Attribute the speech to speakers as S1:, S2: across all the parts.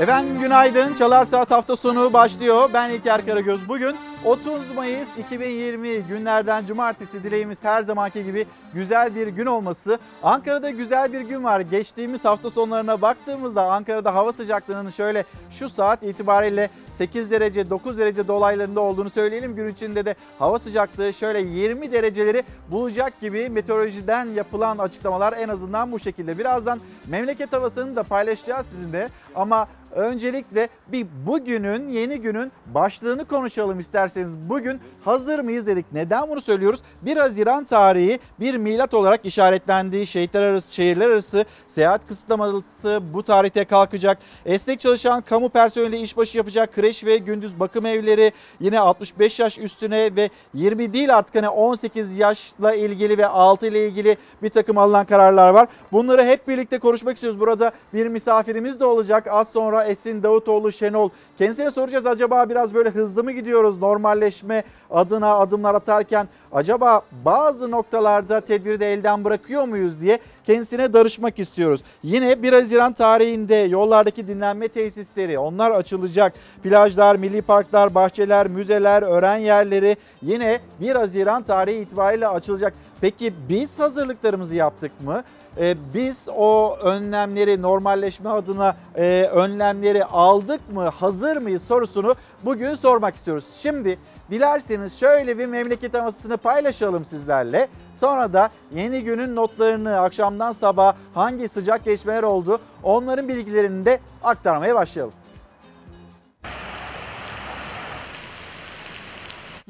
S1: Efendim günaydın. Çalar Saat hafta sonu başlıyor. Ben İlker Karagöz. Bugün 30 Mayıs 2020 günlerden cumartesi dileğimiz her zamanki gibi güzel bir gün olması. Ankara'da güzel bir gün var. Geçtiğimiz hafta sonlarına baktığımızda Ankara'da hava sıcaklığının şöyle şu saat itibariyle 8 derece 9 derece dolaylarında olduğunu söyleyelim. Gün içinde de hava sıcaklığı şöyle 20 dereceleri bulacak gibi meteorolojiden yapılan açıklamalar en azından bu şekilde. Birazdan memleket havasını da paylaşacağız sizinle ama Öncelikle bir bugünün, yeni günün başlığını konuşalım isterseniz. Bugün hazır mıyız dedik. Neden bunu söylüyoruz? 1 Haziran tarihi bir milat olarak işaretlendiği şehitler arası, şehirler arası seyahat kısıtlaması bu tarihte kalkacak. Esnek çalışan kamu personeli işbaşı yapacak kreş ve gündüz bakım evleri yine 65 yaş üstüne ve 20 değil artık hani 18 yaşla ilgili ve 6 ile ilgili bir takım alınan kararlar var. Bunları hep birlikte konuşmak istiyoruz. Burada bir misafirimiz de olacak. Az sonra Esin Davutoğlu Şenol. Kendisine soracağız acaba biraz böyle hızlı mı gidiyoruz normalleşme adına adımlar atarken acaba bazı noktalarda tedbiri de elden bırakıyor muyuz diye kendisine danışmak istiyoruz. Yine 1 Haziran tarihinde yollardaki dinlenme tesisleri onlar açılacak. Plajlar, milli parklar, bahçeler, müzeler, öğren yerleri yine 1 Haziran tarihi itibariyle açılacak. Peki biz hazırlıklarımızı yaptık mı? Ee, biz o önlemleri normalleşme adına e, önlemleri aldık mı? Hazır mıyız sorusunu bugün sormak istiyoruz. Şimdi dilerseniz şöyle bir memleket havasını paylaşalım sizlerle. Sonra da yeni günün notlarını akşamdan sabah hangi sıcak geçmeler oldu onların bilgilerini de aktarmaya başlayalım.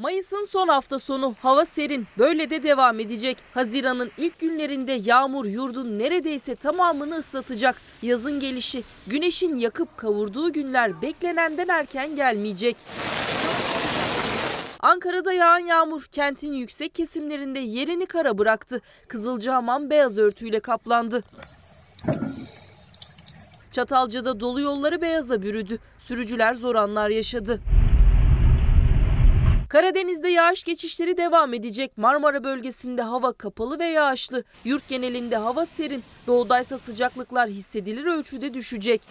S2: Mayıs'ın son hafta sonu hava serin böyle de devam edecek. Haziran'ın ilk günlerinde yağmur yurdun neredeyse tamamını ıslatacak. Yazın gelişi güneşin yakıp kavurduğu günler beklenenden erken gelmeyecek. Ankara'da yağan yağmur kentin yüksek kesimlerinde yerini kara bıraktı. Kızılcahamam beyaz örtüyle kaplandı. Çatalca'da dolu yolları beyaza bürüdü. Sürücüler zor anlar yaşadı. Karadeniz'de yağış geçişleri devam edecek. Marmara bölgesinde hava kapalı ve yağışlı. Yurt genelinde hava serin. Doğudaysa sıcaklıklar hissedilir ölçüde düşecek.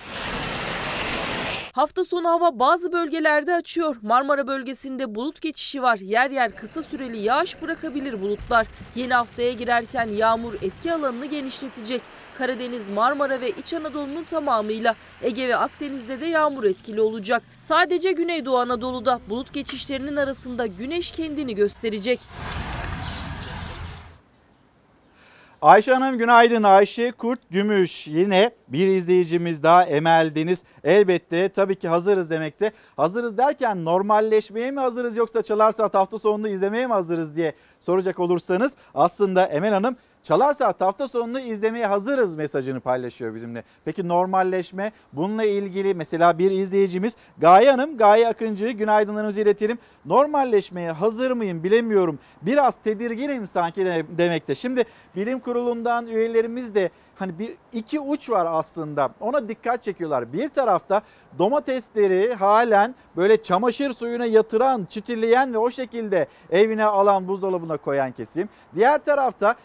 S2: Hafta sonu hava bazı bölgelerde açıyor. Marmara bölgesinde bulut geçişi var. Yer yer kısa süreli yağış bırakabilir bulutlar. Yeni haftaya girerken yağmur etki alanını genişletecek. Karadeniz, Marmara ve İç Anadolu'nun tamamıyla Ege ve Akdeniz'de de yağmur etkili olacak. Sadece Güneydoğu Anadolu'da bulut geçişlerinin arasında güneş kendini gösterecek.
S1: Ayşe Hanım günaydın. Ayşe Kurt Gümüş yine bir izleyicimiz daha Emel Deniz. Elbette tabii ki hazırız demekte. Hazırız derken normalleşmeye mi hazırız yoksa Çalar Saat hafta sonunu izlemeye mi hazırız diye soracak olursanız aslında Emel Hanım Çalar Saat hafta sonunu izlemeye hazırız mesajını paylaşıyor bizimle. Peki normalleşme bununla ilgili mesela bir izleyicimiz Gaye Hanım, Gaye Akıncı günaydınlarımızı iletelim. Normalleşmeye hazır mıyım bilemiyorum. Biraz tedirginim sanki demekte. Şimdi bilim kurulundan üyelerimiz de hani bir iki uç var aslında. Ona dikkat çekiyorlar. Bir tarafta domatesleri halen böyle çamaşır suyuna yatıran, çitileyen ve o şekilde evine alan buzdolabına koyan kesim. Diğer tarafta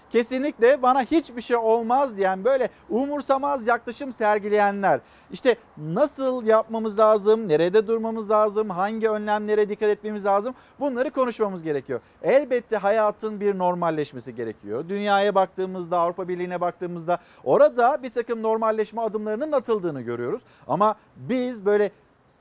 S1: kesinlikle bana hiçbir şey olmaz diyen böyle umursamaz yaklaşım sergileyenler. İşte nasıl yapmamız lazım, nerede durmamız lazım, hangi önlemlere dikkat etmemiz lazım bunları konuşmamız gerekiyor. Elbette hayatın bir normalleşmesi gerekiyor. Dünyaya baktığımızda, Avrupa Birliği'ne baktığımızda Orada bir takım normalleşme adımlarının atıldığını görüyoruz. Ama biz böyle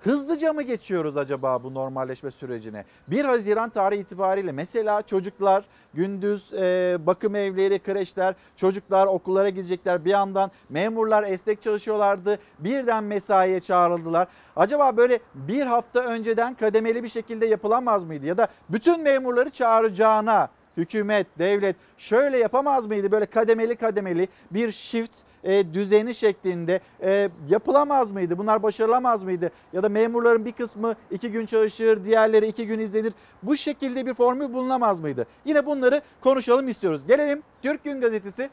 S1: Hızlıca mı geçiyoruz acaba bu normalleşme sürecine? 1 Haziran tarihi itibariyle mesela çocuklar gündüz e, bakım evleri, kreşler, çocuklar okullara gidecekler. Bir yandan memurlar esnek çalışıyorlardı. Birden mesaiye çağrıldılar. Acaba böyle bir hafta önceden kademeli bir şekilde yapılamaz mıydı? Ya da bütün memurları çağıracağına hükümet, devlet şöyle yapamaz mıydı? Böyle kademeli kademeli bir shift e, düzeni şeklinde e, yapılamaz mıydı? Bunlar başarılamaz mıydı? Ya da memurların bir kısmı iki gün çalışır, diğerleri iki gün izlenir. Bu şekilde bir formül bulunamaz mıydı? Yine bunları konuşalım istiyoruz. Gelelim Türk Gün Gazetesi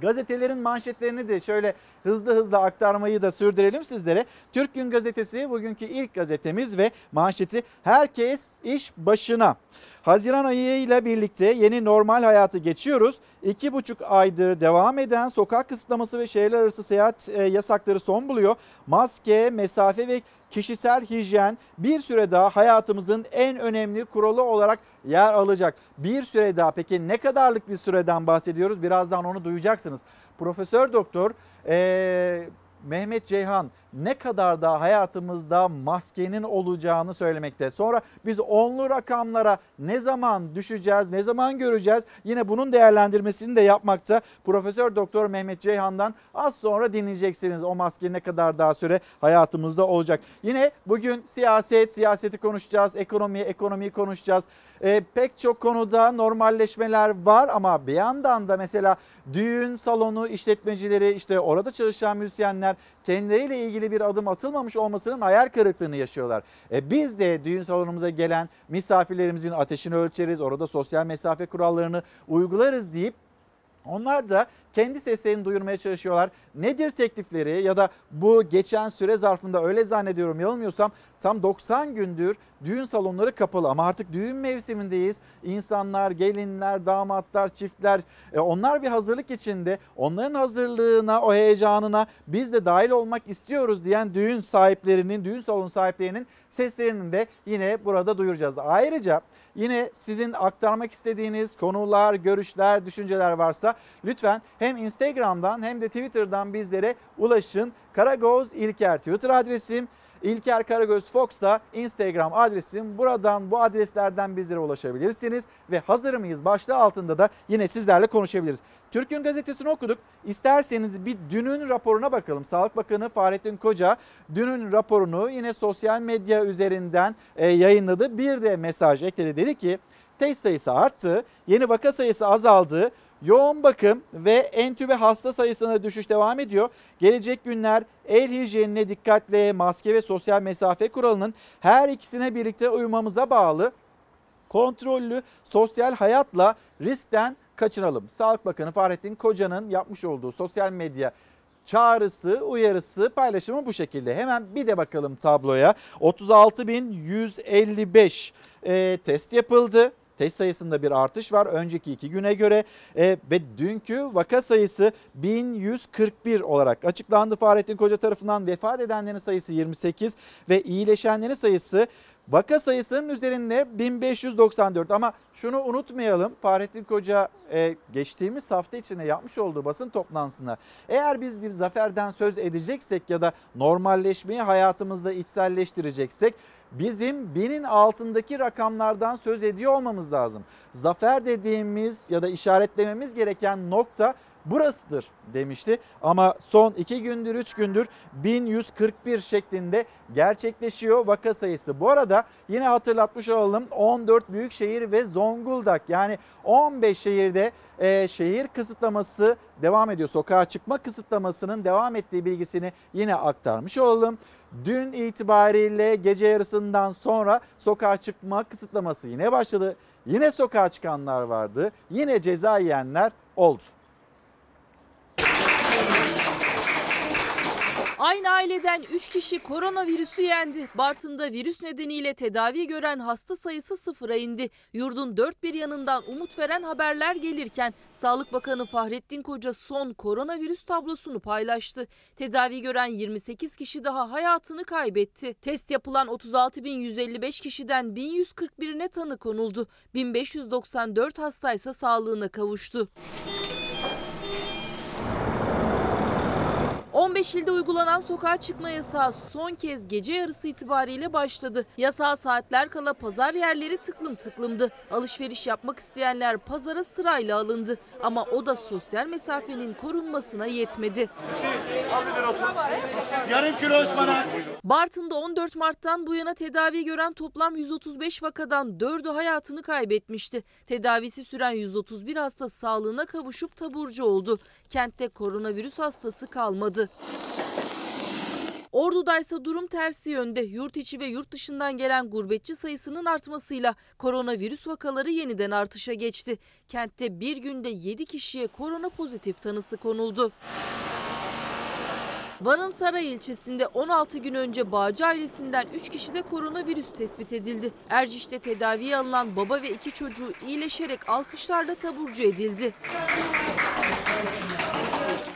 S1: Gazetelerin manşetlerini de şöyle hızlı hızlı aktarmayı da sürdürelim sizlere. Türk Gün Gazetesi bugünkü ilk gazetemiz ve manşeti herkes iş başına. Haziran ayı ile birlikte yeni normal hayatı geçiyoruz. İki buçuk aydır devam eden sokak kısıtlaması ve şehirler arası seyahat e, yasakları son buluyor. Maske, mesafe ve kişisel hijyen bir süre daha hayatımızın en önemli kuralı olarak yer alacak. Bir süre daha peki ne kadarlık bir süreden bahsediyoruz? Birazdan onu duyacaksınız. Profesör Doktor eee Mehmet Ceyhan ne kadar da hayatımızda maskenin olacağını söylemekte. Sonra biz onlu rakamlara ne zaman düşeceğiz, ne zaman göreceğiz? Yine bunun değerlendirmesini de yapmakta. Profesör Doktor Mehmet Ceyhan'dan az sonra dinleyeceksiniz. O maske ne kadar daha süre hayatımızda olacak. Yine bugün siyaset, siyaseti konuşacağız. Ekonomi, ekonomiyi konuşacağız. Ee, pek çok konuda normalleşmeler var ama bir yandan da mesela düğün salonu işletmecileri işte orada çalışan müzisyenler kendileriyle ilgili bir adım atılmamış olmasının hayal kırıklığını yaşıyorlar. E biz de düğün salonumuza gelen misafirlerimizin ateşini ölçeriz, orada sosyal mesafe kurallarını uygularız deyip onlar da kendi seslerini duyurmaya çalışıyorlar. Nedir teklifleri ya da bu geçen süre zarfında öyle zannediyorum yanılmıyorsam tam 90 gündür düğün salonları kapalı ama artık düğün mevsimindeyiz. İnsanlar, gelinler, damatlar, çiftler e, onlar bir hazırlık içinde. Onların hazırlığına, o heyecanına biz de dahil olmak istiyoruz diyen düğün sahiplerinin, düğün salonu sahiplerinin seslerini de yine burada duyuracağız. Ayrıca yine sizin aktarmak istediğiniz konular, görüşler, düşünceler varsa lütfen hem Instagram'dan hem de Twitter'dan bizlere ulaşın. Karagoz İlker Twitter adresim. İlker Karagöz Fox da Instagram adresim. Buradan bu adreslerden bizlere ulaşabilirsiniz. Ve hazır mıyız başlığı altında da yine sizlerle konuşabiliriz. Türk'ün gazetesini okuduk. İsterseniz bir dünün raporuna bakalım. Sağlık Bakanı Fahrettin Koca dünün raporunu yine sosyal medya üzerinden e, yayınladı. Bir de mesaj ekledi. Dedi ki test sayısı arttı, yeni vaka sayısı azaldı, yoğun bakım ve entübe hasta sayısına düşüş devam ediyor. Gelecek günler el hijyenine dikkatle maske ve sosyal mesafe kuralının her ikisine birlikte uymamıza bağlı kontrollü sosyal hayatla riskten kaçınalım. Sağlık Bakanı Fahrettin Koca'nın yapmış olduğu sosyal medya çağrısı, uyarısı, paylaşımı bu şekilde. Hemen bir de bakalım tabloya. 36.155 e, test yapıldı. Test sayısında bir artış var önceki iki güne göre E, ve dünkü vaka sayısı 1141 olarak açıklandı Fahrettin Koca tarafından. Vefat edenlerin sayısı 28 ve iyileşenlerin sayısı vaka sayısının üzerinde 1594 ama şunu unutmayalım Fahrettin Koca e, geçtiğimiz hafta içinde yapmış olduğu basın toplantısında eğer biz bir zaferden söz edeceksek ya da normalleşmeyi hayatımızda içselleştireceksek bizim binin altındaki rakamlardan söz ediyor olmamız lazım. Zafer dediğimiz ya da işaretlememiz gereken nokta burasıdır demişti. Ama son 2 gündür 3 gündür 1141 şeklinde gerçekleşiyor vaka sayısı. Bu arada yine hatırlatmış olalım 14 büyük şehir ve Zonguldak yani 15 şehirde e, şehir kısıtlaması devam ediyor. Sokağa çıkma kısıtlamasının devam ettiği bilgisini yine aktarmış olalım. Dün itibariyle gece yarısından sonra sokağa çıkma kısıtlaması yine başladı. Yine sokağa çıkanlar vardı. Yine ceza yiyenler oldu.
S2: Aynı aileden 3 kişi koronavirüsü yendi. Bartın'da virüs nedeniyle tedavi gören hasta sayısı sıfıra indi. Yurdun dört bir yanından umut veren haberler gelirken Sağlık Bakanı Fahrettin Koca son koronavirüs tablosunu paylaştı. Tedavi gören 28 kişi daha hayatını kaybetti. Test yapılan 36.155 kişiden 1141'ine tanı konuldu. 1594 hastaysa sağlığına kavuştu. 15 ilde uygulanan sokağa çıkma yasağı son kez gece yarısı itibariyle başladı. Yasağa saatler kala pazar yerleri tıklım tıklımdı. Alışveriş yapmak isteyenler pazara sırayla alındı. Ama o da sosyal mesafenin korunmasına yetmedi.
S3: Yarım kilo ıspanak.
S2: Bartın'da 14 Mart'tan bu yana tedavi gören toplam 135 vakadan 4'ü hayatını kaybetmişti. Tedavisi süren 131 hasta sağlığına kavuşup taburcu oldu. Kentte koronavirüs hastası kalmadı. Ordu'daysa durum tersi yönde. Yurt içi ve yurt dışından gelen gurbetçi sayısının artmasıyla koronavirüs vakaları yeniden artışa geçti. Kentte bir günde 7 kişiye korona pozitif tanısı konuldu. Van'ın Saray ilçesinde 16 gün önce Bağcı ailesinden 3 kişide koronavirüs tespit edildi. Erciş'te tedaviye alınan baba ve iki çocuğu iyileşerek alkışlarla taburcu edildi.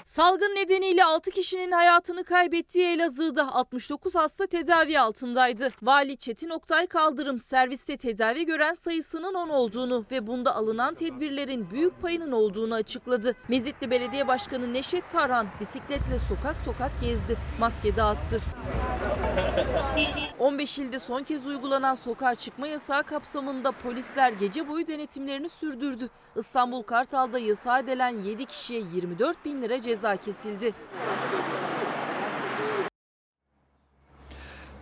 S2: Salgın nedeniyle 6 kişinin hayatını kaybettiği Elazığ'da 69 hasta tedavi altındaydı. Vali Çetin Oktay Kaldırım serviste tedavi gören sayısının 10 olduğunu ve bunda alınan tedbirlerin büyük payının olduğunu açıkladı. Mezitli Belediye Başkanı Neşet Tarhan bisikletle sokak sokak gezdi, maske dağıttı. 15 ilde son kez uygulanan sokağa çıkma yasağı kapsamında polisler gece boyu denetimlerini sürdürdü. İstanbul Kartal'da yasağa delen 7 kişiye 24 bin lira ceza kesildi.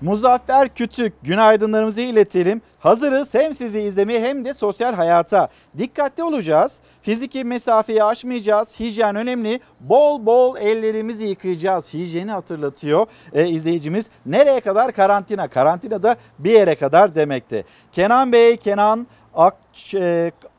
S1: Muzaffer Kütük günaydınlarımızı iletelim. Hazırız hem sizi izlemeye hem de sosyal hayata. Dikkatli olacağız. Fiziki mesafeyi aşmayacağız. Hijyen önemli. Bol bol ellerimizi yıkayacağız. Hijyeni hatırlatıyor e, izleyicimiz. Nereye kadar karantina? Karantina da bir yere kadar demekti. Kenan Bey, Kenan Ak,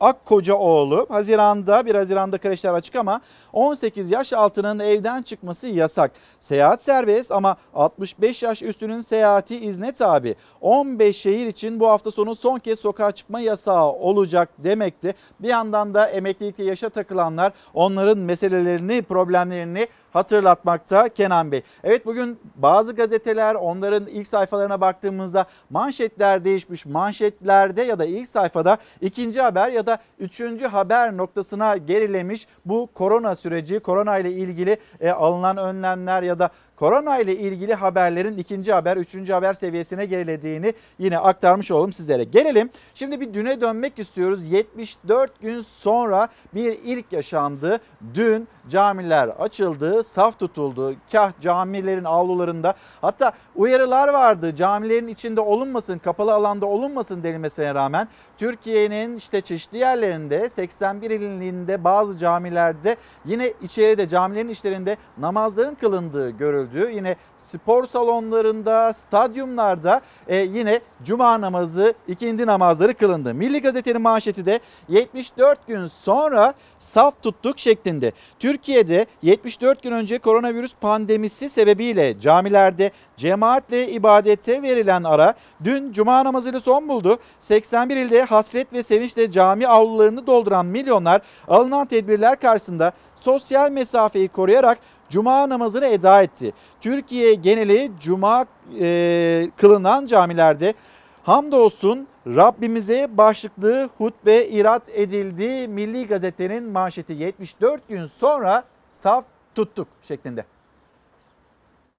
S1: Akkocaoğlu Haziran'da 1 Haziran'da kreşler açık ama 18 yaş altının evden çıkması yasak. Seyahat serbest ama 65 yaş üstünün seyahati izne tabi. 15 şehir için bu hafta sonu son kez sokağa çıkma yasağı olacak demekti. Bir yandan da emeklilikte yaşa takılanlar onların meselelerini, problemlerini hatırlatmakta Kenan Bey. Evet bugün bazı gazeteler onların ilk sayfalarına baktığımızda manşetler değişmiş. Manşetlerde ya da ilk sayfada ikinci haber ya da üçüncü haber noktasına gerilemiş bu korona süreci, korona ile ilgili e, alınan önlemler ya da korona ile ilgili haberlerin ikinci haber, üçüncü haber seviyesine gerilediğini yine aktarmış olalım sizlere. Gelelim şimdi bir düne dönmek istiyoruz. 74 gün sonra bir ilk yaşandı. Dün camiler açıldı, saf tutuldu. Kah camilerin avlularında hatta uyarılar vardı. Camilerin içinde olunmasın, kapalı alanda olunmasın denilmesine rağmen Türkiye'nin işte çeşitli yerlerinde 81 ilinde bazı camilerde yine içeride camilerin içlerinde namazların kılındığı görüldü. Yine spor salonlarında, stadyumlarda e, yine cuma namazı, ikindi namazları kılındı. Milli Gazete'nin manşeti de 74 gün sonra saf tuttuk şeklinde. Türkiye'de 74 gün önce koronavirüs pandemisi sebebiyle camilerde cemaatle ibadete verilen ara dün cuma namazıyla son buldu. 81 ilde hasret ve sevinçle cami avlularını dolduran milyonlar alınan tedbirler karşısında sosyal mesafeyi koruyarak cuma namazını eda etti. Türkiye geneli cuma e, kılınan camilerde hamdolsun Rabbimize başlıklı hutbe irat edildi. Milli Gazete'nin manşeti 74 gün sonra saf tuttuk şeklinde.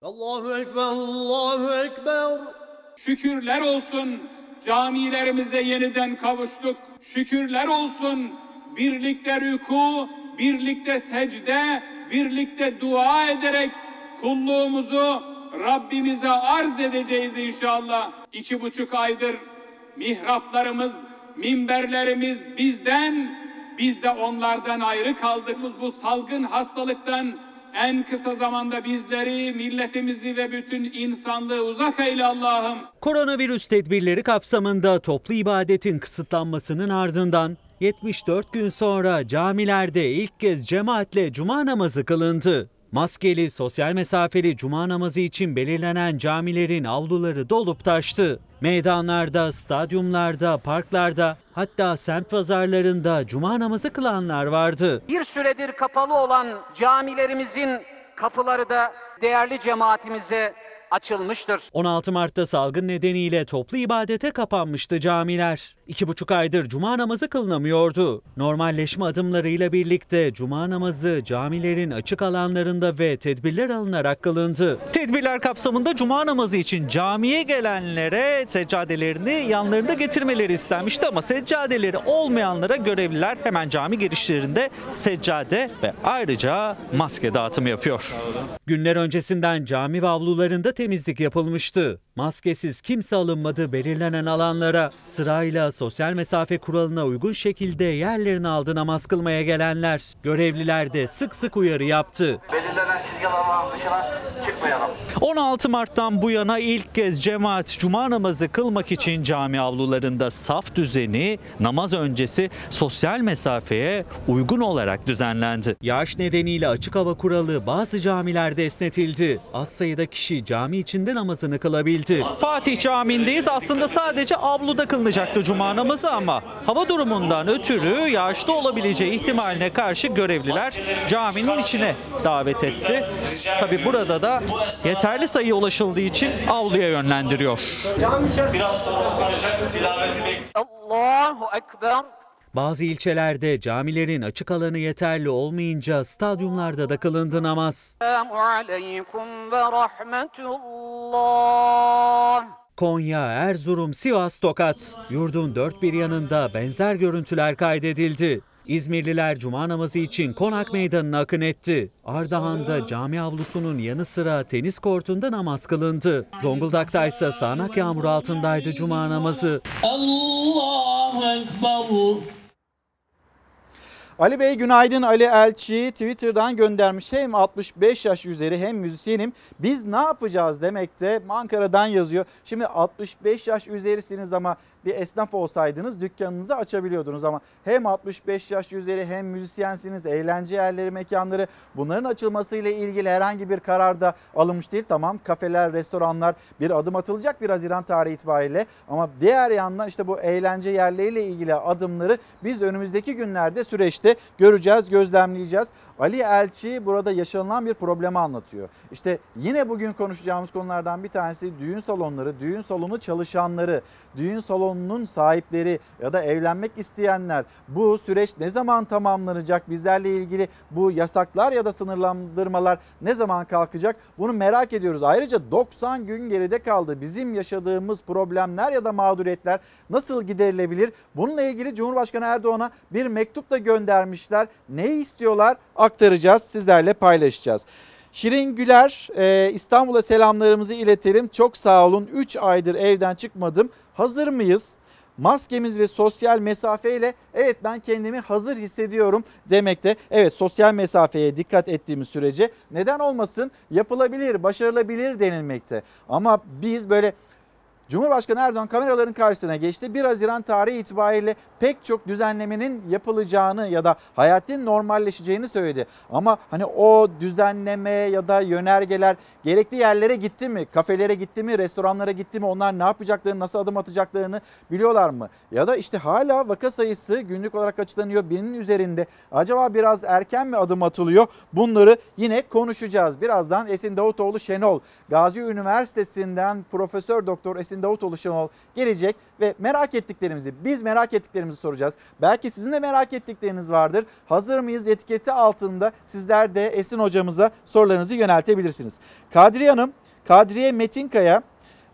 S3: Allahu Ekber, Allahu Ekber.
S4: Şükürler olsun camilerimize yeniden kavuştuk. Şükürler olsun birlikte rüku, birlikte secde, birlikte dua ederek kulluğumuzu Rabbimize arz edeceğiz inşallah. İki buçuk aydır mihraplarımız, minberlerimiz bizden, biz de onlardan ayrı kaldığımız bu salgın hastalıktan en kısa zamanda bizleri, milletimizi ve bütün insanlığı uzak eyle Allah'ım.
S5: Koronavirüs tedbirleri kapsamında toplu ibadetin kısıtlanmasının ardından 74 gün sonra camilerde ilk kez cemaatle cuma namazı kılındı. Maskeli, sosyal mesafeli cuma namazı için belirlenen camilerin avluları dolup taştı. Meydanlarda, stadyumlarda, parklarda hatta semt pazarlarında cuma namazı kılanlar vardı.
S6: Bir süredir kapalı olan camilerimizin kapıları da değerli cemaatimize açılmıştır.
S5: 16 Mart'ta salgın nedeniyle toplu ibadete kapanmıştı camiler. İki buçuk aydır cuma namazı kılınamıyordu. Normalleşme adımlarıyla birlikte cuma namazı camilerin açık alanlarında ve tedbirler alınarak kılındı. Tedbirler kapsamında cuma namazı için camiye gelenlere seccadelerini yanlarında getirmeleri istenmişti ama seccadeleri olmayanlara görevliler hemen cami girişlerinde seccade ve ayrıca maske dağıtımı yapıyor. Günler öncesinden cami avlularında temizlik yapılmıştı. Maskesiz kimse alınmadı belirlenen alanlara. Sırayla sosyal mesafe kuralına uygun şekilde yerlerini aldı namaz kılmaya gelenler. Görevliler de sık sık uyarı yaptı.
S7: belirlenen çizgi alanların dışına çıkmayalım.
S5: 16 Mart'tan bu yana ilk kez cemaat cuma namazı kılmak için cami avlularında saf düzeni, namaz öncesi sosyal mesafeye uygun olarak düzenlendi. Yağış nedeniyle açık hava kuralı bazı camilerde esnetildi. Az sayıda kişi cami içinde namazını kılabildi. Fatih Camii'ndeyiz. Aslında sadece avluda kılınacaktı cuma namazı ama hava durumundan ötürü yağışlı olabileceği ihtimaline karşı görevliler caminin içine davet etti. Tabi burada da yeterli sayıya ulaşıldığı için avluya yönlendiriyor.
S8: Biraz sonra okunacak tilaveti bekliyoruz.
S6: Allahu Ekber.
S5: Bazı ilçelerde camilerin açık alanı yeterli olmayınca stadyumlarda da kılındı namaz.
S6: Selamu aleyküm ve rahmetullah.
S5: Konya, Erzurum, Sivas, Tokat. Yurdun dört bir yanında benzer görüntüler kaydedildi. İzmirliler cuma namazı için Konak Meydanı'na akın etti. Ardahan'da cami avlusunun yanı sıra tenis kortunda namaz kılındı. Zonguldak'ta ise sağanak yağmur altındaydı cuma namazı.
S3: Allahu Ekber.
S1: Ali Bey günaydın Ali Elçi Twitter'dan göndermiş. Hem 65 yaş üzeri hem müzisyenim. Biz ne yapacağız demekte Ankara'dan yazıyor. Şimdi 65 yaş üzerisiniz ama bir esnaf olsaydınız dükkanınızı açabiliyordunuz ama hem 65 yaş üzeri hem müzisyensiniz, eğlence yerleri, mekanları bunların açılmasıyla ilgili herhangi bir karar da alınmış değil. Tamam kafeler, restoranlar bir adım atılacak 1 Haziran tarihi itibariyle ama diğer yandan işte bu eğlence yerleriyle ilgili adımları biz önümüzdeki günlerde süreçte göreceğiz, gözlemleyeceğiz. Ali Elçi burada yaşanılan bir problemi anlatıyor. İşte yine bugün konuşacağımız konulardan bir tanesi düğün salonları, düğün salonu çalışanları, düğün salonunun sahipleri ya da evlenmek isteyenler. Bu süreç ne zaman tamamlanacak? Bizlerle ilgili bu yasaklar ya da sınırlandırmalar ne zaman kalkacak? Bunu merak ediyoruz. Ayrıca 90 gün geride kaldı. Bizim yaşadığımız problemler ya da mağduriyetler nasıl giderilebilir? Bununla ilgili Cumhurbaşkanı Erdoğan'a bir mektup da göndermişler. Ne istiyorlar? Aktaracağız, sizlerle paylaşacağız. Şirin Güler e, İstanbul'a selamlarımızı iletelim. Çok sağ olun. 3 aydır evden çıkmadım. Hazır mıyız? Maskemiz ve sosyal mesafeyle evet ben kendimi hazır hissediyorum demekte. Evet sosyal mesafeye dikkat ettiğimiz sürece neden olmasın yapılabilir, başarılabilir denilmekte. Ama biz böyle Cumhurbaşkanı Erdoğan kameraların karşısına geçti. 1 Haziran tarihi itibariyle pek çok düzenlemenin yapılacağını ya da hayatın normalleşeceğini söyledi. Ama hani o düzenleme ya da yönergeler gerekli yerlere gitti mi? Kafelere gitti mi? Restoranlara gitti mi? Onlar ne yapacaklarını, nasıl adım atacaklarını biliyorlar mı? Ya da işte hala vaka sayısı günlük olarak açıklanıyor. Binin üzerinde. Acaba biraz erken mi adım atılıyor? Bunları yine konuşacağız. Birazdan Esin Davutoğlu Şenol, Gazi Üniversitesi'nden Profesör Doktor Esin Davutoğlu Şenol gelecek ve merak ettiklerimizi, biz merak ettiklerimizi soracağız. Belki sizin de merak ettikleriniz vardır. Hazır mıyız etiketi altında sizler de Esin hocamıza sorularınızı yöneltebilirsiniz. Kadriye Hanım, Kadriye Metinkaya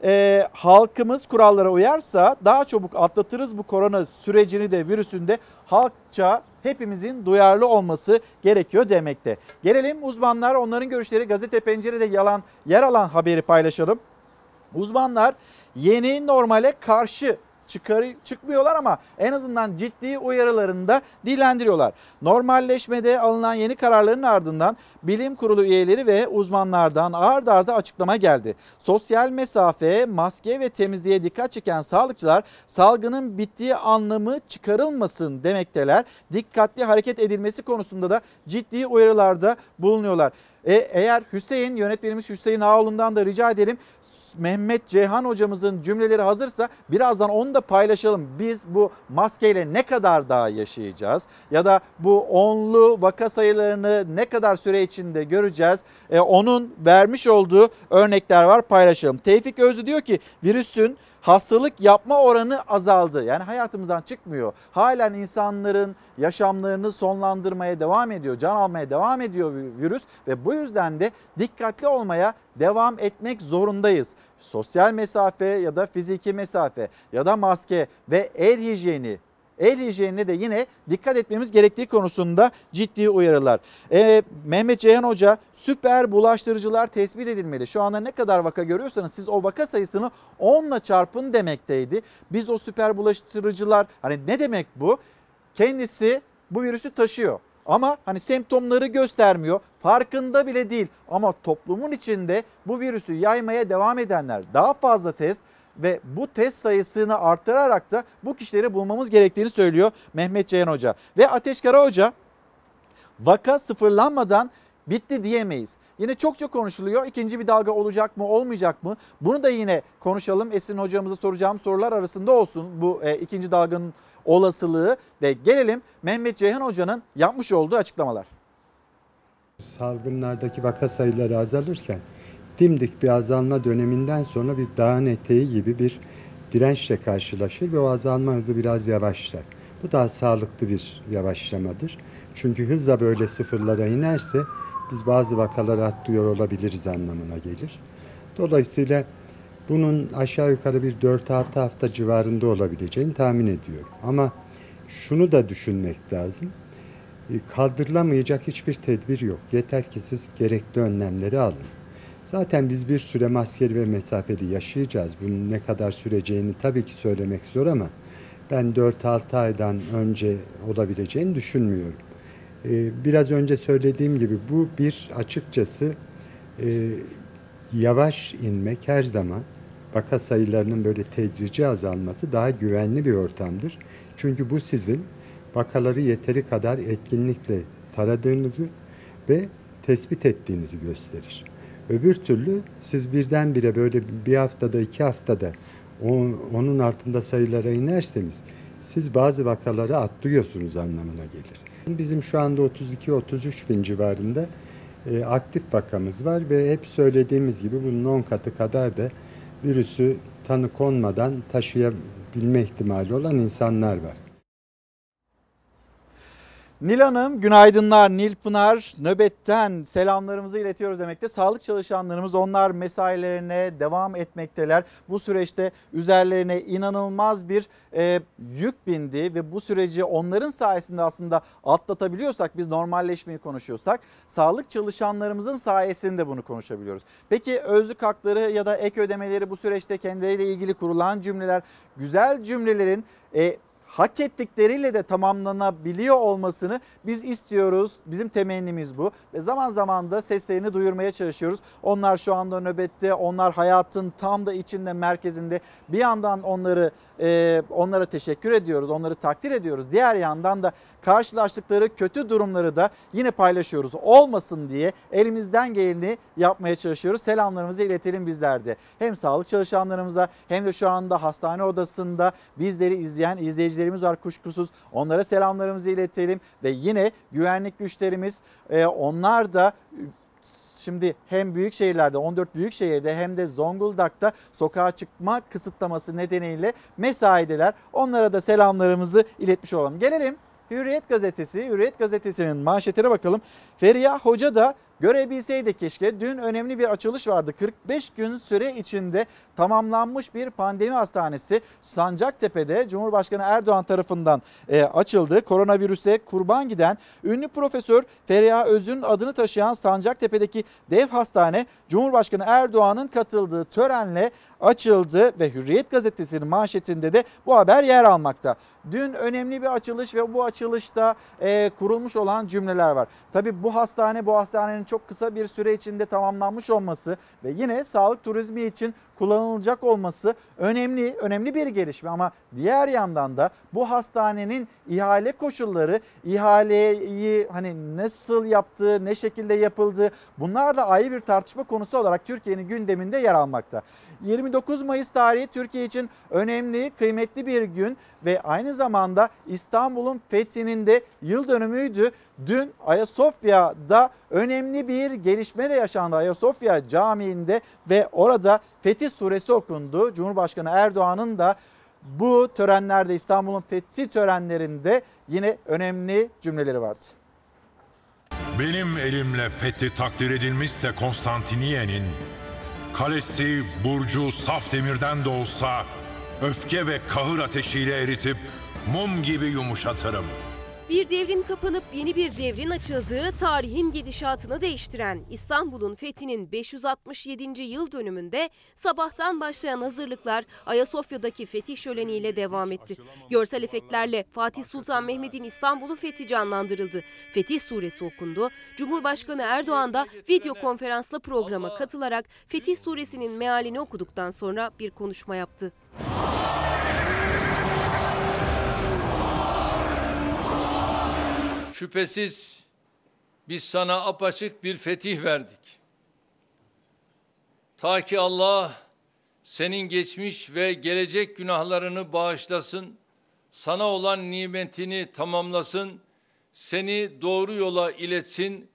S1: e, halkımız kurallara uyarsa daha çabuk atlatırız bu korona sürecini de virüsünde halkça hepimizin duyarlı olması gerekiyor demekte. Gelelim uzmanlar onların görüşleri gazete pencerede yalan yer alan haberi paylaşalım. Uzmanlar yeni normale karşı çıkarı, çıkmıyorlar ama en azından ciddi uyarılarını da dillendiriyorlar. Normalleşmede alınan yeni kararların ardından bilim kurulu üyeleri ve uzmanlardan ard arda açıklama geldi. Sosyal mesafe, maske ve temizliğe dikkat çeken sağlıkçılar salgının bittiği anlamı çıkarılmasın demekteler. Dikkatli hareket edilmesi konusunda da ciddi uyarılarda bulunuyorlar. E, eğer Hüseyin yönetmenimiz Hüseyin Ağoğlu'ndan da rica edelim Mehmet Ceyhan hocamızın cümleleri hazırsa birazdan onu da paylaşalım. Biz bu maskeyle ne kadar daha yaşayacağız ya da bu onlu vaka sayılarını ne kadar süre içinde göreceğiz. E, onun vermiş olduğu örnekler var paylaşalım. Tevfik Özlü diyor ki virüsün hastalık yapma oranı azaldı. Yani hayatımızdan çıkmıyor. Halen insanların yaşamlarını sonlandırmaya devam ediyor. Can almaya devam ediyor virüs ve bu yüzden de dikkatli olmaya devam etmek zorundayız. Sosyal mesafe ya da fiziki mesafe ya da maske ve el hijyeni el hijyenine de yine dikkat etmemiz gerektiği konusunda ciddi uyarılar. Ee, Mehmet Ceyhan Hoca süper bulaştırıcılar tespit edilmeli. Şu anda ne kadar vaka görüyorsanız siz o vaka sayısını 10 ile çarpın demekteydi. Biz o süper bulaştırıcılar hani ne demek bu? Kendisi bu virüsü taşıyor. Ama hani semptomları göstermiyor. Farkında bile değil. Ama toplumun içinde bu virüsü yaymaya devam edenler daha fazla test ve bu test sayısını arttırarak da bu kişileri bulmamız gerektiğini söylüyor Mehmet Ceyhan Hoca. Ve Ateş Kara Hoca vaka sıfırlanmadan bitti diyemeyiz. Yine çok çok konuşuluyor. İkinci bir dalga olacak mı olmayacak mı? Bunu da yine konuşalım. Esin hocamıza soracağım sorular arasında olsun bu e, ikinci dalganın olasılığı. Ve gelelim Mehmet Ceyhan Hoca'nın yapmış olduğu açıklamalar.
S9: Salgınlardaki vaka sayıları azalırken dimdik bir azalma döneminden sonra bir dağın eteği gibi bir dirençle karşılaşır ve o azalma hızı biraz yavaşlar. Bu daha sağlıklı bir yavaşlamadır. Çünkü hızla böyle sıfırlara inerse biz bazı vakaları atlıyor olabiliriz anlamına gelir. Dolayısıyla bunun aşağı yukarı bir 4-6 hafta civarında olabileceğini tahmin ediyorum. Ama şunu da düşünmek lazım. E, Kaldırılamayacak hiçbir tedbir yok. Yeter ki siz gerekli önlemleri alın. Zaten biz bir süre maskeli ve mesafeli yaşayacağız. Bunun ne kadar süreceğini tabii ki söylemek zor ama ben 4-6 aydan önce olabileceğini düşünmüyorum. Ee, Biraz önce söylediğim gibi bu bir açıkçası e, yavaş inmek her zaman vaka sayılarının böyle tedrici azalması daha güvenli bir ortamdır. Çünkü bu sizin vakaları yeteri kadar etkinlikle taradığınızı ve tespit ettiğinizi gösterir. Öbür türlü siz birdenbire böyle bir haftada iki haftada onun altında sayılara inerseniz siz bazı vakaları atlıyorsunuz anlamına gelir. Bizim şu anda 32-33 bin civarında e, aktif vakamız var ve hep söylediğimiz gibi bunun 10 katı kadar da virüsü tanı konmadan taşıyabilme ihtimali olan insanlar var.
S1: Nil Hanım günaydınlar. Nil Pınar nöbetten selamlarımızı iletiyoruz demekte. Sağlık çalışanlarımız onlar mesailerine devam etmekteler. Bu süreçte üzerlerine inanılmaz bir e, yük bindi ve bu süreci onların sayesinde aslında atlatabiliyorsak biz normalleşmeyi konuşuyorsak sağlık çalışanlarımızın sayesinde bunu konuşabiliyoruz. Peki özlük hakları ya da ek ödemeleri bu süreçte kendileriyle ilgili kurulan cümleler güzel cümlelerin e, hak ettikleriyle de tamamlanabiliyor olmasını biz istiyoruz. Bizim temennimiz bu ve zaman zaman da seslerini duyurmaya çalışıyoruz. Onlar şu anda nöbette, onlar hayatın tam da içinde, merkezinde. Bir yandan onları e, onlara teşekkür ediyoruz, onları takdir ediyoruz. Diğer yandan da karşılaştıkları kötü durumları da yine paylaşıyoruz. Olmasın diye elimizden geleni yapmaya çalışıyoruz. Selamlarımızı iletelim bizler de. Hem sağlık çalışanlarımıza hem de şu anda hastane odasında bizleri izleyen izleyicilerimiz var kuşkusuz. Onlara selamlarımızı iletelim ve yine güvenlik güçlerimiz e, onlar da Şimdi hem büyük şehirlerde 14 büyük şehirde hem de Zonguldak'ta sokağa çıkma kısıtlaması nedeniyle mesaideler. Onlara da selamlarımızı iletmiş olalım. Gelelim Hürriyet gazetesi, Hürriyet gazetesinin manşetine bakalım. Feriha Hoca da görebilseydi keşke. Dün önemli bir açılış vardı. 45 gün süre içinde tamamlanmış bir pandemi hastanesi Sancaktepe'de Cumhurbaşkanı Erdoğan tarafından e, açıldı. Koronavirüse kurban giden ünlü profesör Feriha Öz'ün adını taşıyan Sancaktepe'deki dev hastane Cumhurbaşkanı Erdoğan'ın katıldığı törenle açıldı ve Hürriyet gazetesinin manşetinde de bu haber yer almakta. Dün önemli bir açılış ve bu açılışta e, kurulmuş olan cümleler var. Tabii bu hastane bu hastanenin çok kısa bir süre içinde tamamlanmış olması ve yine sağlık turizmi için kullanılacak olması önemli önemli bir gelişme ama diğer yandan da bu hastanenin ihale koşulları, ihaleyi hani nasıl yaptığı, ne şekilde yapıldığı bunlar da ayrı bir tartışma konusu olarak Türkiye'nin gündeminde yer almakta. 29 Mayıs tarihi Türkiye için önemli, kıymetli bir gün ve aynı zamanda İstanbul'un fethinin de yıl dönümüydü. Dün Ayasofya'da önemli bir gelişme de yaşandı Ayasofya Camii'nde ve orada Fetih Suresi okundu. Cumhurbaşkanı Erdoğan'ın da bu törenlerde İstanbul'un fethi törenlerinde yine önemli cümleleri vardı.
S10: Benim elimle fethi takdir edilmişse Konstantiniye'nin, kalesi burcu saf demirden de olsa öfke ve kahır ateşiyle eritip mum gibi yumuşatırım.
S11: Bir devrin kapanıp yeni bir devrin açıldığı tarihin gidişatını değiştiren İstanbul'un fethinin 567. yıl dönümünde sabahtan başlayan hazırlıklar Ayasofya'daki fetih şöleniyle devam etti. Görsel efektlerle Fatih Sultan Mehmet'in İstanbul'u fethi canlandırıldı. Fetih suresi okundu. Cumhurbaşkanı Erdoğan da video konferansla programa katılarak Fetih suresinin mealini okuduktan sonra bir konuşma yaptı.
S12: Şüphesiz biz sana apaçık bir fetih verdik. Ta ki Allah senin geçmiş ve gelecek günahlarını bağışlasın, sana olan nimetini tamamlasın, seni doğru yola iletsin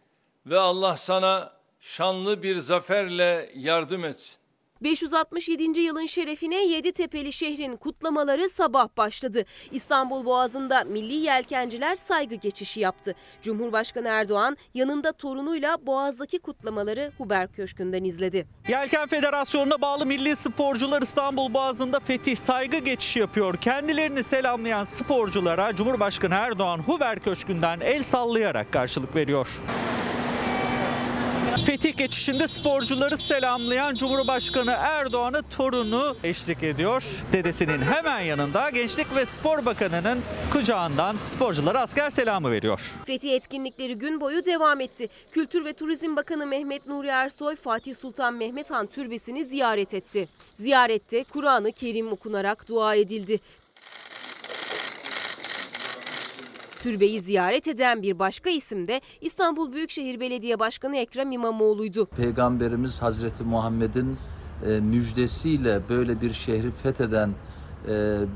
S12: ve Allah sana şanlı bir zaferle yardım etsin.
S11: 567. yılın şerefine Yeditepe'li şehrin kutlamaları sabah başladı. İstanbul Boğazı'nda milli yelkenciler saygı geçişi yaptı. Cumhurbaşkanı Erdoğan yanında torunuyla Boğaz'daki kutlamaları Huber Köşkü'nden izledi.
S5: Yelken Federasyonu'na bağlı milli sporcular İstanbul Boğazı'nda fetih saygı geçişi yapıyor. Kendilerini selamlayan sporculara Cumhurbaşkanı Erdoğan Huber Köşkü'nden el sallayarak karşılık veriyor. Fetih geçişinde sporcuları selamlayan Cumhurbaşkanı Erdoğan'ı torunu eşlik ediyor. Dedesinin hemen yanında Gençlik ve Spor Bakanı'nın kucağından sporculara asker selamı veriyor.
S11: Fetih etkinlikleri gün boyu devam etti. Kültür ve Turizm Bakanı Mehmet Nuri Ersoy Fatih Sultan Mehmet Han Türbesi'ni ziyaret etti. Ziyarette Kur'an-ı Kerim okunarak dua edildi. Türbeyi ziyaret eden bir başka isim de İstanbul Büyükşehir Belediye Başkanı Ekrem İmamoğlu'ydu.
S13: Peygamberimiz Hazreti Muhammed'in e, müjdesiyle böyle bir şehri fetheden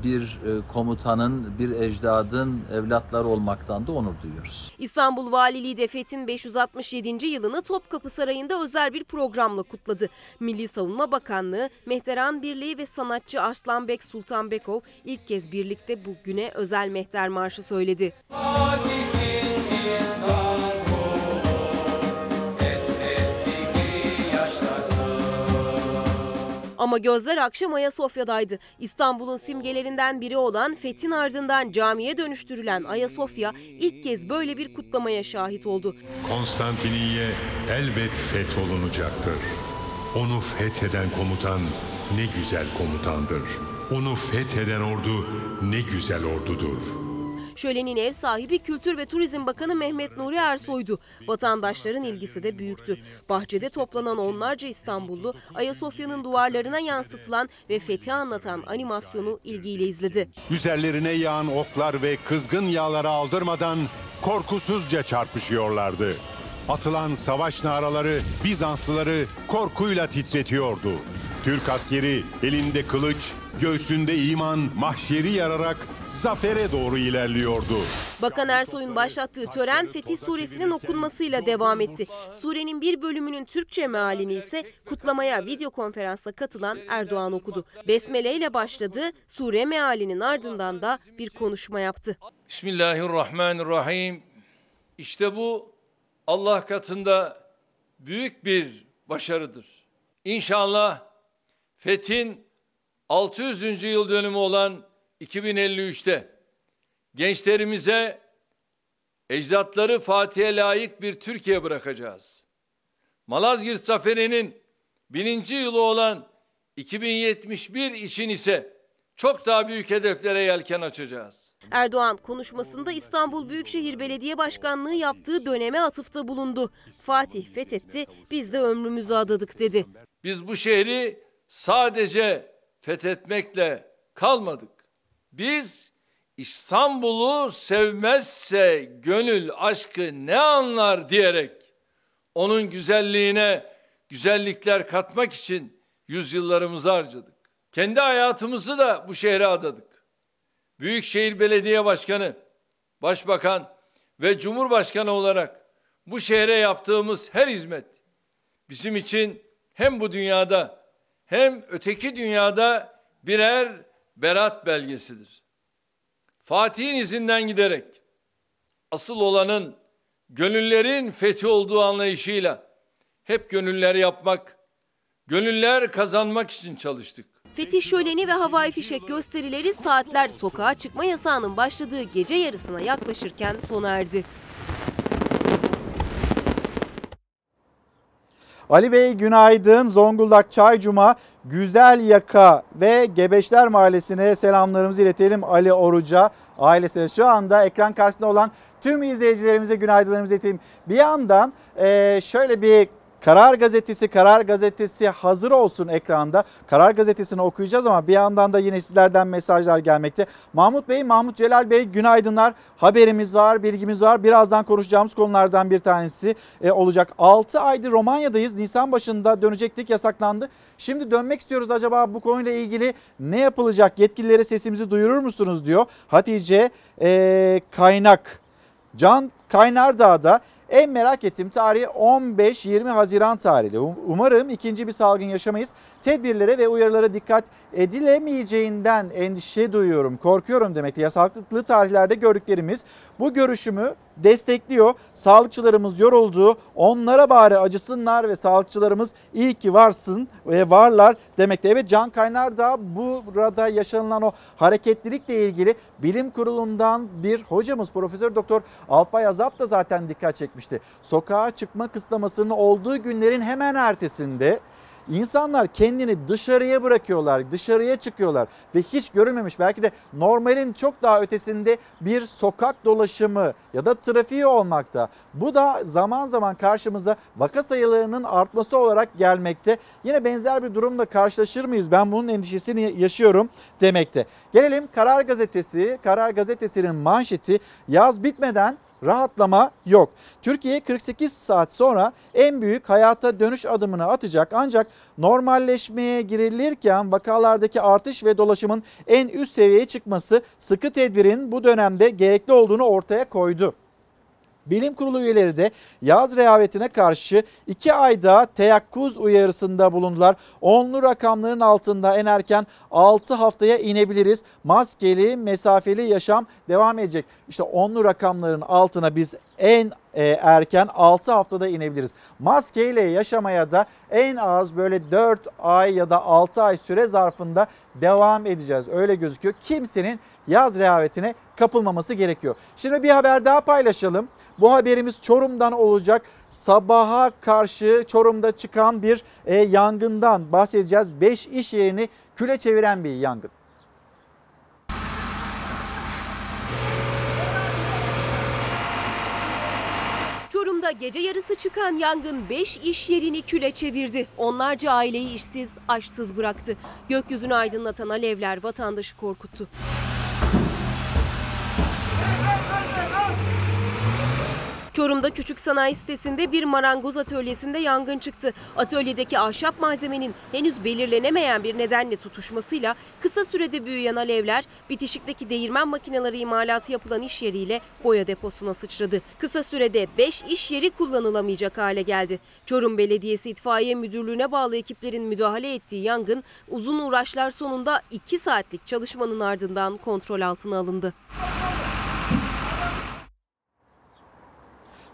S13: bir e, komutanın, bir ecdadın evlatları olmaktan da onur duyuyoruz.
S11: İstanbul Valiliği de Fethin 567. yılını Topkapı Sarayı'nda özel bir programla kutladı. Milli Savunma Bakanlığı, Mehteran Birliği ve sanatçı Arslanbek Sultanbekov ilk kez birlikte bu güne özel Mehter Marşı söyledi. Ama gözler akşam Ayasofya'daydı. İstanbul'un simgelerinden biri olan Fethin ardından camiye dönüştürülen Ayasofya ilk kez böyle bir kutlamaya şahit oldu.
S10: Konstantiniye elbet fetholunacaktır. Onu fetheden komutan ne güzel komutandır. Onu fetheden ordu ne güzel ordudur.
S11: Şölenin ev sahibi Kültür ve Turizm Bakanı Mehmet Nuri Ersoy'du. Vatandaşların ilgisi de büyüktü. Bahçede toplanan onlarca İstanbullu Ayasofya'nın duvarlarına yansıtılan ve fethi anlatan animasyonu ilgiyle izledi.
S14: Üzerlerine yağan oklar ve kızgın yağları aldırmadan korkusuzca çarpışıyorlardı. Atılan savaş naraları Bizanslıları korkuyla titretiyordu. Türk askeri elinde kılıç, göğsünde iman, mahşeri yararak zafere doğru ilerliyordu.
S11: Bakan Ersoy'un başlattığı tören Fetih Suresinin okunmasıyla devam etti. Surenin bir bölümünün Türkçe mealini ise kutlamaya video konferansla katılan Erdoğan okudu. Besmele ile başladı, sure mealinin ardından da bir konuşma yaptı.
S12: Bismillahirrahmanirrahim. İşte bu Allah katında büyük bir başarıdır. İnşallah Fethin 600. yıl dönümü olan 2053'te gençlerimize ecdatları Fatih'e layık bir Türkiye bırakacağız. Malazgirt Zaferi'nin bininci yılı olan 2071 için ise çok daha büyük hedeflere yelken açacağız.
S11: Erdoğan konuşmasında İstanbul Büyükşehir Belediye Başkanlığı yaptığı döneme atıfta bulundu. Fatih fethetti, biz de ömrümüzü adadık dedi.
S12: Biz bu şehri sadece fethetmekle kalmadık. Biz İstanbul'u sevmezse gönül aşkı ne anlar diyerek onun güzelliğine güzellikler katmak için yüzyıllarımızı harcadık. Kendi hayatımızı da bu şehre adadık. Büyükşehir Belediye Başkanı, Başbakan ve Cumhurbaşkanı olarak bu şehre yaptığımız her hizmet bizim için hem bu dünyada hem öteki dünyada birer berat belgesidir. Fatih'in izinden giderek asıl olanın gönüllerin fethi olduğu anlayışıyla hep gönüller yapmak, gönüller kazanmak için çalıştık.
S11: Fetih şöleni ve havai fişek gösterileri saatler sokağa çıkma yasağının başladığı gece yarısına yaklaşırken sona erdi.
S1: Ali Bey günaydın. Zonguldak Çaycuma, Güzel Yaka ve Gebeşler Mahallesi'ne selamlarımızı iletelim Ali Oruç'a ailesine. Şu anda ekran karşısında olan tüm izleyicilerimize günaydınlarımızı iletelim. Bir yandan şöyle bir Karar Gazetesi, Karar Gazetesi hazır olsun ekranda. Karar Gazetesi'ni okuyacağız ama bir yandan da yine sizlerden mesajlar gelmekte. Mahmut Bey, Mahmut Celal Bey günaydınlar. Haberimiz var, bilgimiz var. Birazdan konuşacağımız konulardan bir tanesi e, olacak. 6 aydır Romanya'dayız. Nisan başında dönecektik, yasaklandı. Şimdi dönmek istiyoruz. Acaba bu konuyla ilgili ne yapılacak? Yetkililere sesimizi duyurur musunuz diyor. Hatice e, Kaynak. Can Kaynardağ'da en merak ettiğim tarih 15-20 Haziran tarihli. Um- Umarım ikinci bir salgın yaşamayız. Tedbirlere ve uyarılara dikkat edilemeyeceğinden endişe duyuyorum, korkuyorum demekti. Yasaklı tarihlerde gördüklerimiz bu görüşümü destekliyor. Sağlıkçılarımız yoruldu. Onlara bari acısınlar ve sağlıkçılarımız iyi ki varsın ve varlar demekte. Evet Can Kaynar da burada yaşanılan o hareketlilikle ilgili bilim kurulundan bir hocamız Profesör Doktor Alpay Azap da zaten dikkat çekmişti. Sokağa çıkma kısıtlamasının olduğu günlerin hemen ertesinde İnsanlar kendini dışarıya bırakıyorlar, dışarıya çıkıyorlar ve hiç görülmemiş belki de normalin çok daha ötesinde bir sokak dolaşımı ya da trafiği olmakta. Bu da zaman zaman karşımıza vaka sayılarının artması olarak gelmekte. Yine benzer bir durumla karşılaşır mıyız? Ben bunun endişesini yaşıyorum demekte. Gelelim Karar Gazetesi. Karar Gazetesi'nin manşeti yaz bitmeden rahatlama yok. Türkiye 48 saat sonra en büyük hayata dönüş adımını atacak ancak normalleşmeye girilirken vakalardaki artış ve dolaşımın en üst seviyeye çıkması sıkı tedbirin bu dönemde gerekli olduğunu ortaya koydu. Bilim kurulu üyeleri de yaz rehavetine karşı 2 ayda teyakkuz uyarısında bulundular. Onlu rakamların altında en erken 6 haftaya inebiliriz. Maskeli, mesafeli yaşam devam edecek. İşte onlu rakamların altına biz en e, erken 6 haftada inebiliriz. Maskeyle yaşamaya da en az böyle 4 ay ya da 6 ay süre zarfında devam edeceğiz. Öyle gözüküyor. Kimsenin yaz rehavetine kapılmaması gerekiyor. Şimdi bir haber daha paylaşalım. Bu haberimiz Çorum'dan olacak. Sabaha karşı Çorum'da çıkan bir e, yangından bahsedeceğiz. 5 iş yerini küle çeviren bir yangın.
S11: Çorum'da gece yarısı çıkan yangın 5 iş yerini küle çevirdi. Onlarca aileyi işsiz, aşsız bıraktı. Gökyüzünü aydınlatan alevler vatandaşı korkuttu. Çorum'da küçük sanayi sitesinde bir marangoz atölyesinde yangın çıktı. Atölyedeki ahşap malzemenin henüz belirlenemeyen bir nedenle tutuşmasıyla kısa sürede büyüyen alevler bitişikteki değirmen makineleri imalatı yapılan iş yeriyle boya deposuna sıçradı. Kısa sürede 5 iş yeri kullanılamayacak hale geldi. Çorum Belediyesi İtfaiye Müdürlüğü'ne bağlı ekiplerin müdahale ettiği yangın uzun uğraşlar sonunda 2 saatlik çalışmanın ardından kontrol altına alındı.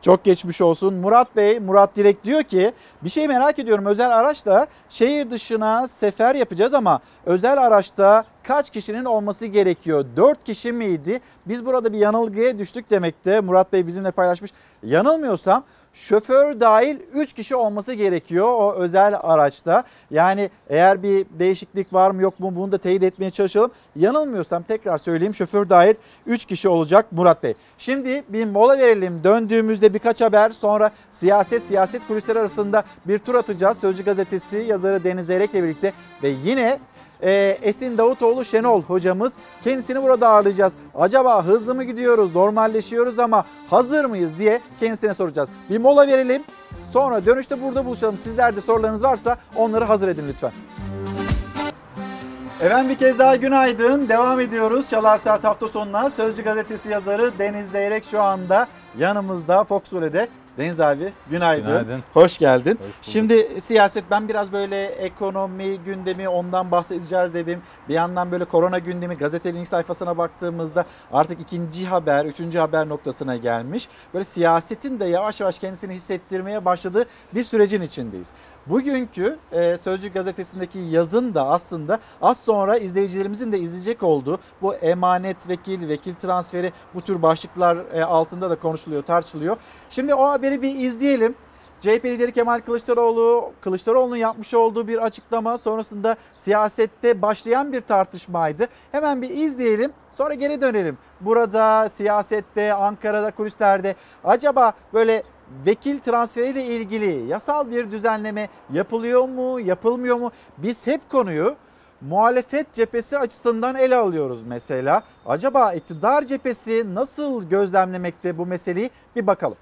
S1: Çok geçmiş olsun. Murat Bey, Murat Direk diyor ki bir şey merak ediyorum. Özel araçla şehir dışına sefer yapacağız ama özel araçta kaç kişinin olması gerekiyor? 4 kişi miydi? Biz burada bir yanılgıya düştük demekte. Murat Bey bizimle paylaşmış. Yanılmıyorsam şoför dahil 3 kişi olması gerekiyor o özel araçta. Yani eğer bir değişiklik var mı yok mu bunu da teyit etmeye çalışalım. Yanılmıyorsam tekrar söyleyeyim şoför dahil 3 kişi olacak Murat Bey. Şimdi bir mola verelim. Döndüğümüzde birkaç haber sonra siyaset siyaset kulisleri arasında bir tur atacağız. Sözcü gazetesi yazarı Deniz Eyrek'le birlikte ve yine e, Esin Davutoğlu Şenol hocamız. Kendisini burada ağırlayacağız. Acaba hızlı mı gidiyoruz, normalleşiyoruz ama hazır mıyız diye kendisine soracağız. Bir mola verelim. Sonra dönüşte burada buluşalım. Sizler de sorularınız varsa onları hazır edin lütfen. Efendim bir kez daha günaydın. Devam ediyoruz Çalar Saat hafta sonuna. Sözcü gazetesi yazarı Deniz Zeyrek şu anda yanımızda Fox Sure'de. Deniz abi günaydın.
S15: Günaydın.
S1: Hoş geldin.
S15: bulduk.
S1: Şimdi siyaset ben biraz böyle ekonomi gündemi ondan bahsedeceğiz dedim. Bir yandan böyle korona gündemi gazete link sayfasına baktığımızda artık ikinci haber, üçüncü haber noktasına gelmiş. Böyle siyasetin de yavaş yavaş kendisini hissettirmeye başladığı bir sürecin içindeyiz. Bugünkü e, Sözcük gazetesindeki yazın da aslında az sonra izleyicilerimizin de izleyecek olduğu bu emanet vekil, vekil transferi bu tür başlıklar e, altında da konuşuluyor, tartışılıyor. Şimdi o haberi bir izleyelim. CHP lideri Kemal Kılıçdaroğlu, Kılıçdaroğlu'nun yapmış olduğu bir açıklama sonrasında siyasette başlayan bir tartışmaydı. Hemen bir izleyelim sonra geri dönelim. Burada siyasette, Ankara'da, kulislerde acaba böyle vekil transferiyle ilgili yasal bir düzenleme yapılıyor mu, yapılmıyor mu? Biz hep konuyu muhalefet cephesi açısından ele alıyoruz mesela. Acaba iktidar cephesi nasıl gözlemlemekte bu meseleyi bir bakalım.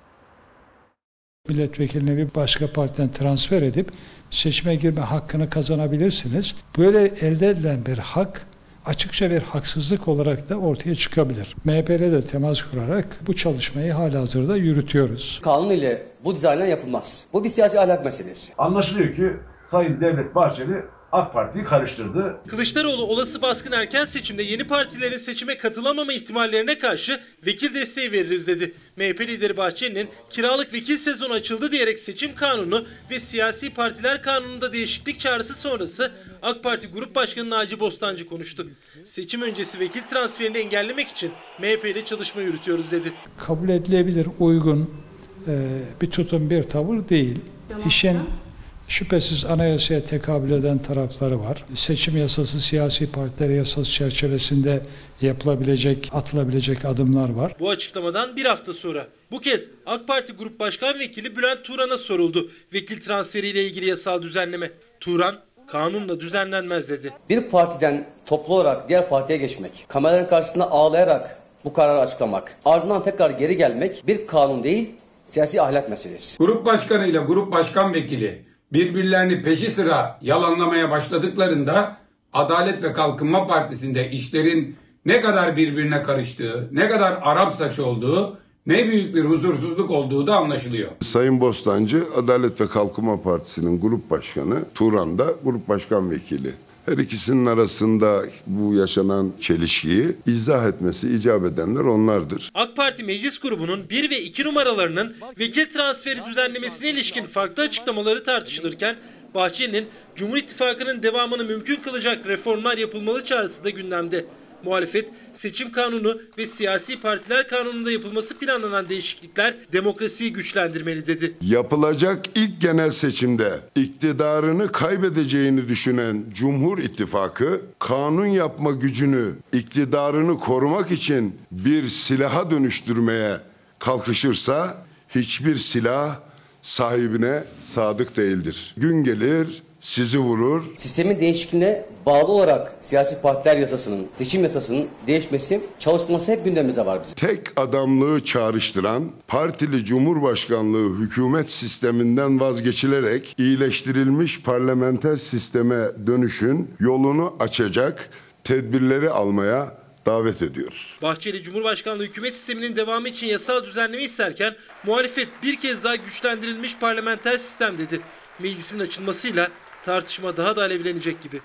S16: Milletvekilini bir başka partiden transfer edip seçime girme hakkını kazanabilirsiniz. Böyle elde edilen bir hak açıkça bir haksızlık olarak da ortaya çıkabilir. MHP'yle de temas kurarak bu çalışmayı halihazırda yürütüyoruz.
S17: Kanun ile bu dizaynlar yapılmaz. Bu bir siyasi ahlak meselesi.
S18: Anlaşılıyor ki Sayın Devlet Bahçeli AK Parti'yi karıştırdı.
S19: Kılıçdaroğlu olası baskın erken seçimde yeni partilerin seçime katılamama ihtimallerine karşı vekil desteği veririz dedi. MHP lideri Bahçeli'nin kiralık vekil sezonu açıldı diyerek seçim kanunu ve siyasi partiler kanununda değişiklik çağrısı sonrası AK Parti Grup Başkanı Naci Bostancı konuştu. Seçim öncesi vekil transferini engellemek için MHP ile çalışma yürütüyoruz dedi.
S16: Kabul edilebilir, uygun e, bir tutum, bir tavır değil. İşin şüphesiz anayasaya tekabül eden tarafları var. Seçim yasası, siyasi partiler yasası çerçevesinde yapılabilecek, atılabilecek adımlar var.
S19: Bu açıklamadan bir hafta sonra bu kez AK Parti Grup Başkan Vekili Bülent Turan'a soruldu vekil transferiyle ilgili yasal düzenleme. Turan kanunla düzenlenmez dedi.
S17: Bir partiden toplu olarak diğer partiye geçmek, kameraların karşısında ağlayarak bu kararı açıklamak, ardından tekrar geri gelmek bir kanun değil, siyasi ahlak meselesi.
S20: Grup başkanı ile grup başkan vekili birbirlerini peşi sıra yalanlamaya başladıklarında Adalet ve Kalkınma Partisi'nde işlerin ne kadar birbirine karıştığı, ne kadar Arap saçı olduğu, ne büyük bir huzursuzluk olduğu da anlaşılıyor.
S21: Sayın Bostancı Adalet ve Kalkınma Partisi'nin grup başkanı, Turan da grup başkan vekili. Her ikisinin arasında bu yaşanan çelişkiyi izah etmesi icap edenler onlardır.
S19: AK Parti meclis grubunun 1 ve 2 numaralarının vekil transferi düzenlemesine ilişkin farklı açıklamaları tartışılırken Bahçeli'nin Cumhur İttifakı'nın devamını mümkün kılacak reformlar yapılmalı çağrısı da gündemde. Muhalefet seçim kanunu ve siyasi partiler kanununda yapılması planlanan değişiklikler demokrasiyi güçlendirmeli dedi.
S21: Yapılacak ilk genel seçimde iktidarını kaybedeceğini düşünen Cumhur İttifakı kanun yapma gücünü, iktidarını korumak için bir silaha dönüştürmeye kalkışırsa hiçbir silah sahibine sadık değildir. Gün gelir sizi vurur.
S17: Sistemin değişikliğine bağlı olarak siyasi partiler yasasının, seçim yasasının değişmesi, çalışması hep gündemimizde var bizim.
S21: Tek adamlığı çağrıştıran partili cumhurbaşkanlığı hükümet sisteminden vazgeçilerek iyileştirilmiş parlamenter sisteme dönüşün yolunu açacak tedbirleri almaya davet ediyoruz.
S19: Bahçeli Cumhurbaşkanlığı hükümet sisteminin devamı için yasal düzenleme isterken muhalefet bir kez daha güçlendirilmiş parlamenter sistem dedi. Meclisin açılmasıyla tartışma daha da alevlenecek gibi.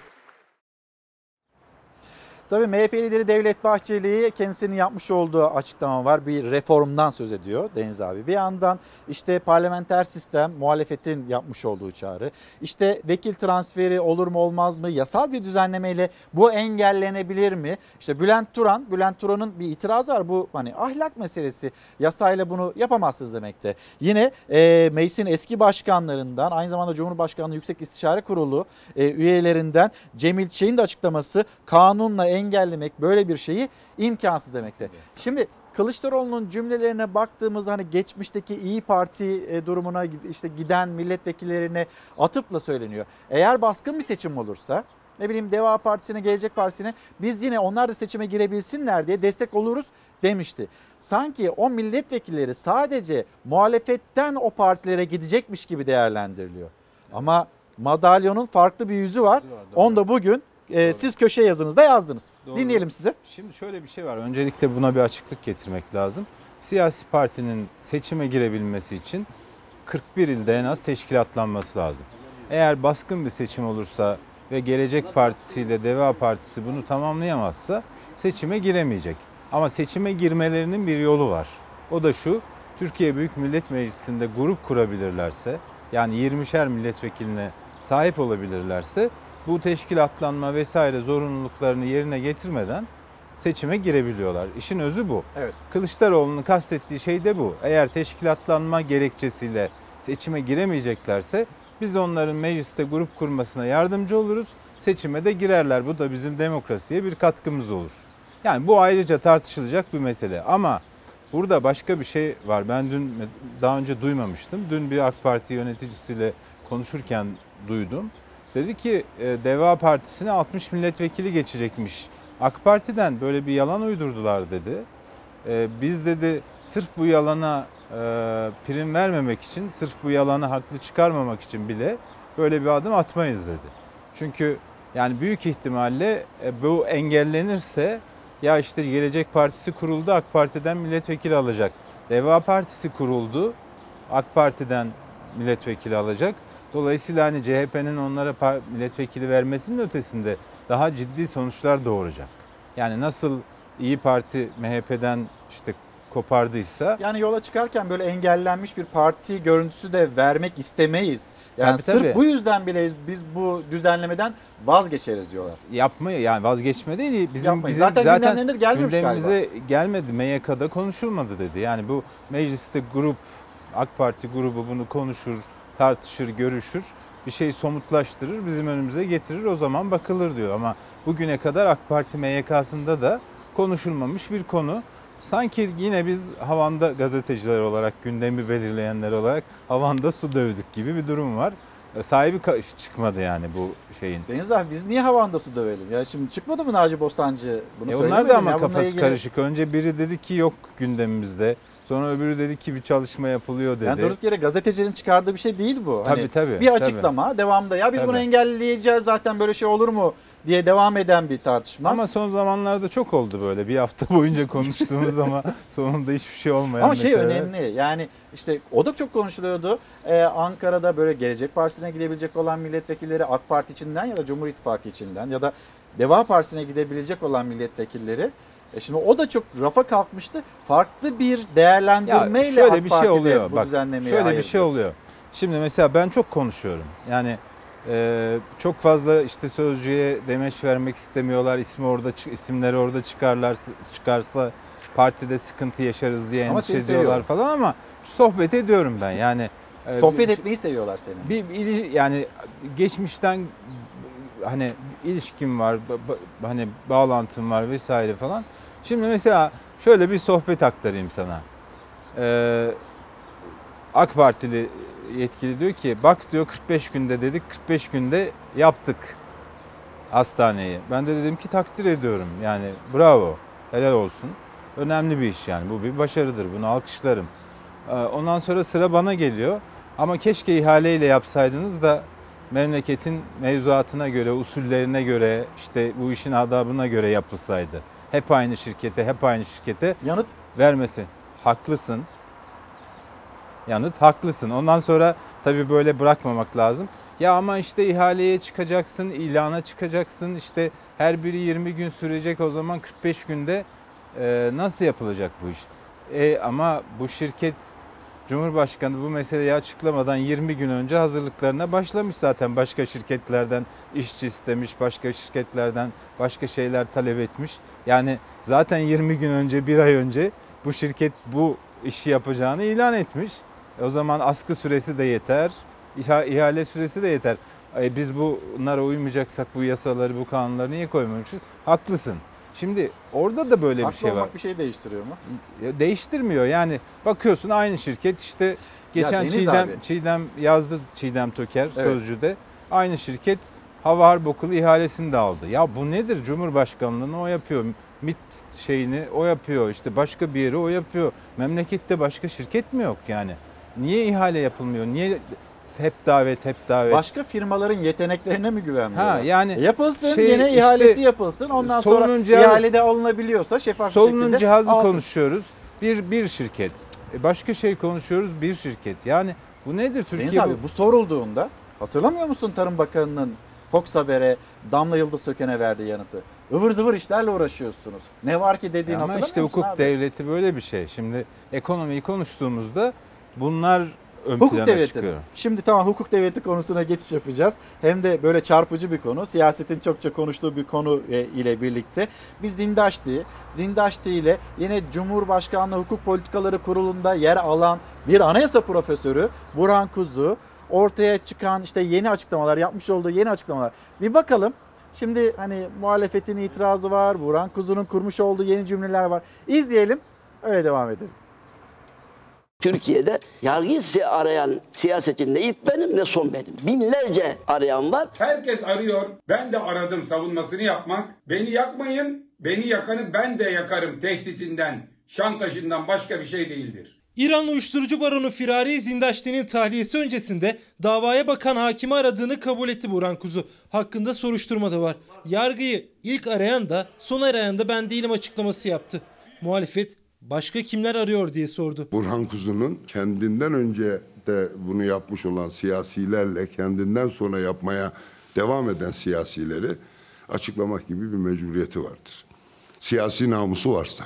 S1: Tabii MHP lideri Devlet Bahçeli kendisinin yapmış olduğu açıklama var. Bir reformdan söz ediyor Deniz abi. Bir yandan işte parlamenter sistem muhalefetin yapmış olduğu çağrı. İşte vekil transferi olur mu olmaz mı? Yasal bir düzenlemeyle bu engellenebilir mi? İşte Bülent Turan, Bülent Turan'ın bir itirazı var. Bu hani ahlak meselesi. Yasayla bunu yapamazsınız demekte. Yine e, meclisin eski başkanlarından aynı zamanda Cumhurbaşkanlığı Yüksek İstişare Kurulu e, üyelerinden Cemil Çiçek'in de açıklaması kanunla engellemek böyle bir şeyi imkansız demekte. Şimdi Kılıçdaroğlu'nun cümlelerine baktığımızda hani geçmişteki İyi Parti e, durumuna işte giden milletvekillerine atıfla söyleniyor. Eğer baskın bir seçim olursa ne bileyim Deva Partisi'ne, Gelecek Partisi'ne biz yine onlar da seçime girebilsinler diye destek oluruz demişti. Sanki o milletvekilleri sadece muhalefetten o partilere gidecekmiş gibi değerlendiriliyor. Ama madalyonun farklı bir yüzü var. Onu da bugün e, siz köşe yazınızda yazdınız.
S15: Doğru.
S1: Dinleyelim sizi.
S15: Şimdi şöyle bir şey var. Öncelikle buna bir açıklık getirmek lazım. Siyasi partinin seçime girebilmesi için 41 ilde en az teşkilatlanması lazım. Eğer baskın bir seçim olursa ve Gelecek Partisi ile Deva Partisi bunu tamamlayamazsa seçime giremeyecek. Ama seçime girmelerinin bir yolu var. O da şu, Türkiye Büyük Millet Meclisi'nde grup kurabilirlerse, yani 20'şer milletvekiline sahip olabilirlerse bu teşkilatlanma vesaire zorunluluklarını yerine getirmeden seçime girebiliyorlar. İşin özü bu.
S1: Evet.
S15: Kılıçdaroğlu'nun kastettiği şey de bu. Eğer teşkilatlanma gerekçesiyle seçime giremeyeceklerse biz onların mecliste grup kurmasına yardımcı oluruz. Seçime de girerler. Bu da bizim demokrasiye bir katkımız olur. Yani bu ayrıca tartışılacak bir mesele. Ama burada başka bir şey var. Ben dün daha önce duymamıştım. Dün bir AK Parti yöneticisiyle konuşurken duydum. Dedi ki e, Deva Partisi'ne 60 milletvekili geçecekmiş. AK Parti'den böyle bir yalan uydurdular dedi. E, Biz dedi sırf bu yalana e, prim vermemek için, sırf bu yalanı haklı çıkarmamak için bile böyle bir adım atmayız dedi. Çünkü yani büyük ihtimalle bu engellenirse ya işte Gelecek Partisi kuruldu AK Parti'den milletvekili alacak. Deva Partisi kuruldu AK Parti'den milletvekili alacak. Dolayısıyla hani CHP'nin onlara milletvekili vermesinin ötesinde daha ciddi sonuçlar doğuracak. Yani nasıl İyi Parti MHP'den işte kopardıysa
S1: Yani yola çıkarken böyle engellenmiş bir parti görüntüsü de vermek istemeyiz. Yani
S15: Tabii,
S1: sırf
S15: tabii.
S1: bu yüzden bile biz bu düzenlemeden vazgeçeriz diyorlar.
S15: yapmıyor yani vazgeçme değil bizim bizim
S1: Zaten
S15: zaten,
S1: gündemlerine de gelmemiş
S15: gündemimize gelmedi MYK'da konuşulmadı dedi. Yani bu mecliste grup AK Parti grubu bunu konuşur, tartışır, görüşür. Bir şey somutlaştırır, bizim önümüze getirir o zaman bakılır diyor. Ama bugüne kadar AK Parti MYK'sında da konuşulmamış bir konu. Sanki yine biz havanda gazeteciler olarak, gündemi belirleyenler olarak havanda su dövdük gibi bir durum var. E, Sahibi çıkmadı yani bu şeyin.
S1: Deniz abi biz niye havanda su dövelim? Ya şimdi çıkmadı mı Naci Bostancı? Bunu
S15: E onlar da ama
S1: ya.
S15: Kafası
S1: ilgili-
S15: karışık. Önce biri dedi ki yok gündemimizde. Sonra öbürü dedi ki bir çalışma yapılıyor dedi.
S1: Yani durduk yere gazetecinin çıkardığı bir şey değil bu.
S15: Tabii,
S1: Hani
S15: tabii,
S1: Bir
S15: tabii.
S1: açıklama devamda ya biz bunu
S15: Tabii.
S1: engelleyeceğiz zaten böyle şey olur mu diye devam eden bir tartışma.
S15: Ama son zamanlarda çok oldu böyle. Bir hafta boyunca konuştuğumuz ama sonunda hiçbir şey olmayan
S1: Ama şey
S15: meseleler.
S1: önemli yani işte o da çok konuşuluyordu. Ee, Ankara'da böyle Gelecek Partisi'ne gidebilecek olan milletvekilleri AK Parti içinden ya da Cumhur İttifakı içinden ya da Deva Partisi'ne gidebilecek olan milletvekilleri e şimdi o da çok rafa kalkmıştı. Farklı bir
S15: Ya
S1: değerlendirmeyle
S15: şöyle
S1: AK
S15: bir şey oluyor.
S1: bu
S15: Bak,
S1: düzenlemeyi
S15: şöyle bir
S1: ayırdı.
S15: şey oluyor. Şimdi mesela ben çok konuşuyorum. Yani e, çok fazla işte sözcüye demeç vermek istemiyorlar. İsmi orada isimleri orada çıkarlar çıkarsa partide sıkıntı yaşarız diye
S1: Ama
S15: endişe ediyorlar falan ama sohbet ediyorum ben. Yani e,
S1: Sohbet
S15: bir-
S1: etmeyi seviyorlar seni.
S15: bir, bir yani geçmişten hani ilişkim var, hani bağlantım var vesaire falan. Şimdi mesela şöyle bir sohbet aktarayım sana. Ee, AK Partili yetkili diyor ki bak diyor 45 günde dedik 45 günde yaptık hastaneyi. Ben de dedim ki takdir ediyorum yani bravo helal olsun. Önemli bir iş yani bu bir başarıdır bunu alkışlarım. Ee, Ondan sonra sıra bana geliyor. Ama keşke ihaleyle yapsaydınız da memleketin mevzuatına göre, usullerine göre, işte bu işin adabına göre yapılsaydı. Hep aynı şirkete, hep aynı şirkete
S1: Yanıt
S15: vermesi. Haklısın. Yanıt haklısın. Ondan sonra tabii böyle bırakmamak lazım. Ya ama işte ihaleye çıkacaksın, ilana çıkacaksın. işte her biri 20 gün sürecek o zaman 45 günde e, nasıl yapılacak bu iş? E, ama bu şirket Cumhurbaşkanı bu meseleyi açıklamadan 20 gün önce hazırlıklarına başlamış zaten. Başka şirketlerden işçi istemiş, başka şirketlerden başka şeyler talep etmiş. Yani zaten 20 gün önce, bir ay önce bu şirket bu işi yapacağını ilan etmiş. O zaman askı süresi de yeter, iha- ihale süresi de yeter. E biz bunlara uymayacaksak bu yasaları, bu kanunları niye koymamışız? Haklısın. Şimdi orada da böyle
S1: haklı
S15: bir şey var.
S1: olmak bir şey değiştiriyor mu?
S15: Ya değiştirmiyor. Yani bakıyorsun aynı şirket işte geçen
S1: Deniz
S15: Çiğdem
S1: abi.
S15: Çiğdem yazdı Çiğdem Töker
S1: Evet.
S15: sözcüde. Aynı şirket Hava Harp Okulu ihalesini de aldı. Ya bu nedir? Cumhurbaşkanlığını o yapıyor. MİT şeyini o yapıyor. İşte başka bir yeri o yapıyor. Memlekette başka şirket mi yok yani? Niye ihale yapılmıyor? Niye hep davet hep davet?
S1: Başka firmaların yeteneklerine mi güvenmiyorlar?
S15: Ha, yani
S1: E yapılsın
S15: şey,
S1: yine
S15: işte
S1: ihalesi yapılsın. Ondan sonra
S15: solunun cihazı-
S1: ihalede alınabiliyorsa şeffaf bir
S15: Solunun
S1: şekilde
S15: cihazı
S1: alsın.
S15: konuşuyoruz. Bir bir şirket. E başka şey konuşuyoruz bir şirket. Yani Bu nedir Türkiye?
S1: Deniz abi
S15: bu-
S1: bu sorulduğunda hatırlamıyor musun Tarım Bakanı'nın Fox Haber'e Damla Yıldız Söken'e verdiği yanıtı? Ivır zıvır işlerle uğraşıyorsunuz. Ne var ki dediğini
S15: Ama
S1: hatırlamıyor
S15: işte
S1: musun
S15: hukuk
S1: abi?
S15: devleti böyle bir şey. Şimdi ekonomiyi konuştuğumuzda bunlar ön
S1: Hukuk
S15: plana
S1: devleti.
S15: çıkıyor.
S1: Şimdi tamam hukuk devleti konusuna geçiş yapacağız. Hem de böyle çarpıcı bir konu. Siyasetin çokça konuştuğu bir konu e, ile birlikte. Biz Zindaşti, Zindaşti ile yine Cumhurbaşkanlığı Hukuk Politikaları Kurulu'nda yer alan bir anayasa profesörü Burhan Kuzu ortaya çıkan işte yeni açıklamalar, yapmış olduğu yeni açıklamalar. Bir bakalım. Şimdi hani muhalefetin itirazı var, Burhan Kuzu'nun kurmuş olduğu yeni cümleler var. İzleyelim, öyle devam edelim.
S22: Türkiye'de yargıyı arayan siyasetçi ne ilk benim ne son benim. Binlerce arayan var.
S20: Herkes arıyor. Ben de aradım savunmasını yapmak. Beni yakmayın. Beni yakanı ben de yakarım tehditinden, şantajından başka bir şey değildir.
S19: İranlı uyuşturucu baronu Firari Zindaşti'nin tahliyesi öncesinde davaya bakan hakimi aradığını kabul etti Burhan Kuzu. Hakkında soruşturma da var. Yargıyı ilk arayan da son arayan da ben değilim açıklaması yaptı. Muhalefet başka kimler arıyor diye sordu.
S21: Burhan Kuzu'nun kendinden önce de bunu yapmış olan siyasilerle kendinden sonra yapmaya devam eden siyasileri açıklamak gibi bir mecburiyeti vardır. Siyasi namusu varsa.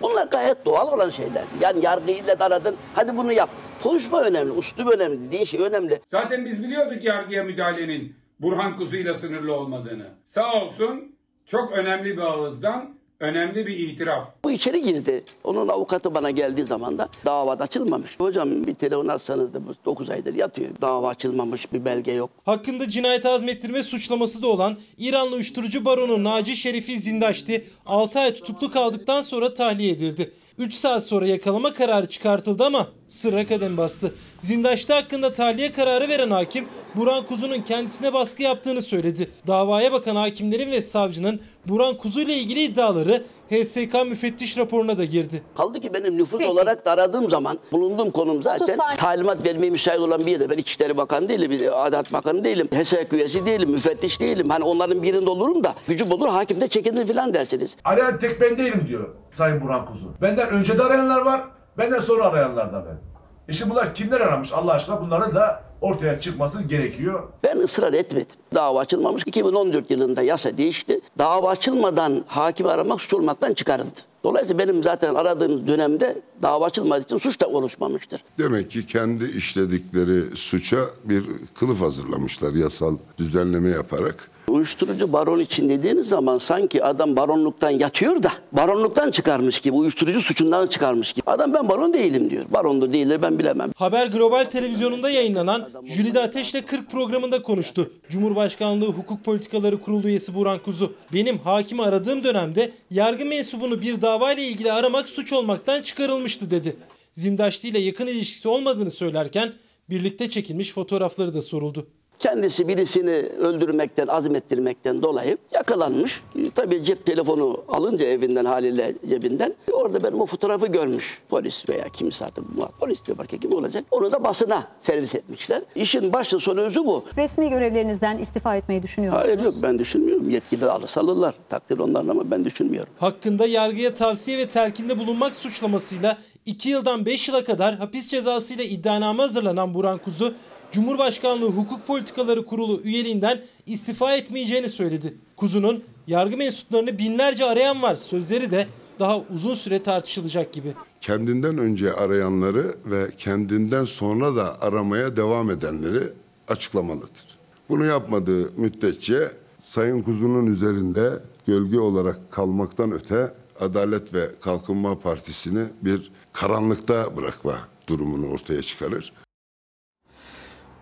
S22: Bunlar gayet doğal olan şeyler. Yani yargıyla da aradın hadi bunu yap. Konuşma önemli, üslup önemli, dediğin şey önemli.
S20: Zaten biz biliyorduk yargıya müdahalenin Burhan Kuzu'yla sınırlı olmadığını. Sağ olsun çok önemli bir ağızdan önemli bir itiraf.
S22: Bu içeri girdi. Onun avukatı bana geldiği zaman da davada açılmamış. Hocam bir telefon atsanız da 9 aydır yatıyor. Dava açılmamış bir belge yok.
S19: Hakkında cinayet azmettirme suçlaması da olan İranlı uyuşturucu baronu Naci Şerifi Zindaşti 6 ay tutuklu kaldıktan sonra tahliye edildi. 3 saat sonra yakalama kararı çıkartıldı ama sırra kadem bastı. Zindaşti hakkında tahliye kararı veren hakim Burhan Kuzu'nun kendisine baskı yaptığını söyledi. Davaya bakan hakimlerin ve savcının Burhan Kuzu ile ilgili iddiaları HSK müfettiş raporuna da girdi.
S22: Kaldı ki benim nüfus olarak da aradığım zaman bulunduğum konum zaten talimat vermeye müsait olan bir yerde. Ben İçişleri Bakanı değilim, Adalet Bakanı değilim, HSK üyesi değilim, müfettiş değilim. Hani onların birinde olurum da gücüm olur hakim de çekinir falan dersiniz.
S18: Arayan tek ben değilim diyor Sayın Burhan Kuzu. Benden önce de arayanlar var, benden sonra arayanlar da ben. E şimdi bunlar kimler aramış Allah aşkına bunların da ortaya çıkması gerekiyor.
S22: Ben ısrar etmedim. Dava açılmamış. 2014 yılında yasa değişti. Dava açılmadan hakimi aramak suç olmaktan çıkarıldı. Dolayısıyla benim zaten aradığım dönemde dava açılmadığı için suç da oluşmamıştır.
S21: Demek ki kendi işledikleri suça bir kılıf hazırlamışlar yasal düzenleme yaparak.
S22: Uyuşturucu baron için dediğiniz zaman sanki adam baronluktan yatıyor da baronluktan çıkarmış gibi, uyuşturucu suçundan çıkarmış gibi. Adam ben baron değilim diyor. Baron da değildir ben bilemem.
S19: Haber Global Televizyonunda yayınlanan Jülide Ateş'le 40 programında konuştu. Cumhurbaşkanlığı Hukuk Politikaları Kurulu üyesi Burhan Kuzu. Benim hakimi aradığım dönemde yargı mensubunu bir davayla ilgili aramak suç olmaktan çıkarılmıştı dedi. Zindaşti ile yakın ilişkisi olmadığını söylerken birlikte çekilmiş fotoğrafları da soruldu.
S22: Kendisi birisini öldürmekten, azmettirmekten dolayı yakalanmış. E, Tabii cep telefonu alınca evinden haliyle cebinden orada benim o fotoğrafı görmüş. Polis veya kimse artık polis diyor belki kim olacak. Onu da basına servis etmişler. İşin başlı sonu özü bu.
S23: Resmi görevlerinizden istifa etmeyi düşünüyor musunuz?
S22: Hayır yok ben düşünmüyorum. Yetkili alırsa alırlar. Takdir onların ama ben düşünmüyorum.
S19: Hakkında yargıya tavsiye ve telkinde bulunmak suçlamasıyla 2 yıldan 5 yıla kadar hapis cezası ile iddianame hazırlanan Burhan Kuzu, Cumhurbaşkanlığı Hukuk Politikaları Kurulu üyeliğinden istifa etmeyeceğini söyledi. Kuzu'nun yargı mensuplarını binlerce arayan var sözleri de daha uzun süre tartışılacak gibi.
S21: Kendinden önce arayanları ve kendinden sonra da aramaya devam edenleri açıklamalıdır. Bunu yapmadığı müddetçe Sayın Kuzu'nun üzerinde gölge olarak kalmaktan öte Adalet ve Kalkınma Partisi'ni bir karanlıkta bırakma durumunu ortaya çıkarır.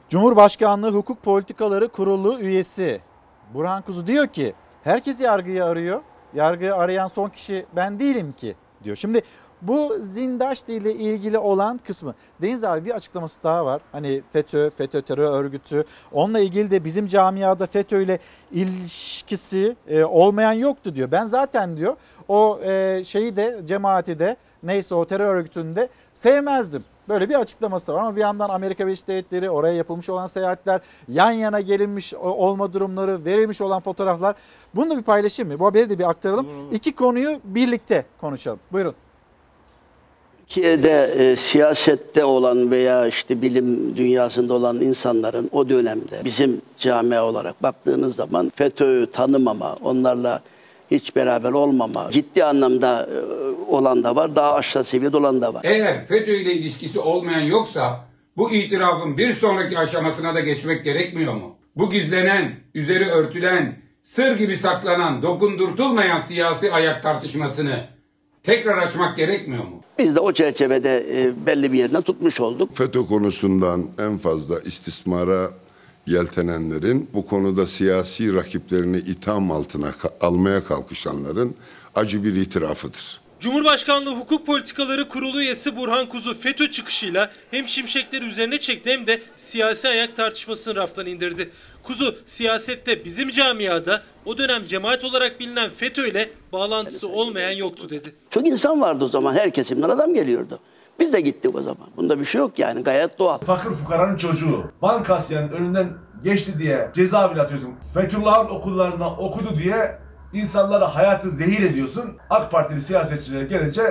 S1: Cumhurbaşkanlığı Hukuk Politikaları Kurulu üyesi Burhan Kuzu diyor ki herkes yargıyı arıyor. Yargıyı arayan son kişi ben değilim ki diyor. Şimdi bu Zindaşti ile ilgili olan kısmı. Deniz abi bir açıklaması daha var. Hani FETÖ, FETÖ terör örgütü. Onunla ilgili de bizim camiada FETÖ ile ilişkisi e, olmayan yoktu diyor. Ben zaten diyor o e, şeyi de cemaati de neyse o terör örgütünü de sevmezdim. Böyle bir açıklaması da var ama bir yandan Amerika Birleşik Devletleri, oraya yapılmış olan seyahatler, yan yana gelinmiş olma durumları, verilmiş olan fotoğraflar. Bunu da bir paylaşayım mı? Bu haberi de bir aktaralım. İki konuyu birlikte konuşalım. Buyurun.
S22: Türkiye'de e, siyasette olan veya işte bilim dünyasında olan insanların o dönemde bizim camia olarak baktığınız zaman FETÖ'yü tanımama, onlarla hiç beraber olmama, ciddi anlamda e, olan da var, daha aşağı seviyede olan da var.
S20: Eğer FETÖ ile ilişkisi olmayan yoksa bu itirafın bir sonraki aşamasına da geçmek gerekmiyor mu? Bu gizlenen, üzeri örtülen, sır gibi saklanan, dokundurtulmayan siyasi ayak tartışmasını tekrar açmak gerekmiyor mu?
S22: Biz de o çerçevede e, belli bir yerine tutmuş olduk.
S21: FETÖ konusundan en fazla istismara yeltenenlerin, bu konuda siyasi rakiplerini itham altına almaya kalkışanların acı bir itirafıdır.
S19: Cumhurbaşkanlığı Hukuk Politikaları Kurulu üyesi Burhan Kuzu FETÖ çıkışıyla hem şimşekleri üzerine çekti hem de siyasi ayak tartışmasını raftan indirdi. Kuzu siyasette bizim camiada o dönem cemaat olarak bilinen FETÖ ile bağlantısı olmayan yoktu dedi.
S22: Çok insan vardı o zaman, her kesimden adam geliyordu. Biz de gittik o zaman. Bunda bir şey yok yani, gayet doğal.
S18: Fakir fukaranın çocuğu bankasyanın önünden geçti diye cezaevine atıyorsun. Fethullah'ın okullarında okudu diye insanlara hayatı zehir ediyorsun. AK Partili siyasetçilere gelince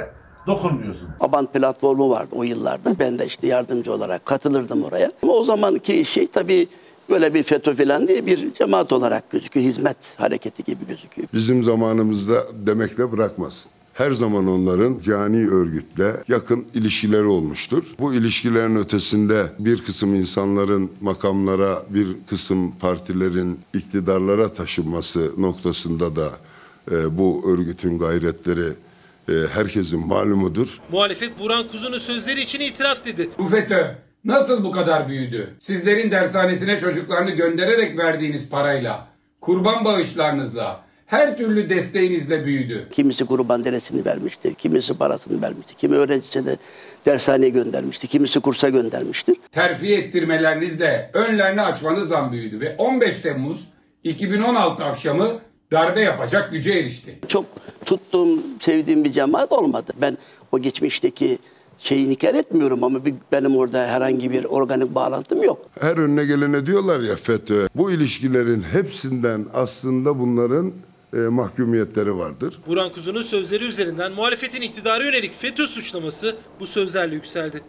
S18: dokunmuyorsun.
S22: Aban platformu vardı o yıllarda. Ben de işte yardımcı olarak katılırdım oraya. Ama o zamanki şey tabii böyle bir FETÖ falan değil bir cemaat olarak gözüküyor. Hizmet hareketi gibi gözüküyor.
S21: Bizim zamanımızda demekle bırakmasın. Her zaman onların cani örgütle yakın ilişkileri olmuştur. Bu ilişkilerin ötesinde bir kısım insanların makamlara, bir kısım partilerin iktidarlara taşınması noktasında da e, bu örgütün gayretleri e, herkesin malumudur.
S19: Muhalefet Burhan Kuzu'nun sözleri için itiraf dedi.
S20: Bu FETÖ nasıl bu kadar büyüdü? Sizlerin dershanesine çocuklarını göndererek verdiğiniz parayla, kurban bağışlarınızla, her türlü desteğinizle büyüdü.
S22: Kimisi kurban deresini vermiştir, kimisi parasını vermiştir, kimi öğrencisini dershaneye göndermiştir, kimisi kursa göndermiştir.
S20: Terfi ettirmelerinizle, önlerini açmanızla büyüdü ve 15 Temmuz 2016 akşamı darbe yapacak güce erişti.
S22: Çok tuttuğum, sevdiğim bir cemaat olmadı. Ben o geçmişteki şeyi inkar etmiyorum ama bir, benim orada herhangi bir organik bağlantım yok.
S21: Her önüne gelene diyorlar ya FETÖ. Bu ilişkilerin hepsinden aslında bunların e, mahkumiyetleri vardır.
S19: Burhan Kuzu'nun sözleri üzerinden muhalefetin iktidara yönelik FETÖ suçlaması bu sözlerle yükseldi.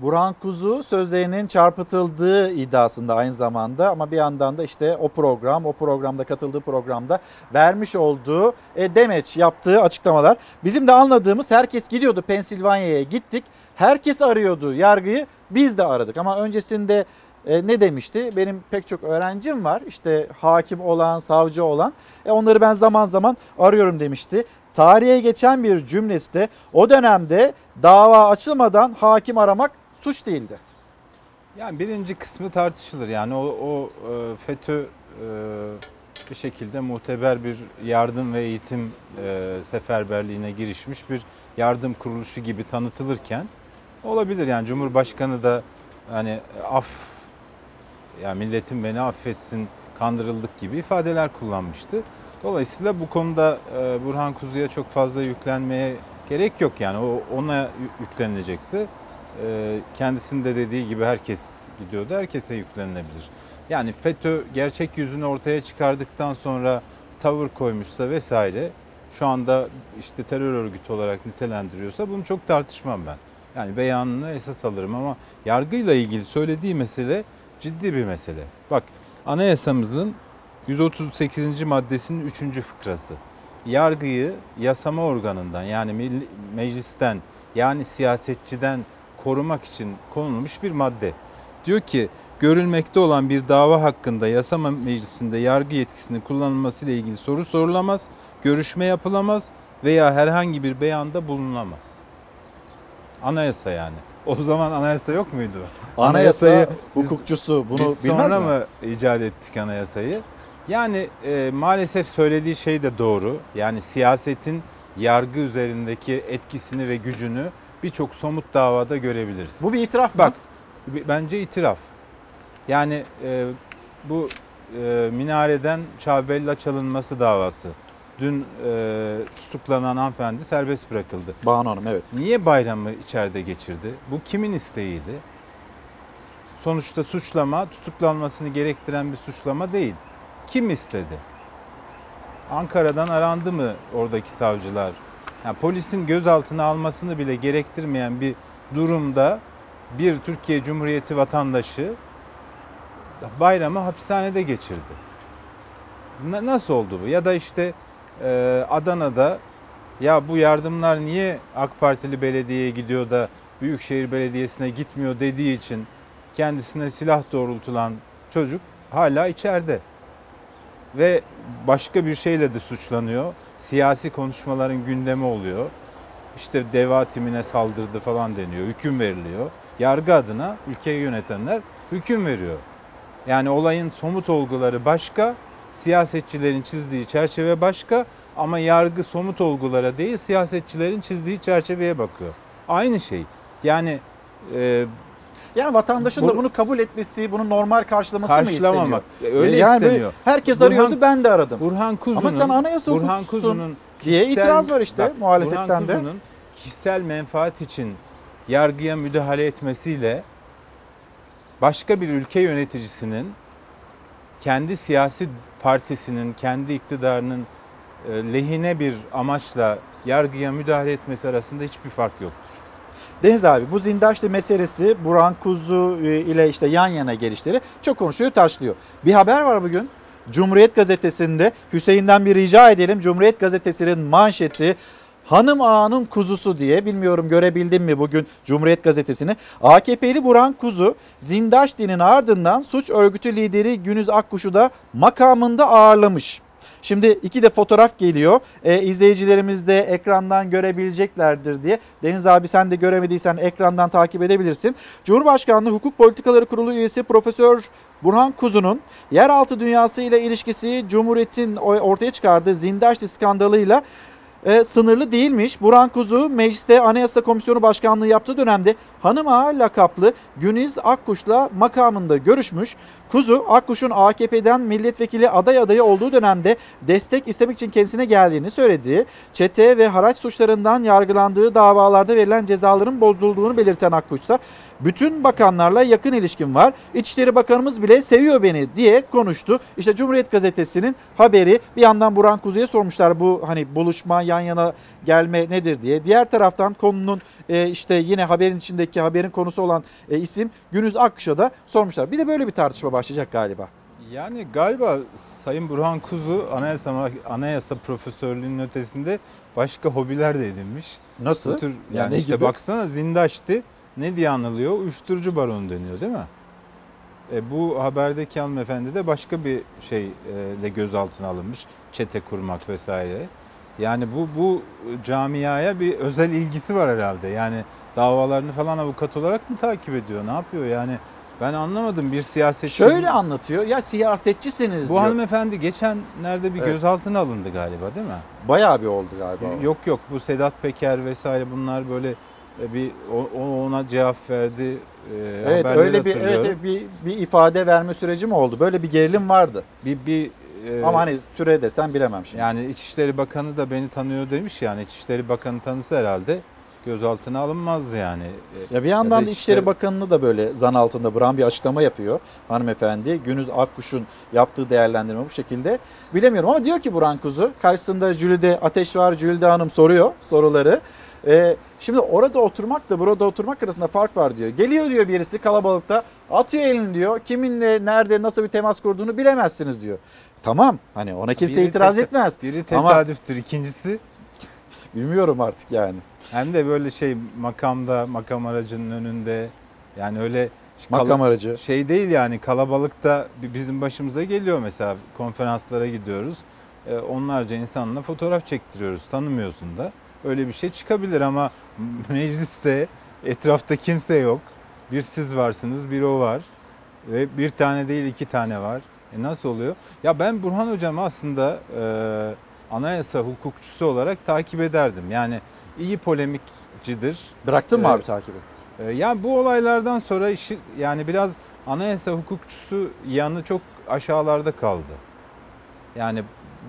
S1: Burhan Kuzu sözlerinin çarpıtıldığı iddiasında aynı zamanda ama bir yandan da işte o program, o programda katıldığı programda vermiş olduğu e, demeç yaptığı açıklamalar. Bizim de anladığımız herkes gidiyordu Pensilvanya'ya gittik. Herkes arıyordu yargıyı biz de aradık ama öncesinde e, ne demişti? Benim pek çok öğrencim var işte hakim olan, savcı olan e, onları ben zaman zaman arıyorum demişti. Tarihe geçen bir cümlesi de o dönemde dava açılmadan hakim aramak suç değildi.
S15: Yani birinci kısmı tartışılır. Yani o, o e, FETÖ e, bir şekilde muteber bir yardım ve eğitim e, seferberliğine girişmiş bir yardım kuruluşu gibi tanıtılırken olabilir. Yani Cumhurbaşkanı da hani af yani milletin beni affetsin kandırıldık gibi ifadeler kullanmıştı. Dolayısıyla bu konuda e, Burhan Kuzu'ya çok fazla yüklenmeye gerek yok yani o ona yüklenilecekse e, kendisinin de dediği gibi herkes gidiyordu herkese yüklenilebilir. Yani FETÖ gerçek yüzünü ortaya çıkardıktan sonra tavır koymuşsa vesaire şu anda işte terör örgütü olarak nitelendiriyorsa bunu çok tartışmam ben. Yani beyanını esas alırım ama yargıyla ilgili söylediği mesele ciddi bir mesele. Bak anayasamızın 138. maddesinin 3. fıkrası. Yargıyı yasama organından yani meclisten yani siyasetçiden korumak için konulmuş bir madde. Diyor ki görülmekte olan bir dava hakkında yasama meclisinde yargı yetkisinin kullanılması ile ilgili soru sorulamaz, görüşme yapılamaz veya herhangi bir beyanda bulunamaz. Anayasa yani. O zaman anayasa yok muydu?
S1: Anayasa Anayasayı hukukçusu bunu
S15: biz
S1: bilmez
S15: sonra
S1: mi?
S15: mı icat ettik anayasayı? Yani e, maalesef söylediği şey de doğru. Yani siyasetin yargı üzerindeki etkisini ve gücünü birçok somut davada görebiliriz.
S1: Bu bir itiraf mı?
S15: Bak bence itiraf. Yani e, bu e, minareden Çağbella çalınması davası. Dün e, tutuklanan hanımefendi serbest bırakıldı.
S1: Banu Hanım evet.
S15: Niye bayramı içeride geçirdi? Bu kimin isteğiydi? Sonuçta suçlama tutuklanmasını gerektiren bir suçlama değil. Kim istedi? Ankara'dan arandı mı oradaki savcılar? Yani polisin gözaltına almasını bile gerektirmeyen bir durumda bir Türkiye Cumhuriyeti vatandaşı bayramı hapishanede geçirdi. Na- nasıl oldu bu? Ya da işte Adana'da ya bu yardımlar niye AK Partili belediyeye gidiyor da Büyükşehir Belediyesi'ne gitmiyor dediği için kendisine silah doğrultulan çocuk hala içeride. Ve başka bir şeyle de suçlanıyor. Siyasi konuşmaların gündemi oluyor. İşte deva timine saldırdı falan deniyor. Hüküm veriliyor. Yargı adına ülkeyi yönetenler hüküm veriyor. Yani olayın somut olguları başka, siyasetçilerin çizdiği çerçeve başka ama yargı somut olgulara değil siyasetçilerin çizdiği çerçeveye bakıyor. Aynı şey. Yani e,
S1: Yani vatandaşın
S15: Bu-
S1: da bunu kabul etmesi, bunu normal karşılaması mı isteniyor?
S15: karşılamamak. Öyle
S1: yani
S15: isteniyor.
S1: herkes
S15: Burhan-
S1: arıyordu ben de aradım.
S15: Burhan Kuzu'nun
S1: Ama sen anayasa
S15: Burhan Kuzu'nun
S1: diye
S15: kişisel-
S1: itiraz var işte
S15: Bak,
S1: muhalefetten
S15: Burhan
S1: de.
S15: Kuzu'nun kişisel menfaat için yargıya müdahale etmesiyle başka bir ülke yöneticisinin kendi siyasi partisinin, kendi iktidarının e, lehine bir amaçla yargıya müdahale etmesi arasında hiçbir fark yoktur.
S1: Deniz abi bu Zindaşlı meselesi Burhan Kuzu e, ile işte yan yana gelişleri çok konuşuyor tartışılıyor. Bir haber var bugün. Cumhuriyet Gazetesi'nde Hüseyin'den bir rica edelim. Cumhuriyet Gazetesi'nin manşeti Hanım Ağa'nın kuzusu diye bilmiyorum görebildin mi bugün Cumhuriyet Gazetesi'ni. AKP'li Burhan Kuzu Zindaşti'nin ardından suç örgütü lideri Günüz Akkuş'u da makamında ağırlamış. Şimdi iki de fotoğraf geliyor. E, izleyicilerimiz de ekrandan görebileceklerdir diye. Deniz abi sen de göremediysen ekrandan takip edebilirsin. Cumhurbaşkanlığı Hukuk Politikaları Kurulu üyesi Profesör Burhan Kuzu'nun yeraltı dünyası ile ilişkisi Cumhuriyet'in ortaya çıkardığı Zindaşti skandalıyla e, sınırlı değilmiş. Burhan Kuzu mecliste Anayasa Komisyonu Başkanlığı yaptığı dönemde Hanım Ağa lakaplı Güniz Akkuş'la makamında görüşmüş. Kuzu Akkuş'un AKP'den milletvekili aday adayı olduğu dönemde destek istemek için kendisine geldiğini söyledi. Çete ve haraç suçlarından yargılandığı davalarda verilen cezaların bozulduğunu belirten Akkuş ise bütün bakanlarla yakın ilişkim var. İçişleri Bakanımız bile seviyor beni diye konuştu. İşte Cumhuriyet Gazetesi'nin haberi bir yandan Burhan Kuzu'ya sormuşlar bu hani buluşma yan yana gelme nedir diye. Diğer taraftan konunun e, işte yine haberin içindeki haberin konusu olan e, isim Günüz Akkuş'a da sormuşlar. Bir de böyle bir tartışma başlayacak galiba.
S15: Yani galiba Sayın Burhan Kuzu anayasa anayasa profesörlüğünün ötesinde başka hobiler de edinmiş.
S1: Nasıl?
S15: Bu tür,
S1: Yani
S15: yani, işte
S1: gibi?
S15: baksana Zindaşti ne diye anılıyor? Uyuşturucu baronu deniyor değil mi? E, bu haberdeki hanımefendi de başka bir şeyle gözaltına alınmış. Çete kurmak vesaire. Yani bu bu camiaya bir özel ilgisi var herhalde. Yani davalarını falan avukat olarak mı takip ediyor? Ne yapıyor? Yani ben anlamadım bir siyasetçi.
S1: Şöyle anlatıyor. Ya siyasetçisiniz
S15: Bu
S1: diyor.
S15: hanımefendi geçenlerde bir
S1: Evet.
S15: gözaltına alındı galiba değil mi?
S1: Bayağı bir oldu galiba.
S15: Yok yok bu Sedat Peker vesaire bunlar böyle e, bir ona cevap verdi. e,
S1: Evet öyle bir evet bir bir ifade verme süreci mi oldu? Böyle bir gerilim vardı.
S15: bir bir e,
S1: Ama hani süre desen bilemem şimdi.
S15: yani İçişleri Bakanı da beni tanıyor demiş yani İçişleri Bakanı tanısa herhalde gözaltına alınmazdı yani. E,
S1: Ya bir yandan
S15: da
S1: da İçişleri
S15: İçişleri-
S1: Bakanı'nı da böyle zan altında bırakan bir açıklama yapıyor hanımefendi. Günüz Akkuş'un yaptığı değerlendirme bu şekilde. Bilemiyorum ama diyor ki Burhan Kuzu karşısında Jülide Ateş var. Jülide Hanım soruyor soruları. Ee, şimdi orada oturmakla burada oturmak arasında fark var diyor. Geliyor diyor birisi kalabalıkta atıyor elini diyor. Kiminle nerede nasıl bir temas kurduğunu bilemezsiniz diyor. Tamam hani ona kimse
S15: Biri
S1: itiraz
S15: tesa-
S1: etmez.
S15: Biri
S1: Ama
S15: tesadüftür ikincisi
S1: bilmiyorum artık yani.
S15: hem de böyle şey makamda makam aracının önünde yani öyle
S1: Makam aracı.
S15: şey değil yani kalabalıkta bi- bizim başımıza geliyor mesela konferanslara gidiyoruz. E, onlarca insanla fotoğraf çektiriyoruz. Tanımıyorsun da. Öyle bir şey çıkabilir ama mecliste etrafta kimse yok. Bir siz varsınız, bir o var. Ve bir tane değil iki tane var. E nasıl oluyor? Ya ben Burhan Hocam'ı aslında e, anayasa hukukçusu olarak takip ederdim. Yani iyi polemikcidir.
S1: Bıraktın mı
S15: E,
S1: abi takibi?
S15: e, Ya bu olaylardan sonra işi yani biraz anayasa hukukçusu yanı çok aşağılarda kaldı. Yani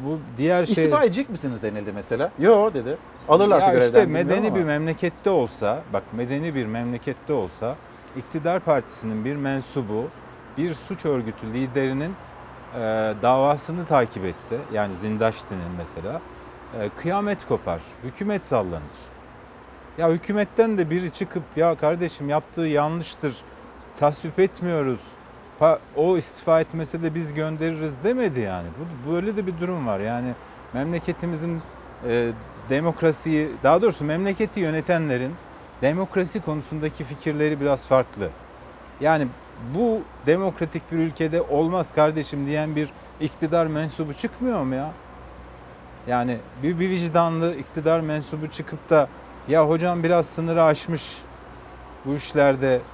S15: bu diğer şey
S1: İstifa edecek misiniz denildi mesela. Yo dedi. Alırlarsa görevden
S15: işte medeni
S1: ama.
S15: bir memlekette olsa, bak medeni bir memlekette olsa iktidar partisinin bir mensubu bir suç örgütü liderinin e, davasını takip etse yani Zindaşti'nin mesela e, kıyamet kopar, hükümet sallanır. Ya hükümetten de biri çıkıp ya kardeşim yaptığı yanlıştır, tasvip etmiyoruz, o istifa etmese de biz göndeririz demedi yani. Bu böyle de bir durum var. Yani memleketimizin e, demokrasiyi, daha doğrusu memleketi yönetenlerin demokrasi konusundaki fikirleri biraz farklı. Yani bu demokratik bir ülkede olmaz kardeşim diyen bir iktidar mensubu çıkmıyor mu ya? Yani bir, bir vicdanlı iktidar mensubu çıkıp da ya hocam biraz sınırı aşmış bu işlerde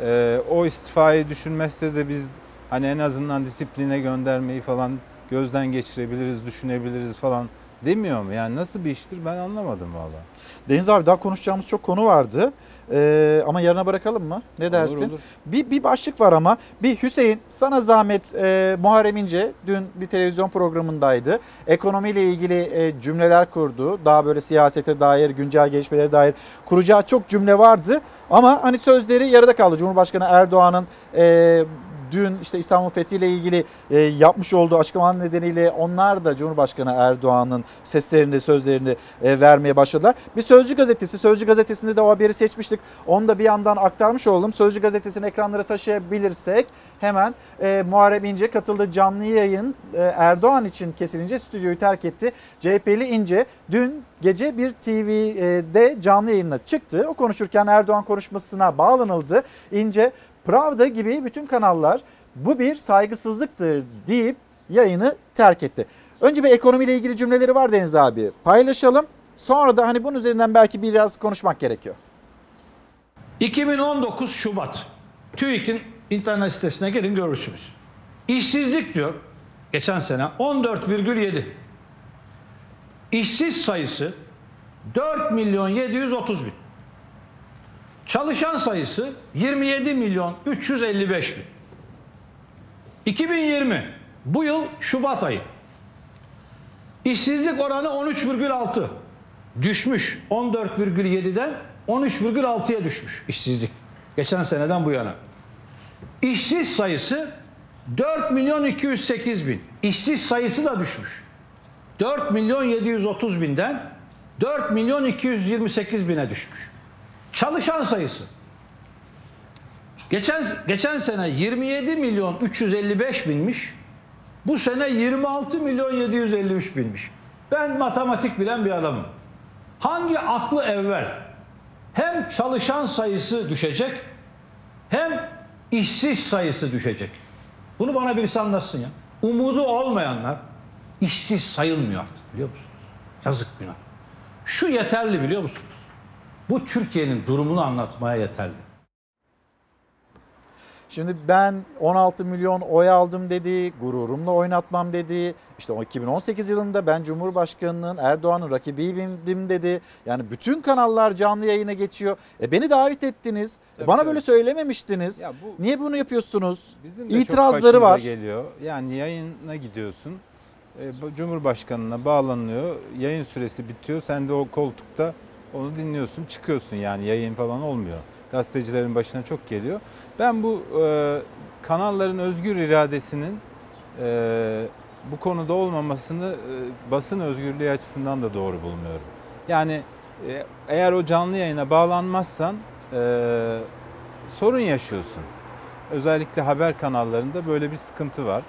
S15: e, o istifayı düşünmezse de biz hani en azından disipline göndermeyi falan gözden geçirebiliriz, düşünebiliriz falan demiyor mu? Yani nasıl bir iştir ben anlamadım valla.
S1: Deniz abi daha konuşacağımız çok konu vardı. Ee, ama yarına bırakalım mı? Ne dersin?
S15: olur.
S1: Bir, bir başlık var ama. Bir Hüseyin sana zahmet e, Muharrem İnce dün bir televizyon programındaydı. Ekonomiyle ilgili e, cümleler kurdu. Daha böyle siyasete dair, güncel gelişmelere dair kuracağı çok cümle vardı. Ama hani sözleri yarıda kaldı. Cumhurbaşkanı Erdoğan'ın e, dün işte İstanbul Fethi ile ilgili e, yapmış olduğu açıklamalar nedeniyle onlar da Cumhurbaşkanı Erdoğan'ın seslerini, sözlerini e, vermeye başladılar. Bir Sözcü gazetesi, Sözcü gazetesinde de o haberi seçmiştik. Onu da bir yandan aktarmış oldum. Sözcü gazetesinin ekranlara taşıyabilirsek hemen e, Muharrem İnce katıldığı canlı yayın e, Erdoğan için kesilince stüdyoyu terk etti. CHP'li İnce dün gece bir TV'de canlı yayına çıktı. O konuşurken Erdoğan konuşmasına bağlanıldı. İnce Pravda gibi bütün kanallar bu bir saygısızlıktır deyip yayını terk etti. Önce bir ekonomiyle ilgili cümleleri var Deniz abi. Paylaşalım. Sonra da hani bunun üzerinden belki biraz konuşmak gerekiyor.
S24: 2019 Şubat. TÜİK'in internet sitesine girin görürsünüz. İşsizlik diyor geçen sene 14,7. İşsiz sayısı 4 milyon 730 bin. Çalışan sayısı 27 milyon 355 bin. 2020 bu yıl Şubat ayı. İşsizlik oranı 13,6. Düşmüş 14,7'den 13,6'ya düşmüş işsizlik. Geçen seneden bu yana. İşsiz sayısı 4 milyon 208 bin. İşsiz sayısı da düşmüş. 4 milyon 730 binden 4 milyon 228 bine düşmüş. Çalışan sayısı. Geçen geçen sene 27 milyon 355 binmiş. Bu sene 26 milyon 753 binmiş. Ben matematik bilen bir adamım. Hangi aklı evvel hem çalışan sayısı düşecek hem işsiz sayısı düşecek. Bunu bana birisi anlatsın ya. Umudu olmayanlar işsiz sayılmıyor artık biliyor musunuz? Yazık günah. Şu yeterli biliyor musunuz? Bu Türkiye'nin durumunu anlatmaya yeterli.
S1: Şimdi ben 16 milyon oy aldım dedi, gururumla oynatmam dedi. İşte o 2018 yılında ben Cumhurbaşkanı'nın Erdoğan'ın rakibiydim dedi. Yani bütün kanallar canlı yayına geçiyor. E beni davet ettiniz.
S15: Tabii,
S1: Bana
S15: tabii.
S1: böyle söylememiştiniz.
S15: Ya bu-
S1: Niye bunu yapıyorsunuz?
S15: Bizim de çok
S1: İtirazları
S15: başımıza
S1: var.
S15: geliyor. Yani yayına gidiyorsun. e, Cumhurbaşkanına bağlanıyor. Yayın süresi bitiyor. Sen de o koltukta onu dinliyorsun, çıkıyorsun yani yayın falan olmuyor. Gazetecilerin başına çok geliyor. Ben bu e, kanalların özgür iradesinin e, bu konuda olmamasını e, basın özgürlüğü açısından da doğru bulmuyorum. Yani e, eğer o canlı yayına bağlanmazsan e, sorun yaşıyorsun. Özellikle haber kanallarında böyle bir sıkıntı var.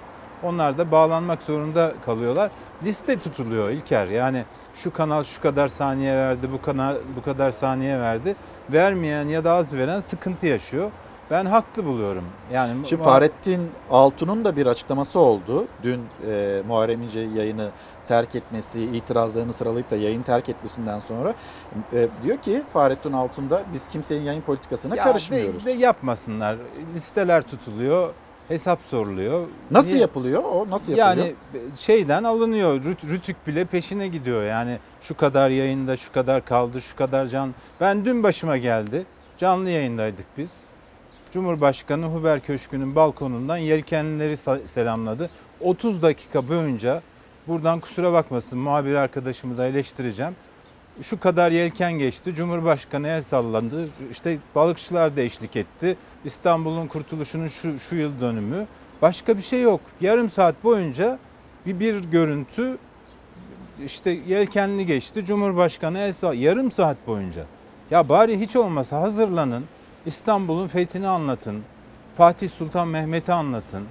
S15: Onlar da bağlanmak zorunda kalıyorlar. Liste tutuluyor İlker. Yani şu kanal şu kadar saniye verdi, bu kanal bu kadar saniye verdi. Vermeyen ya da az veren sıkıntı yaşıyor. Ben haklı buluyorum. Yani
S1: Şimdi
S15: mu-
S1: Fahrettin Altun'un da bir açıklaması oldu. Dün e, Muharrem İnce yayını terk etmesi, itirazlarını sıralayıp da yayın terk etmesinden sonra e, diyor ki Fahrettin Altun da biz kimsenin yayın politikasına
S15: Ya
S1: karışmıyoruz.
S15: De, de yapmasınlar. Listeler tutuluyor, hesap soruluyor.
S1: Nasıl
S15: Niye-
S1: yapılıyor? O nasıl yapılıyor?
S15: Yani şeyden alınıyor. Rüt, Rütük bile peşine gidiyor. Yani şu kadar yayında, şu kadar kaldı, şu kadar can. Ben dün başıma geldi. Canlı yayındaydık biz. Cumhurbaşkanı Huber Köşkü'nün balkonundan yelkenlileri selamladı. 30 dakika boyunca buradan kusura bakmasın muhabir arkadaşımı da eleştireceğim. Şu kadar yelken geçti. Cumhurbaşkanı el salladı. İşte balıkçılar da eşlik etti. İstanbul'un kurtuluşunun şu, şu yıl dönümü. Başka bir şey yok. Yarım saat boyunca bir, bir görüntü işte yelkenli geçti. Cumhurbaşkanı el sall- yarım saat boyunca. Ya bari hiç olmasa hazırlanın. İstanbul'un fethini anlatın. Fatih Sultan Mehmet'i anlatın.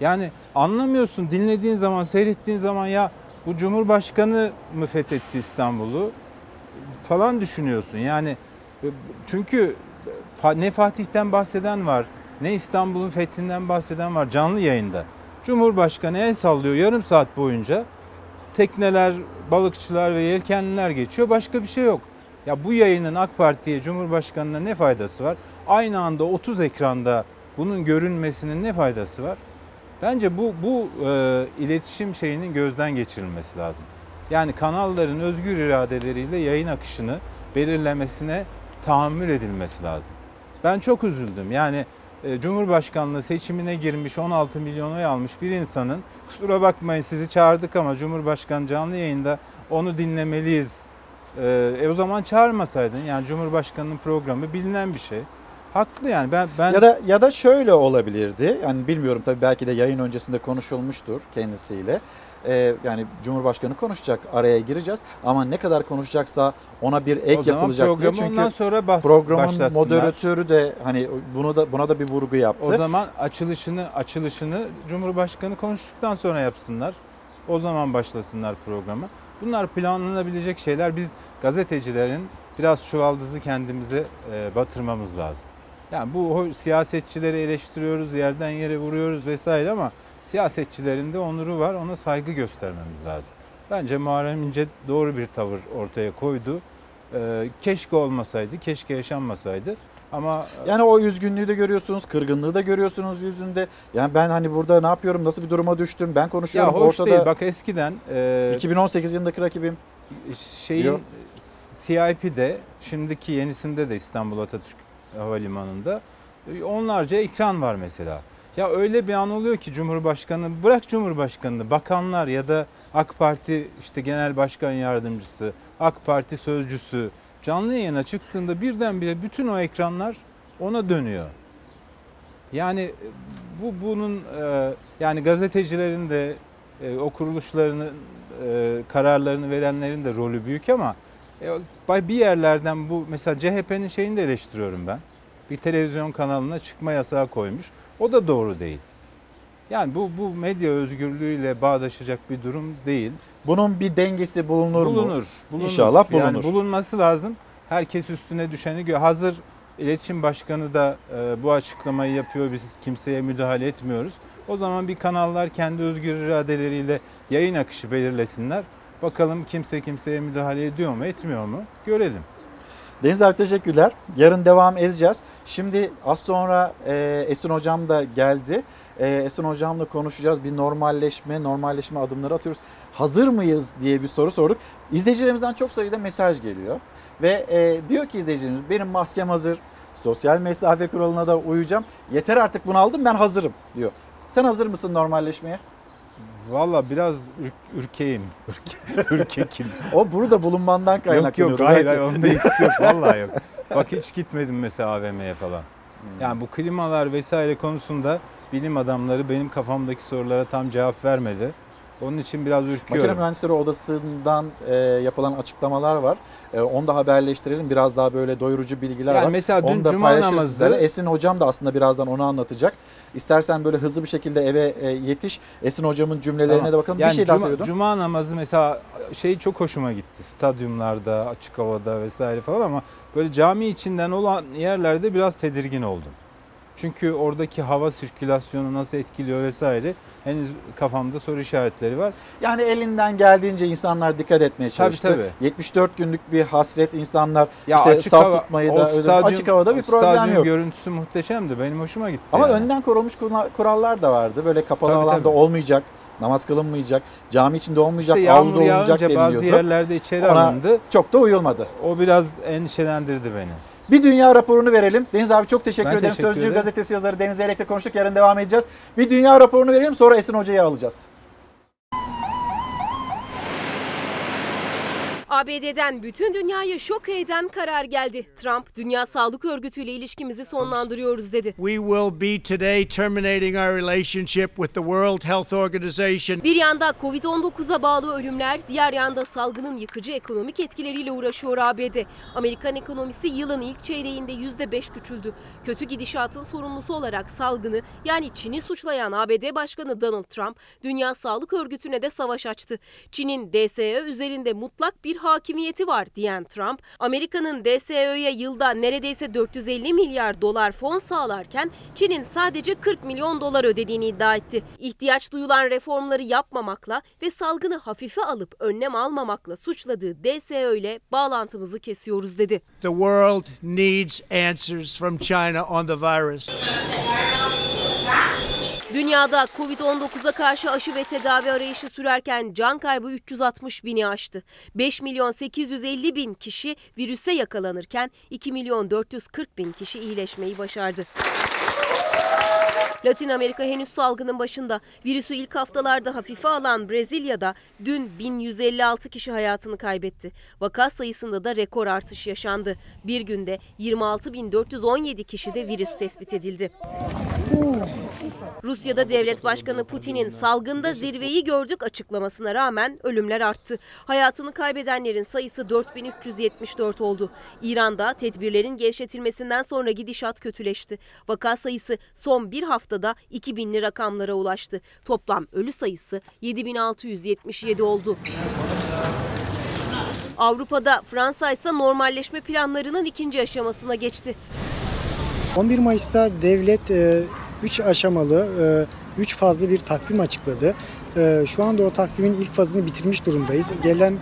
S15: Yani anlamıyorsun dinlediğin zaman, seyrettiğin zaman ya bu Cumhurbaşkanı mı fethetti İstanbul'u falan düşünüyorsun. Yani e, çünkü fa- ne Fatih'ten bahseden var, ne İstanbul'un fethinden bahseden var canlı yayında. Cumhurbaşkanı el sallıyor yarım saat boyunca. Tekneler, balıkçılar ve yelkenliler geçiyor. Başka bir şey yok. Ya bu yayının AK Parti'ye, Cumhurbaşkanı'na ne faydası var? Aynı anda 30 ekranda bunun görünmesinin ne faydası var? Bence bu bu e, iletişim şeyinin gözden geçirilmesi lazım. Yani kanalların özgür iradeleriyle yayın akışını belirlemesine tahammül edilmesi lazım. Ben çok üzüldüm. Yani e, Cumhurbaşkanlığı seçimine girmiş 16 milyon oy almış bir insanın kusura bakmayın sizi çağırdık ama Cumhurbaşkanı canlı yayında onu dinlemeliyiz. E, e o zaman çağırmasaydın. Yani Cumhurbaşkanının programı bilinen bir şey. Haklı yani ben ben
S1: Ya da ya da şöyle olabilirdi. Yani bilmiyorum tabii belki de yayın öncesinde konuşulmuştur kendisiyle. Ee, yani Cumhurbaşkanı konuşacak, araya gireceğiz ama ne kadar konuşacaksa ona bir ek yapılacak diye. Çünkü
S15: sonra bas-
S1: programın moderatörü de hani bunu da buna da bir vurgu yaptı.
S15: O zaman açılışını açılışını Cumhurbaşkanı konuştuktan sonra yapsınlar. O zaman başlasınlar programı. Bunlar planlanabilecek şeyler. Biz gazetecilerin biraz çuvaldızı kendimize e, batırmamız lazım. Yani bu siyasetçileri eleştiriyoruz, yerden yere vuruyoruz vesaire ama siyasetçilerin de onuru var. Ona saygı göstermemiz lazım. Bence Muharrem İnce doğru bir tavır ortaya koydu. E, keşke olmasaydı, keşke yaşanmasaydı. Ama
S1: Yani o üzgünlüğü de görüyorsunuz, kırgınlığı da görüyorsunuz yüzünde. Yani ben hani burada ne yapıyorum, nasıl bir duruma düştüm, ben
S15: ya
S1: konuşuyorum
S15: hoş
S1: ortada.
S15: değil. Bak eskiden e,
S1: 2018 yılındaki rakibim.
S15: şeyin
S1: Yok.
S15: CIP'de şimdiki yenisinde de İstanbul Atatürk Havalimanı'nda e, onlarca ekran var mesela. Ya öyle bir an oluyor ki Cumhurbaşkanı bırak Cumhurbaşkanını bakanlar ya da AK Parti işte Genel Başkan Yardımcısı, AK Parti sözcüsü canlı yayına çıktığında birdenbire bütün o ekranlar ona dönüyor. Yani e, bu bunun e, yani gazetecilerin de o kuruluşlarının kararlarını verenlerin de rolü büyük ama bir yerlerden bu mesela CHP'nin şeyini de eleştiriyorum ben. Bir televizyon kanalına çıkma yasağı koymuş. O da doğru değil. Yani bu bu medya özgürlüğüyle bağdaşacak bir durum değil.
S1: Bunun bir dengesi bulunur, mu?
S15: Bulunur. bulunur.
S1: İnşallah bulunur.
S15: Yani bulunması lazım. Herkes üstüne düşeni gö- hazır iletişim başkanı da e, bu açıklamayı yapıyor. Biz kimseye müdahale etmiyoruz. O zaman bir kanallar kendi özgür iradeleriyle yayın akışı belirlesinler. Bakalım kimse kimseye müdahale ediyor mu, etmiyor mu? Görelim.
S1: Deniz abi teşekkürler. Yarın devam edeceğiz. Şimdi az sonra e, Esin Hocam da geldi. E, Esin Hocam'la konuşacağız. Bir normalleşme, normalleşme adımları atıyoruz. Hazır mıyız diye bir soru sorduk. İzleyicilerimizden çok sayıda mesaj geliyor. Ve e, diyor ki izleyicilerimiz benim maskem hazır. Sosyal mesafe kuralına da uyacağım. Yeter artık bunu aldım ben hazırım diyor. Sen hazır mısın normalleşmeye?
S15: Valla biraz ürk, ürkeğim. Ürke, ürkekim.
S1: O burada bulunmandan
S15: yok
S1: kaynaklanıyor.
S15: yok hayır,
S1: Belki.
S15: hayır onda ilgisi yok. Vallahi yok. Bak hiç gitmedim mesela AVM'ye falan. Yani bu klimalar vesaire konusunda bilim adamları benim kafamdaki sorulara tam cevap vermedi. Onun için biraz
S1: Makine
S15: ürküyorum.
S1: Mühendisleri Odası'ndan e, yapılan açıklamalar var. E, onu da haberleştirelim. Biraz daha böyle doyurucu bilgiler
S15: Yani
S1: var.
S15: mesela dün
S1: onu da
S15: cuma namazı-.
S1: Esin Hocam da aslında birazdan onu anlatacak. İstersen böyle hızlı bir şekilde eve e, yetiş. Esin Hocam'ın cümlelerine
S15: Tamam.
S1: de bakalım.
S15: Yani
S1: bir şey daha
S15: cuma,
S1: söylüyordum.
S15: Cuma namazı mesela şey çok hoşuma gitti. Stadyumlarda, açık havada vesaire falan ama böyle cami içinden olan yerlerde biraz tedirgin oldum. Çünkü oradaki hava sirkülasyonu nasıl etkiliyor vesaire henüz kafamda soru işaretleri var.
S1: Yani elinden geldiğince insanlar dikkat etmeye
S15: Tabii,
S1: çalıştı.
S15: tabii.
S1: 74 günlük bir hasret insanlar
S15: Ya
S1: işte
S15: açık
S1: saf
S15: hava-
S1: tutmayı da
S15: stadyum-
S1: açık havada bir problem
S15: stadyum
S1: yok.
S15: görüntüsü muhteşemdi. Benim hoşuma gitti.
S1: Ama
S15: yani.
S1: önden korunmuş kura- kurallar da vardı. Böyle kapalı
S15: Tabii,
S1: alanda
S15: tabii.
S1: olmayacak, namaz kılınmayacak, cami içinde olmayacak,
S15: İşte
S1: avluda olmayacak deniliyordu.
S15: bazı yerlerde içeri
S1: Ona
S15: alındı.
S1: Çok da uyulmadı.
S15: O biraz endişelendirdi beni.
S1: Bir dünya raporunu verelim. Deniz abi çok teşekkür
S15: Ben
S1: ederim.
S15: teşekkür
S1: Sözcü
S15: ederim.
S1: gazetesi yazarı Deniz Eyrek'le konuştuk. Yarın devam edeceğiz. Bir dünya raporunu verelim sonra Esin Hoca'yı alacağız.
S11: ABD'den bütün dünyayı şok eden karar geldi. Trump, Dünya Sağlık Örgütü ile ilişkimizi sonlandırıyoruz dedi.
S25: We will be today terminating our relationship with the World Health Organization.
S11: Bir yanda Covid-19'a bağlı ölümler, diğer yanda salgının yıkıcı ekonomik etkileriyle uğraşıyor ABD. Amerikan ekonomisi yılın ilk çeyreğinde %5 küçüldü. Kötü gidişatın sorumlusu olarak salgını yani Çin'i suçlayan ABD Başkanı Donald Trump, Dünya Sağlık Örgütü'ne de savaş açtı. Çin'in DSE üzerinde mutlak bir hakimiyeti var diyen Trump, Amerika'nın DSE'ye yılda neredeyse 450 milyar dolar fon sağlarken Çin'in sadece 40 milyon dolar ödediğini iddia etti. İhtiyaç duyulan reformları yapmamakla ve salgını hafife alıp önlem almamakla suçladığı DSE ile bağlantımızı kesiyoruz dedi.
S25: The world needs answers from China on the virus.
S11: Dünyada Covid-19'a karşı aşı ve tedavi arayışı sürerken can kaybı 360 bini aştı. 5 milyon 850 bin kişi virüse yakalanırken 2 milyon 440 bin kişi iyileşmeyi başardı. Latin Amerika henüz salgının başında. Virüsü ilk haftalarda hafife alan Brezilya'da dün 1156 kişi hayatını kaybetti. Vaka sayısında da rekor artış yaşandı. Bir günde 26.417 kişide virüs tespit edildi. Rusya'da devlet başkanı Putin'in salgında zirveyi gördük açıklamasına rağmen ölümler arttı. Hayatını kaybedenlerin sayısı 4374 oldu. İran'da tedbirlerin gevşetilmesinden sonra gidişat kötüleşti. Vaka sayısı son bir haftada 2000'li rakamlara ulaştı. Toplam ölü sayısı 7677 oldu. Avrupa'da Fransa ise normalleşme planlarının ikinci aşamasına geçti.
S26: 11 Mayıs'ta devlet 3 aşamalı, 3 fazlı bir takvim açıkladı. E, Şu anda o takvimin ilk fazını bitirmiş durumdayız. Gelen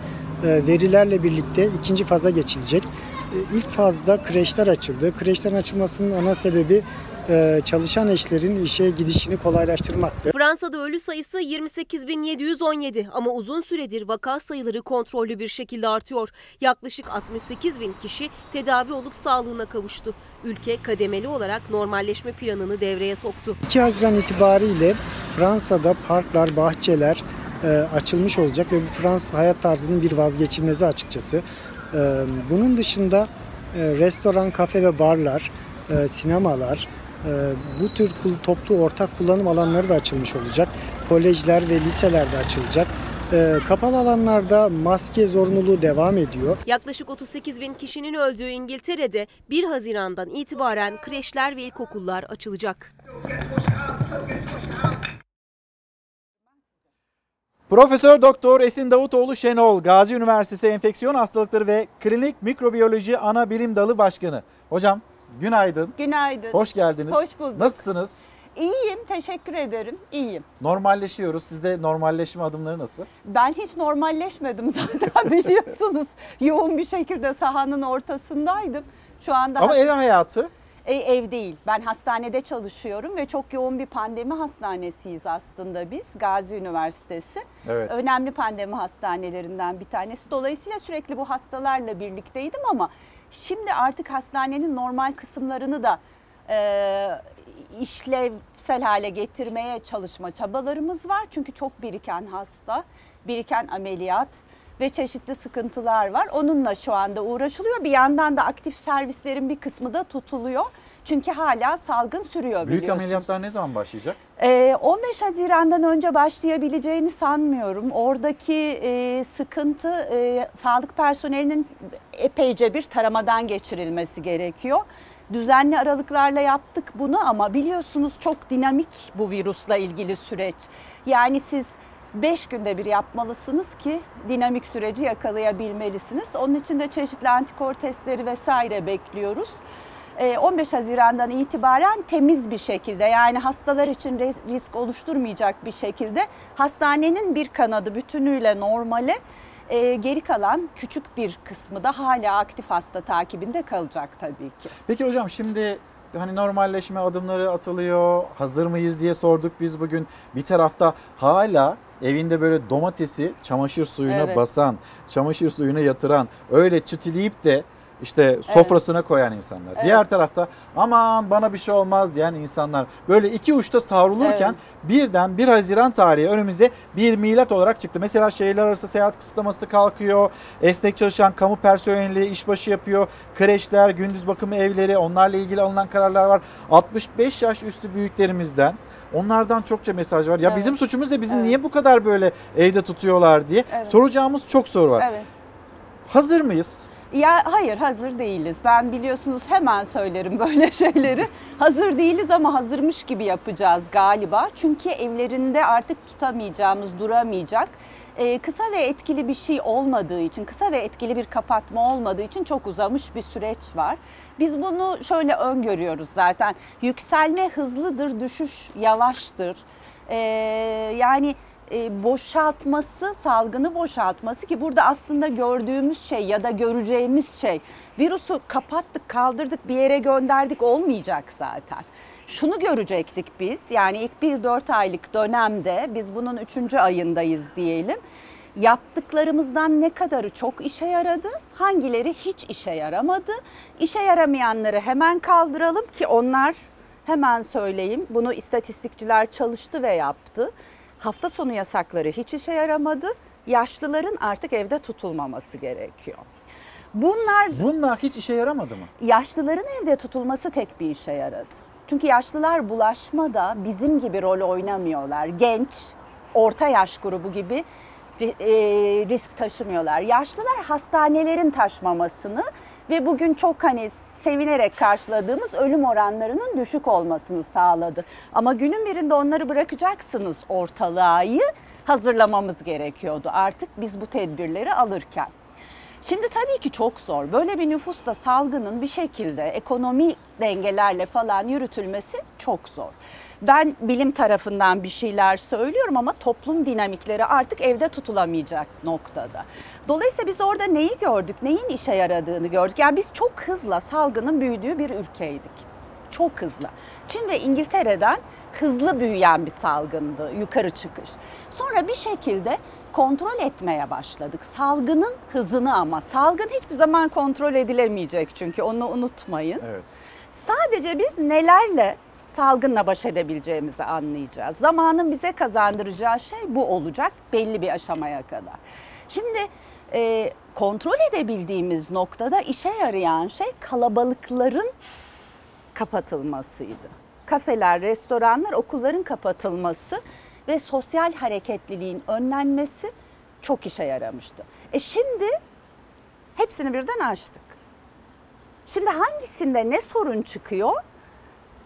S26: e, verilerle birlikte ikinci faza geçilecek. E, İlk fazda kreşler açıldı. Kreşlerin açılmasının ana sebebi e, çalışan eşlerin işe gidişini kolaylaştırmaktı.
S11: Fransa'da ölü sayısı 28.717 ama uzun süredir vaka sayıları kontrollü bir şekilde artıyor. Yaklaşık 68 bin kişi tedavi olup sağlığına kavuştu. Ülke kademeli olarak normalleşme planını devreye soktu.
S26: 2 Haziran itibariyle Fransa'da parklar, bahçeler e, açılmış olacak ve bu Fransız hayat tarzının bir vazgeçilmezi açıkçası. E, bunun dışında e, restoran, kafe ve barlar, e, sinemalar, e, bu tür toplu ortak kullanım alanları da açılmış olacak. Kolejler ve liseler de açılacak. E, kapalı alanlarda maske zorunluluğu devam ediyor.
S11: Yaklaşık 38 bin kişinin öldüğü İngiltere'de 1 Haziran'dan itibaren kreşler ve ilkokullar açılacak.
S1: Profesör Doktor Esin Davutoğlu Şenol, Gazi Üniversitesi Enfeksiyon Hastalıkları ve Klinik Mikrobiyoloji Ana Bilim Dalı Başkanı. Hocam günaydın.
S27: Günaydın.
S1: Hoş geldiniz.
S27: Hoş bulduk.
S1: Nasılsınız?
S27: İyiyim, teşekkür ederim. İyiyim.
S1: Normalleşiyoruz. Sizde normalleşme adımları nasıl?
S27: Ben hiç normalleşmedim zaten biliyorsunuz. Yoğun bir şekilde sahanın ortasındaydım. Şu anda
S1: Ama ev hayatı?
S27: E, ev değil. Ben hastanede çalışıyorum ve çok yoğun bir pandemi hastanesiyiz aslında biz. Gazi Üniversitesi.
S1: Evet.
S27: Önemli pandemi hastanelerinden bir tanesi. Dolayısıyla sürekli bu hastalarla birlikteydim ama şimdi artık hastanenin normal kısımlarını da e, işlevsel hale getirmeye çalışma çabalarımız var. Çünkü çok biriken hasta, biriken ameliyat ve çeşitli sıkıntılar var. Onunla şu anda uğraşılıyor. Bir yandan da aktif servislerin bir kısmı da tutuluyor. Çünkü hala salgın sürüyor
S1: Büyük
S27: biliyorsunuz.
S1: ameliyatlar ne zaman başlayacak?
S27: Ee, 15 Haziran'dan önce başlayabileceğini sanmıyorum. Oradaki e, sıkıntı e, sağlık personelinin epeyce bir taramadan geçirilmesi gerekiyor. Düzenli aralıklarla yaptık bunu ama biliyorsunuz çok dinamik bu virüsle ilgili süreç. Yani siz 5 günde bir yapmalısınız ki dinamik süreci yakalayabilmelisiniz. Onun için de çeşitli antikor testleri vesaire bekliyoruz. Ee, 15 Haziran'dan itibaren temiz bir şekilde yani hastalar için risk oluşturmayacak bir şekilde hastanenin bir kanadı bütünüyle normale e, geri kalan küçük bir kısmı da hala aktif hasta takibinde kalacak tabii ki.
S1: Peki hocam şimdi hani normalleşme adımları atılıyor. Hazır mıyız diye sorduk biz bugün. Bir tarafta hala evinde böyle domatesi çamaşır suyuna
S27: Evet.
S1: basan, çamaşır suyuna yatıran, öyle çıtileyip de işte sofrasına koyan insanlar.
S27: Evet.
S1: Diğer tarafta aman bana bir şey olmaz diyen insanlar. Böyle iki uçta savrulurken birden 1 Haziran tarihi önümüze bir milat olarak çıktı. Mesela şehirler arası seyahat kısıtlaması kalkıyor. Esnek çalışan kamu personeli işbaşı yapıyor. Kreşler, gündüz bakımı evleri onlarla ilgili alınan kararlar var. 65 yaş üstü büyüklerimizden Onlardan çokça mesaj var. Ya
S27: Evet.
S1: bizim suçumuz ne? Bizi
S27: Evet.
S1: niye bu kadar böyle evde tutuyorlar diye
S27: Evet.
S1: soracağımız çok soru var.
S27: Evet.
S1: Hazır mıyız?
S27: Ya hayır hazır değiliz. Ben biliyorsunuz hemen söylerim böyle şeyleri. hazır değiliz ama hazırmış gibi yapacağız galiba. Çünkü evlerinde artık tutamayacağımız, duramayacak. Ee, kısa ve etkili bir şey olmadığı için, kısa ve etkili bir kapatma olmadığı için çok uzamış bir süreç var. Biz bunu şöyle öngörüyoruz zaten. Yükselme hızlıdır, düşüş yavaştır. Ee, yani e, boşaltması, salgını boşaltması ki burada aslında gördüğümüz şey ya da göreceğimiz şey virüsü kapattık, kaldırdık, bir yere gönderdik olmayacak zaten. Şunu görecektik biz yani ilk bir dört aylık dönemde biz bunun üçüncü ayındayız diyelim. Yaptıklarımızdan ne kadarı çok işe yaradı, hangileri hiç işe yaramadı. İşe yaramayanları hemen kaldıralım ki onlar hemen söyleyeyim bunu istatistikçiler çalıştı ve yaptı. Hafta sonu yasakları hiç işe yaramadı. Yaşlıların artık evde tutulmaması gerekiyor. Bunlar
S1: Bunlar hiç işe yaramadı mı?
S27: yaşlıların evde tutulması tek bir işe yaradı. Çünkü yaşlılar bulaşmada bizim gibi rol oynamıyorlar. Genç, orta yaş grubu gibi ri- e, risk taşımıyorlar. Yaşlılar hastanelerin taşmamasını ve bugün çok hani sevinerek karşıladığımız ölüm oranlarının düşük olmasını sağladı. Ama günün birinde onları bırakacaksınız ortalığa hazırlamamız gerekiyordu artık biz bu tedbirleri alırken. Şimdi tabii ki çok zor. Böyle bir nüfusta salgının bir şekilde ekonomi dengelerle falan yürütülmesi çok zor. Ben bilim tarafından bir şeyler söylüyorum ama toplum dinamikleri artık evde tutulamayacak noktada. Dolayısıyla biz orada neyi gördük, neyin işe yaradığını gördük. Yani biz çok hızla salgının büyüdüğü bir ülkeydik. Çok hızlı. Çin ve İngiltere'den hızlı büyüyen bir salgındı, yukarı çıkış. Sonra bir şekilde kontrol etmeye başladık. Salgının hızını ama salgın hiçbir zaman kontrol edilemeyecek çünkü onu unutmayın.
S1: Evet.
S27: Sadece biz nelerle salgınla baş edebileceğimizi anlayacağız. Zamanın bize kazandıracağı şey bu olacak belli bir aşamaya kadar. Şimdi e, kontrol edebildiğimiz noktada işe yarayan şey kalabalıkların kapatılmasıydı. Kafeler, restoranlar, okulların kapatılması ve sosyal hareketliliğin önlenmesi çok işe yaramıştı. E şimdi hepsini birden açtık. Şimdi hangisinde ne sorun çıkıyor?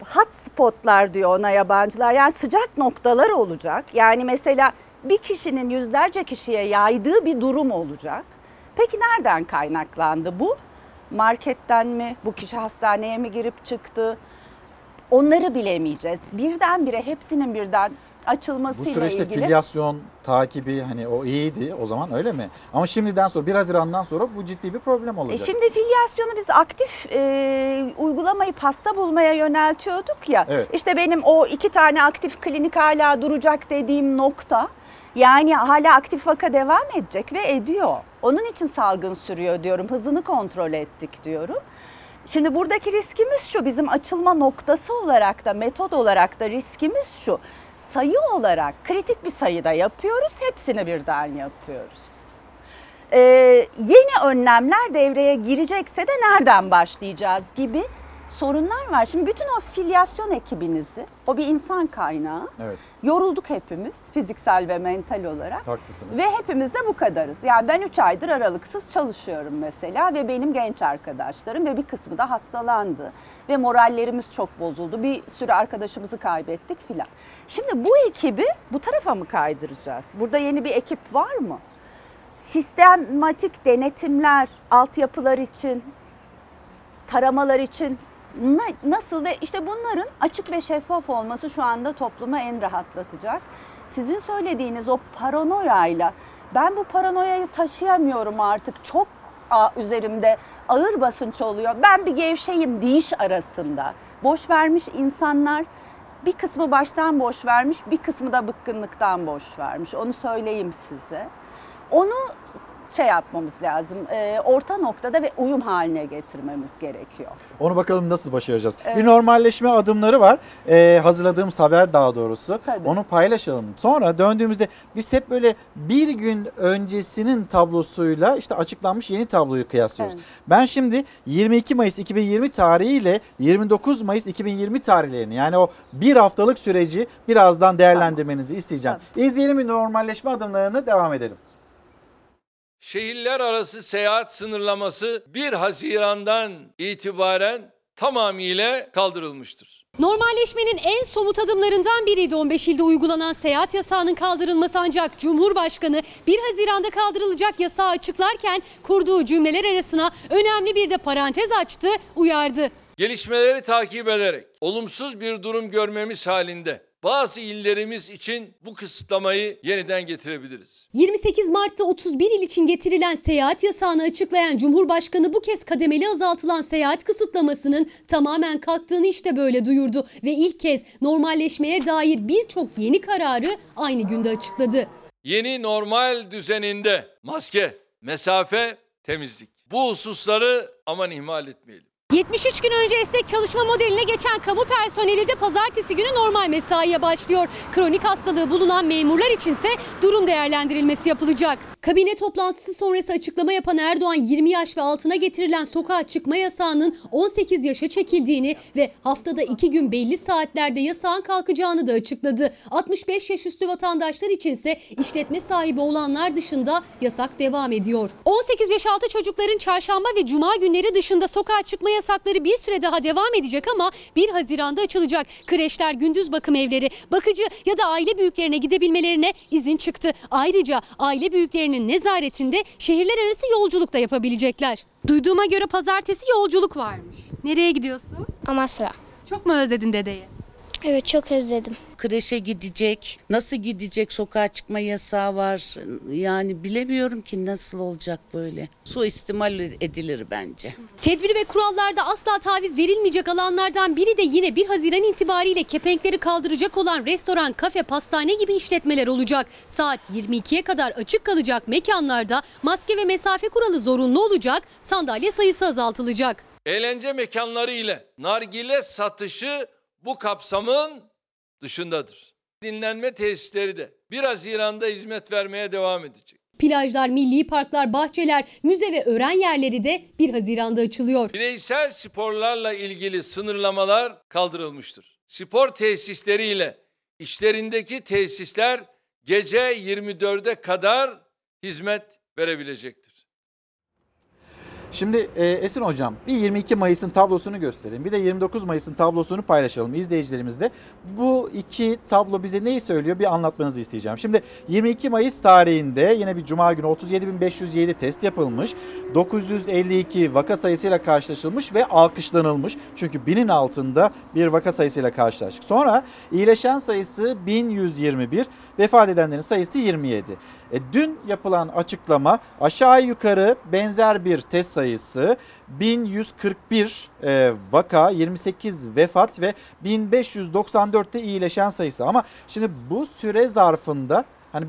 S27: Hotspotlar diyor ona yabancılar. Yani sıcak noktalar olacak. Yani mesela bir kişinin yüzlerce kişiye yaydığı bir durum olacak. Peki nereden kaynaklandı bu? Marketten mi? Bu kişi hastaneye mi girip çıktı? Onları bilemeyeceğiz. Birdenbire hepsinin birden
S1: Bu
S27: açılmasıyla
S1: süreçte
S27: ilgili.
S1: filyasyon takibi hani o iyiydi o zaman öyle mi? Ama şimdiden sonra 1 Haziran'dan sonra bu ciddi bir problem
S27: E
S1: olacak.
S27: şimdi filyasyonu biz aktif e, uygulamayı pasta bulmaya yöneltiyorduk ya.
S1: Evet.
S27: İşte benim o iki tane aktif klinik hala duracak dediğim nokta. Yani hala aktif vaka devam edecek ve ediyor. Onun için salgın sürüyor diyorum. Hızını kontrol ettik diyorum. Şimdi buradaki riskimiz şu bizim açılma noktası olarak da metod olarak da riskimiz şu. Sayı olarak kritik bir sayıda yapıyoruz. Hepsini birden yapıyoruz. Ee, yeni önlemler devreye girecekse de nereden başlayacağız gibi sorunlar var. Şimdi bütün o filyasyon ekibinizi, o bir insan kaynağı.
S1: Evet.
S27: Yorulduk hepimiz fiziksel ve mental olarak.
S1: Haklısınız.
S27: Ve hepimiz de bu kadarız. Yani ben 3 aydır aralıksız çalışıyorum mesela ve benim genç arkadaşlarım ve bir kısmı da hastalandı. Ve morallerimiz çok bozuldu. Bir sürü arkadaşımızı kaybettik filan. Şimdi bu ekibi bu tarafa mı kaydıracağız? Burada yeni bir ekip var mı? Sistematik denetimler, altyapılar için, taramalar için nasıl ve işte bunların açık ve şeffaf olması şu anda toplumu en rahatlatacak. Sizin söylediğiniz o paranoyayla ben bu paranoyayı taşıyamıyorum artık çok üzerimde ağır basınç oluyor. Ben bir gevşeyim deyiş arasında. Boş vermiş insanlar bir kısmı baştan boş vermiş, bir kısmı da bıkkınlıktan boş vermiş. Onu söyleyeyim size. Onu şey yapmamız lazım. e, orta noktada ve uyum haline getirmemiz gerekiyor.
S1: Onu bakalım nasıl başaracağız.
S27: Evet.
S1: Bir normalleşme adımları var. Ee, hazırladığımız haber daha doğrusu.
S27: Tabii.
S1: Onu paylaşalım. Sonra döndüğümüzde biz hep böyle bir gün öncesinin tablosuyla işte açıklanmış yeni tabloyu kıyaslıyoruz.
S27: Evet.
S1: Ben şimdi 22 Mayıs 2020 tarihi ile 29 Mayıs 2020 tarihlerini yani o bir haftalık süreci birazdan değerlendirmenizi isteyeceğim. İzleyelim bir normalleşme adımlarını devam edelim.
S12: Şehirler arası seyahat sınırlaması 1 Haziran'dan itibaren tamamıyla kaldırılmıştır.
S28: Normalleşmenin en somut adımlarından biriydi 15 ilde uygulanan seyahat yasağının kaldırılması ancak Cumhurbaşkanı 1 Haziran'da kaldırılacak yasağı açıklarken kurduğu cümleler arasına önemli bir de parantez açtı, uyardı.
S12: Gelişmeleri takip ederek olumsuz bir durum görmemiz halinde bazı illerimiz için bu kısıtlamayı yeniden getirebiliriz.
S28: 28 Mart'ta 31 il için getirilen seyahat yasağını açıklayan Cumhurbaşkanı bu kez kademeli azaltılan seyahat kısıtlamasının tamamen kalktığını işte böyle duyurdu ve ilk kez normalleşmeye dair birçok yeni kararı aynı günde açıkladı.
S12: Yeni normal düzeninde maske, mesafe, temizlik. Bu hususları aman ihmal etmeyelim.
S28: 73 gün önce esnek çalışma modeline geçen kamu personeli de pazartesi günü normal mesaiye başlıyor. Kronik hastalığı bulunan memurlar içinse durum değerlendirilmesi yapılacak. Kabine toplantısı sonrası açıklama yapan Erdoğan 20 yaş ve altına getirilen sokağa çıkma yasağının 18 yaşa çekildiğini ve haftada 2 gün belli saatlerde yasağın kalkacağını da açıkladı. 65 yaş üstü vatandaşlar içinse işletme sahibi olanlar dışında yasak devam ediyor. 18 yaş altı çocukların çarşamba ve cuma günleri dışında sokağa çıkma yasakları bir süre daha devam edecek ama 1 Haziran'da açılacak. Kreşler, gündüz bakım evleri, bakıcı ya da aile büyüklerine gidebilmelerine izin çıktı. Ayrıca aile büyüklerinin nezaretinde şehirler arası yolculuk da yapabilecekler. Duyduğuma göre pazartesi yolculuk varmış. Nereye gidiyorsun?
S29: Amasra.
S28: Çok mu özledin dedeyi?
S29: Evet çok özledim.
S30: kreşe gidecek, nasıl gidecek sokağa çıkma yasağı var. Yani bilemiyorum ki nasıl olacak böyle. Suistimal edilir bence.
S28: Tedbir ve kurallarda asla taviz verilmeyecek alanlardan biri de yine 1 Haziran itibariyle kepenkleri kaldıracak olan restoran, kafe, pastane gibi işletmeler olacak. Saat 22'ye kadar açık kalacak mekanlarda maske ve mesafe kuralı zorunlu olacak, sandalye sayısı azaltılacak.
S12: Eğlence mekanları ile nargile satışı bu kapsamın dışındadır. Dinlenme tesisleri de 1 Haziran'da hizmet vermeye devam edecek.
S28: Plajlar, milli parklar, bahçeler, müze ve öğren yerleri de 1 Haziran'da açılıyor.
S12: Bireysel sporlarla ilgili sınırlamalar kaldırılmıştır. Spor tesisleri ile işlerindeki tesisler gece 24'e kadar hizmet verebilecektir.
S1: Şimdi e, Esin Hocam bir 22 Mayıs'ın tablosunu gösterin. Bir de 29 Mayıs'ın tablosunu paylaşalım izleyicilerimizle. Bu iki tablo bize neyi söylüyor bir anlatmanızı isteyeceğim. Şimdi 22 Mayıs tarihinde yine bir cuma günü 37.507 test yapılmış. 952 vaka sayısıyla karşılaşılmış ve alkışlanılmış. Çünkü binin altında bir vaka sayısıyla karşılaştık. Sonra iyileşen sayısı 1121, vefat edenlerin sayısı 27. E, dün yapılan açıklama aşağı yukarı benzer bir test sayısı 1141 e, vaka, 28 vefat ve 1594'te iyileşen sayısı. Ama şimdi bu süre zarfında hani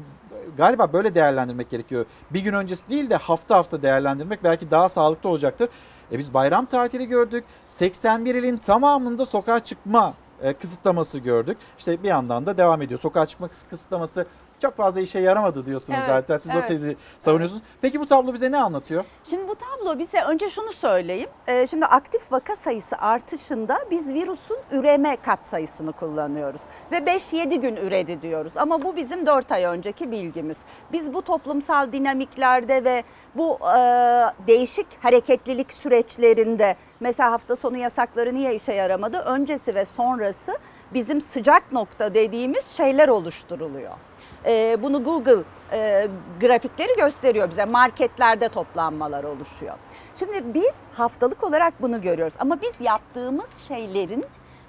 S1: galiba böyle değerlendirmek gerekiyor. Bir gün öncesi değil de hafta hafta değerlendirmek belki daha sağlıklı olacaktır. E biz bayram tatili gördük. 81 ilin tamamında sokağa çıkma e, kısıtlaması gördük. İşte bir yandan da devam ediyor. Sokağa çıkma kıs- kısıtlaması çok fazla işe yaramadı diyorsunuz
S27: Evet,
S1: zaten. Siz o
S27: evet.
S1: tezi savunuyorsunuz. Peki bu tablo bize ne anlatıyor?
S27: Şimdi bu tablo bize önce şunu söyleyeyim. Ee, şimdi aktif vaka sayısı artışında biz virüsün üreme kat sayısını kullanıyoruz. Ve 5-7 gün üredi diyoruz. Ama bu bizim 4 ay önceki bilgimiz. Biz bu toplumsal dinamiklerde ve bu e, değişik hareketlilik süreçlerinde mesela hafta sonu yasakları niye işe yaramadı? Öncesi ve sonrası bizim sıcak nokta dediğimiz şeyler oluşturuluyor. Ee, bunu Google e, grafikleri gösteriyor bize. Marketlerde toplanmalar oluşuyor. Şimdi biz haftalık olarak bunu görüyoruz ama biz yaptığımız şeylerin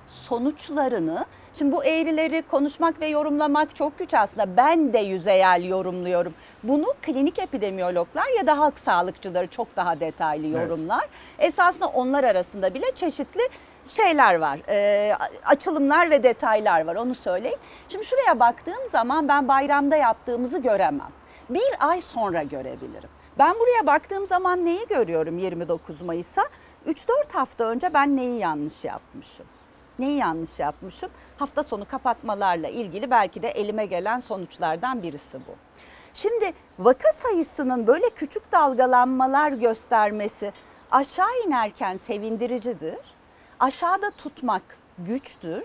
S27: sonuçlarını Şimdi bu eğrileri konuşmak ve yorumlamak çok güç aslında. Ben de yüzeyel yorumluyorum. Bunu klinik epidemiyologlar ya da halk sağlıkçıları çok daha detaylı
S31: Evet.
S27: yorumlar. Esasında onlar arasında bile çeşitli şeyler var. e, açılımlar ve detaylar var onu söyleyeyim. Şimdi şuraya baktığım zaman ben bayramda yaptığımızı göremem. bir ay sonra görebilirim. Ben buraya baktığım zaman neyi görüyorum 29 Mayıs'a? 3-4 hafta önce ben neyi yanlış yapmışım? Neyi yanlış yapmışım? Hafta sonu kapatmalarla ilgili belki de elime gelen sonuçlardan birisi bu. Şimdi vaka sayısının böyle küçük dalgalanmalar göstermesi aşağı inerken sevindiricidir. Aşağıda tutmak güçtür.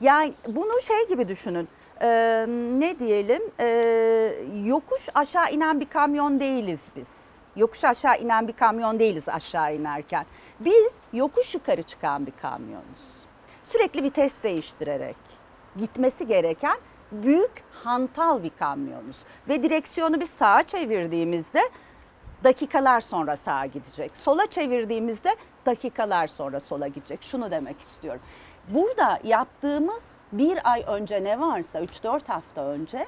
S27: Yani bunu şey gibi düşünün. Ee, ne diyelim? Ee, yokuş aşağı inen bir kamyon değiliz biz. Yokuş aşağı inen bir kamyon değiliz aşağı inerken. Biz yokuş yukarı çıkan bir kamyonuz. Sürekli vites değiştirerek gitmesi gereken büyük hantal bir kamyonuz. Ve direksiyonu bir sağa çevirdiğimizde dakikalar sonra sağa gidecek. Sola çevirdiğimizde dakikalar sonra sola gidecek. Şunu demek istiyorum. Burada yaptığımız bir ay önce ne varsa 3-4 hafta önce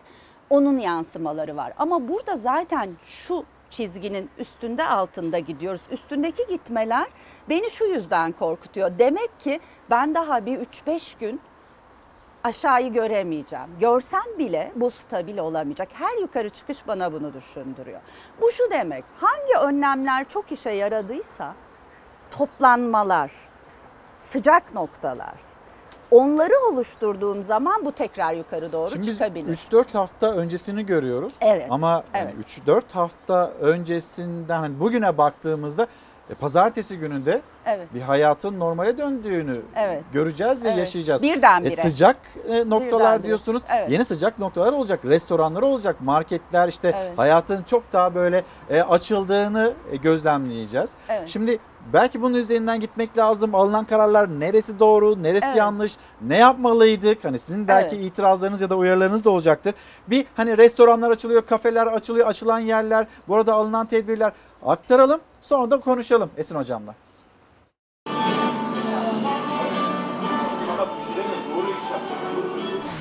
S27: onun yansımaları var. Ama burada zaten şu çizginin üstünde altında gidiyoruz. Üstündeki gitmeler beni şu yüzden korkutuyor. Demek ki ben daha bir 3-5 gün aşağıyı göremeyeceğim. Görsem bile bu stabil olamayacak. Her yukarı çıkış bana bunu düşündürüyor. Bu şu demek. Hangi önlemler çok işe yaradıysa toplanmalar, sıcak noktalar. Onları oluşturduğum zaman bu tekrar yukarı doğru
S1: Şimdi biz
S27: çıkabilir.
S1: 3-4 hafta öncesini görüyoruz.
S27: Evet,
S1: Ama yani 3-4 hafta öncesinden hani bugüne baktığımızda e, pazartesi gününde
S27: Evet.
S1: bir hayatın normale döndüğünü
S27: Evet.
S1: göreceğiz ve
S27: Evet.
S1: yaşayacağız.
S27: Birdenbire.
S1: E, sıcak e, noktalar
S27: Birdenbire.
S1: diyorsunuz.
S27: Evet.
S1: Yeni sıcak noktalar olacak. Restoranlar olacak. Marketler işte
S27: Evet.
S1: hayatın çok daha böyle e, açıldığını e, gözlemleyeceğiz.
S27: Evet.
S1: Şimdi belki bunun üzerinden gitmek lazım. Alınan kararlar neresi doğru, neresi
S27: Evet.
S1: yanlış, ne yapmalıydık? Hani sizin belki
S27: Evet.
S1: itirazlarınız ya da uyarılarınız da olacaktır. Bir hani restoranlar açılıyor, kafeler açılıyor, açılan yerler, bu arada alınan tedbirler aktaralım. Sonra da konuşalım Esin hocamla.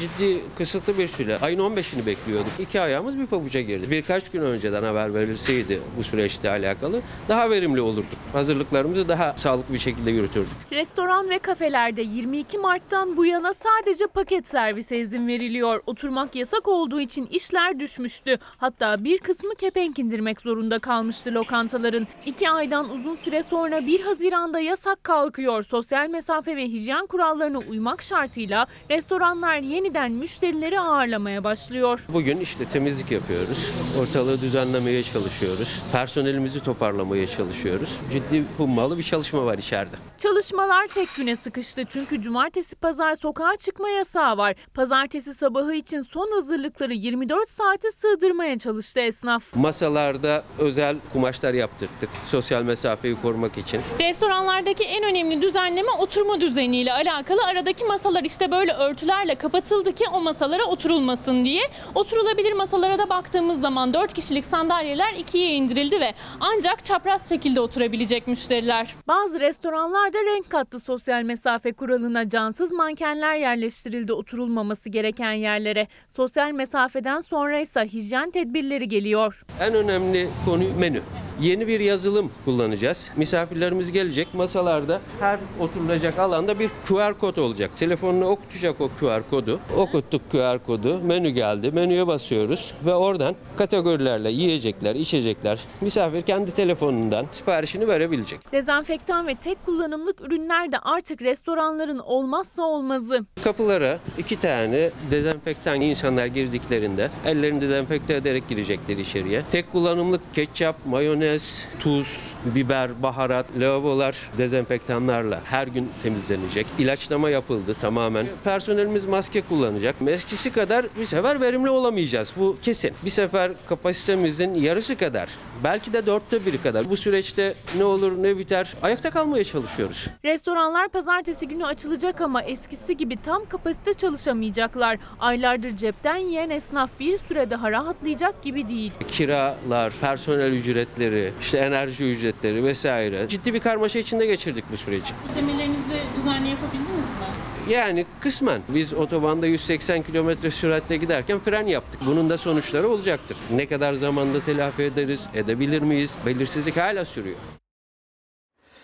S32: Ciddi kısıtlı bir süre. Ayın 15'ini bekliyorduk. İki ayağımız bir pabuca girdi. Birkaç gün önceden haber verilseydi bu süreçle alakalı daha verimli olurduk. Hazırlıklarımızı daha sağlıklı bir şekilde yürütürdük.
S33: Restoran ve kafelerde 22 Mart'tan bu yana sadece paket servise izin veriliyor. Oturmak yasak olduğu için işler düşmüştü. Hatta bir kısmı kepenk indirmek zorunda kalmıştı lokantaların. İki aydan uzun süre sonra 1 Haziran'da yasak kalkıyor. Sosyal mesafe ve hijyen kurallarına uymak şartıyla restoranlar yeniden müşterileri ağırlamaya başlıyor.
S32: Bugün işte temizlik yapıyoruz. Ortalığı düzenlemeye çalışıyoruz. Personelimizi toparlamaya çalışıyoruz. Ciddi hummalı bir çalışma var içeride.
S33: Çalışmalar tek güne sıkıştı çünkü cumartesi pazar sokağa çıkma yasağı var. Pazartesi sabahı için son hazırlıkları 24 saate sığdırmaya çalıştı esnaf.
S32: Masalarda özel kumaşlar yaptırdık. Sosyal mesafeyi korumak için.
S33: Restoranlardaki en önemli düzenleme oturma düzeniyle alakalı. Aradaki masalar işte böyle örtülerle kapatıldı ki o masalara oturulmasın diye. Oturulabilir masalara da baktığımız zaman 4 kişilik sandalyeler ikiye indirildi ve ancak çapraz şekilde oturabilecek müşteriler. Bazı restoranlarda renk kattı sosyal mesafe kuralına cansız mankenler yerleştirildi oturulmaması gereken yerlere. Sosyal mesafeden sonra ise hijyen tedbirleri geliyor.
S32: En önemli konu menü. Yeni bir yazılım kullanacağız. Misafirlerimiz gelecek. Masalarda her oturulacak alanda bir QR kod olacak. Telefonunu okutacak o QR kodu. Okuttuk QR kodu. Menü geldi. Menüye basıyoruz ve oradan kategorilerle yiyecekler, içecekler. Misafir kendi telefonundan siparişini verebilecek.
S33: Dezenfektan ve tek kullanımlık ürünler de artık restoranların olmazsa olmazı.
S32: Kapılara iki tane dezenfektan insanlar girdiklerinde ellerini dezenfekte ederek girecekler içeriye. Tek kullanımlık ketçap, mayonez, tuz, biber, baharat, lavabolar dezenfektanlarla her gün temizlenecek. İlaçlama yapıldı tamamen. Personelimiz maske kullanacak. Eskisi kadar bir sefer verimli olamayacağız. Bu kesin. Bir sefer kapasitemizin yarısı kadar, belki de dörtte biri kadar. Bu süreçte ne olur ne biter ayakta kalmaya çalışıyoruz.
S33: Restoranlar pazartesi günü açılacak ama eskisi gibi tam kapasite çalışamayacaklar. Aylardır cepten yiyen esnaf bir süre daha rahatlayacak gibi değil.
S32: kiralar, personel ücretleri, işte enerji ücretleri vesaire. Ciddi bir karmaşa içinde geçirdik bu süreci.
S33: Ödemelerinizi düzenli yapabildiniz mi?
S32: Yani kısmen biz otobanda 180 km süratle giderken fren yaptık. Bunun da sonuçları olacaktır. Ne kadar zamanda telafi ederiz, edebilir miyiz? Belirsizlik hala sürüyor.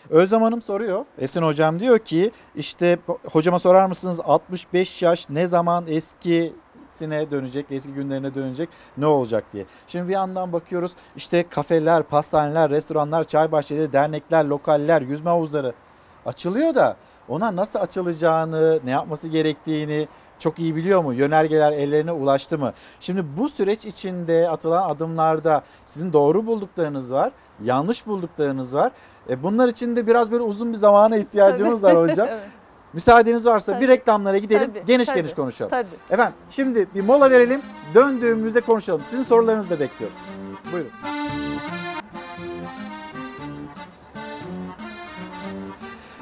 S1: Özlem Hanım soruyor. Esin hocam diyor ki işte hocama sorar mısınız 65 yaş ne zaman eski eskisine dönecek, eski günlerine dönecek ne olacak diye. Şimdi bir yandan bakıyoruz işte kafeler, pastaneler, restoranlar, çay bahçeleri, dernekler, lokaller, yüzme havuzları açılıyor da ona nasıl açılacağını, ne yapması gerektiğini çok iyi biliyor mu? Yönergeler ellerine ulaştı mı? Şimdi bu süreç içinde atılan adımlarda sizin doğru bulduklarınız var, yanlış bulduklarınız var. E bunlar için de biraz böyle uzun bir zamana ihtiyacımız var hocam.
S27: Evet.
S1: Müsaadeniz varsa bir
S27: Tabii.
S1: reklamlara gidelim,
S27: Tabii,
S1: geniş
S27: tabii,
S1: geniş konuşalım.
S27: tabii.
S1: Efendim şimdi bir mola verelim, döndüğümüzde konuşalım. Sizin sorularınızı da bekliyoruz. Buyurun.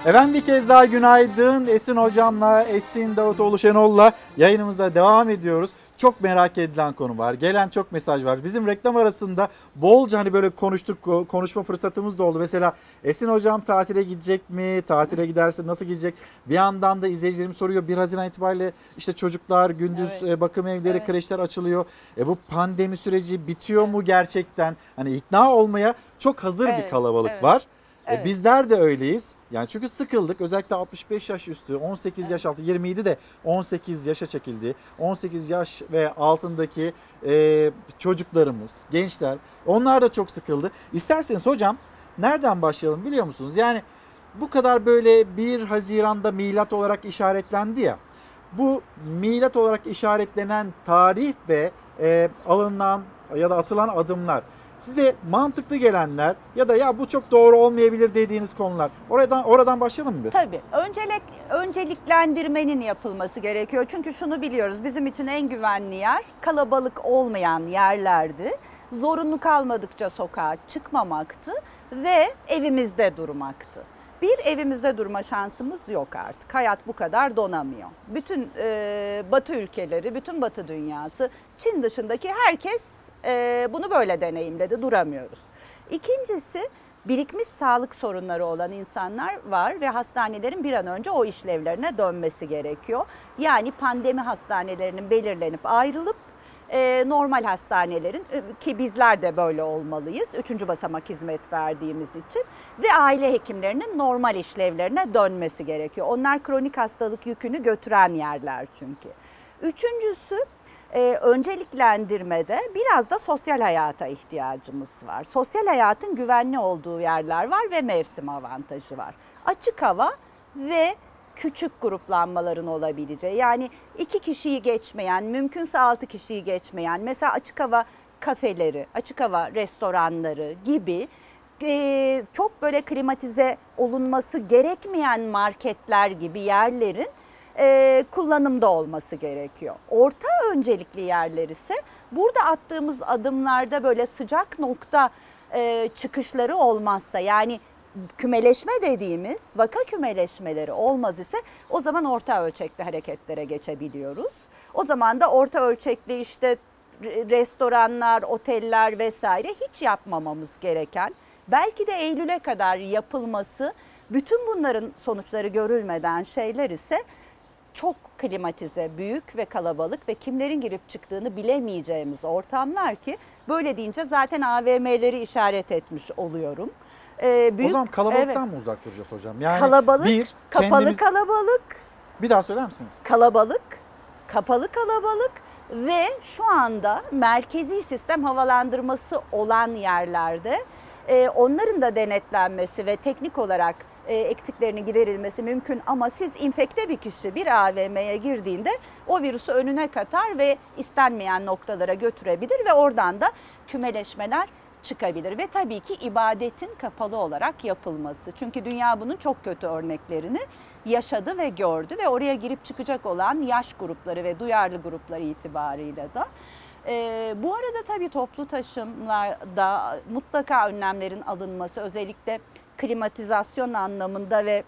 S1: Efendim bir kez daha günaydın. Esin Hocam'la, Esin Davutoğlu Şenol'la yayınımıza devam ediyoruz. Çok merak edilen konu var. Gelen çok mesaj var. Bizim reklam arasında bolca hani böyle konuştuk, konuşma fırsatımız da oldu. Mesela Esin Hocam tatile gidecek mi? Tatile giderse nasıl gidecek? Bir yandan da izleyicilerim soruyor. 1 Haziran itibariyle işte çocuklar, gündüz
S27: Evet.
S1: e, bakım evleri,
S27: Evet.
S1: kreşler açılıyor. E bu pandemi süreci bitiyor mu gerçekten? Hani ikna olmaya çok hazır bir
S27: Evet,
S1: kalabalık
S27: evet.
S1: var. E,
S27: Evet.
S1: bizler de öyleyiz. Yani çünkü sıkıldık. Özellikle 65 yaş üstü, 18 yaş altı, 27 de 18 yaşa çekildi. 18 yaş ve altındaki e, çocuklarımız, gençler onlar da çok sıkıldı. İsterseniz hocam nereden başlayalım biliyor musunuz? Yani bu kadar böyle 1 Haziran'da milat olarak işaretlendi ya. Bu milat olarak işaretlenen tarih ve e, alınan ya da atılan adımlar size mantıklı gelenler ya da ya bu çok doğru olmayabilir dediğiniz konular. Oradan oradan başlayalım mı?
S27: Tabii. Öncelik, önceliklendirmenin yapılması gerekiyor. Çünkü şunu biliyoruz. Bizim için en güvenli yer kalabalık olmayan yerlerdi. Zorunlu kalmadıkça sokağa çıkmamaktı ve evimizde durmaktı. Bir evimizde durma şansımız yok artık. Hayat bu kadar donamıyor. Bütün e, Batı ülkeleri, bütün Batı dünyası, Çin dışındaki herkes e, bunu böyle deneyimledi. Duramıyoruz. İkincisi birikmiş sağlık sorunları olan insanlar var ve hastanelerin bir an önce o işlevlerine dönmesi gerekiyor. Yani pandemi hastanelerinin belirlenip ayrılıp e, normal hastanelerin e, ki bizler de böyle olmalıyız. Üçüncü basamak hizmet verdiğimiz için ve aile hekimlerinin normal işlevlerine dönmesi gerekiyor. Onlar kronik hastalık yükünü götüren yerler çünkü. Üçüncüsü e, önceliklendirmede biraz da sosyal hayata ihtiyacımız var. Sosyal hayatın güvenli olduğu yerler var ve mevsim avantajı var. Açık hava ve küçük gruplanmaların olabileceği yani iki kişiyi geçmeyen mümkünse altı kişiyi geçmeyen mesela açık hava kafeleri, açık hava restoranları gibi e, çok böyle klimatize olunması gerekmeyen marketler gibi yerlerin e, kullanımda olması gerekiyor. Orta öncelikli yerler ise burada attığımız adımlarda böyle sıcak nokta e, çıkışları olmazsa yani kümeleşme dediğimiz vaka kümeleşmeleri olmaz ise o zaman orta ölçekli hareketlere geçebiliyoruz. O zaman da orta ölçekli işte restoranlar, oteller vesaire hiç yapmamamız gereken belki de Eylül'e kadar yapılması bütün bunların sonuçları görülmeden şeyler ise çok klimatize, büyük ve kalabalık ve kimlerin girip çıktığını bilemeyeceğimiz ortamlar ki böyle deyince zaten AVM'leri işaret etmiş oluyorum. Ee,
S1: o zaman kalabalıktan
S27: evet.
S1: mı uzak duracağız hocam? Yani
S27: kalabalık,
S1: bir,
S27: kapalı
S1: kendimiz...
S27: kalabalık.
S1: Bir daha söyler misiniz?
S27: Kalabalık, kapalı kalabalık ve şu anda merkezi sistem havalandırması olan yerlerde e, onların da denetlenmesi ve teknik olarak eksiklerini giderilmesi mümkün ama siz infekte bir kişi bir AVM'ye girdiğinde o virüsü önüne katar ve istenmeyen noktalara götürebilir ve oradan da kümeleşmeler çıkabilir ve tabii ki ibadetin kapalı olarak yapılması. Çünkü dünya bunun çok kötü örneklerini yaşadı ve gördü ve oraya girip çıkacak olan yaş grupları ve duyarlı grupları itibarıyla da. Ee, bu arada tabii toplu taşımlarda mutlaka önlemlerin alınması özellikle klimatizasyon anlamında ve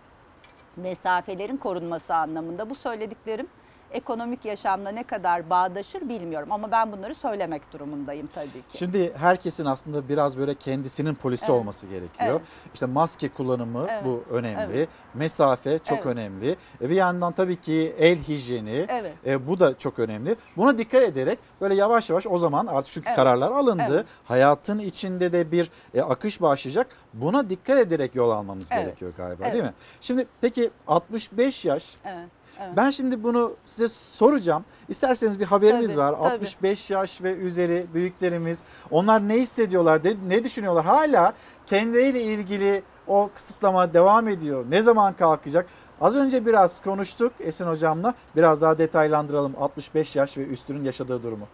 S27: mesafelerin korunması anlamında bu söylediklerim ekonomik yaşamla ne kadar bağdaşır bilmiyorum ama ben bunları söylemek durumundayım tabii ki.
S1: Şimdi herkesin aslında biraz böyle kendisinin polisi
S27: Evet.
S1: olması gerekiyor.
S27: Evet.
S1: İşte maske kullanımı
S27: Evet.
S1: bu önemli.
S27: Evet.
S1: Mesafe çok
S27: Evet.
S1: önemli. E bir yandan tabii ki el hijyeni
S27: Evet.
S1: e, bu da çok önemli. Buna dikkat ederek böyle yavaş yavaş o zaman artık çünkü
S27: Evet.
S1: kararlar alındı.
S27: Evet.
S1: Hayatın içinde de bir e, akış başlayacak. Buna dikkat ederek yol almamız
S27: Evet.
S1: gerekiyor galiba
S27: Evet.
S1: değil mi? Şimdi peki 65 yaş
S27: Evet.
S23: Evet.
S1: Ben şimdi bunu size soracağım. İsterseniz bir haberimiz
S23: Tabii,
S1: var.
S23: tabii.
S1: 65 yaş ve üzeri büyüklerimiz. Onlar ne hissediyorlar, ne düşünüyorlar? Hala kendileriyle ilgili o kısıtlama devam ediyor. Ne zaman kalkacak? Az önce biraz konuştuk Esin hocamla. Biraz daha detaylandıralım 65 yaş ve üstünün yaşadığı durumu.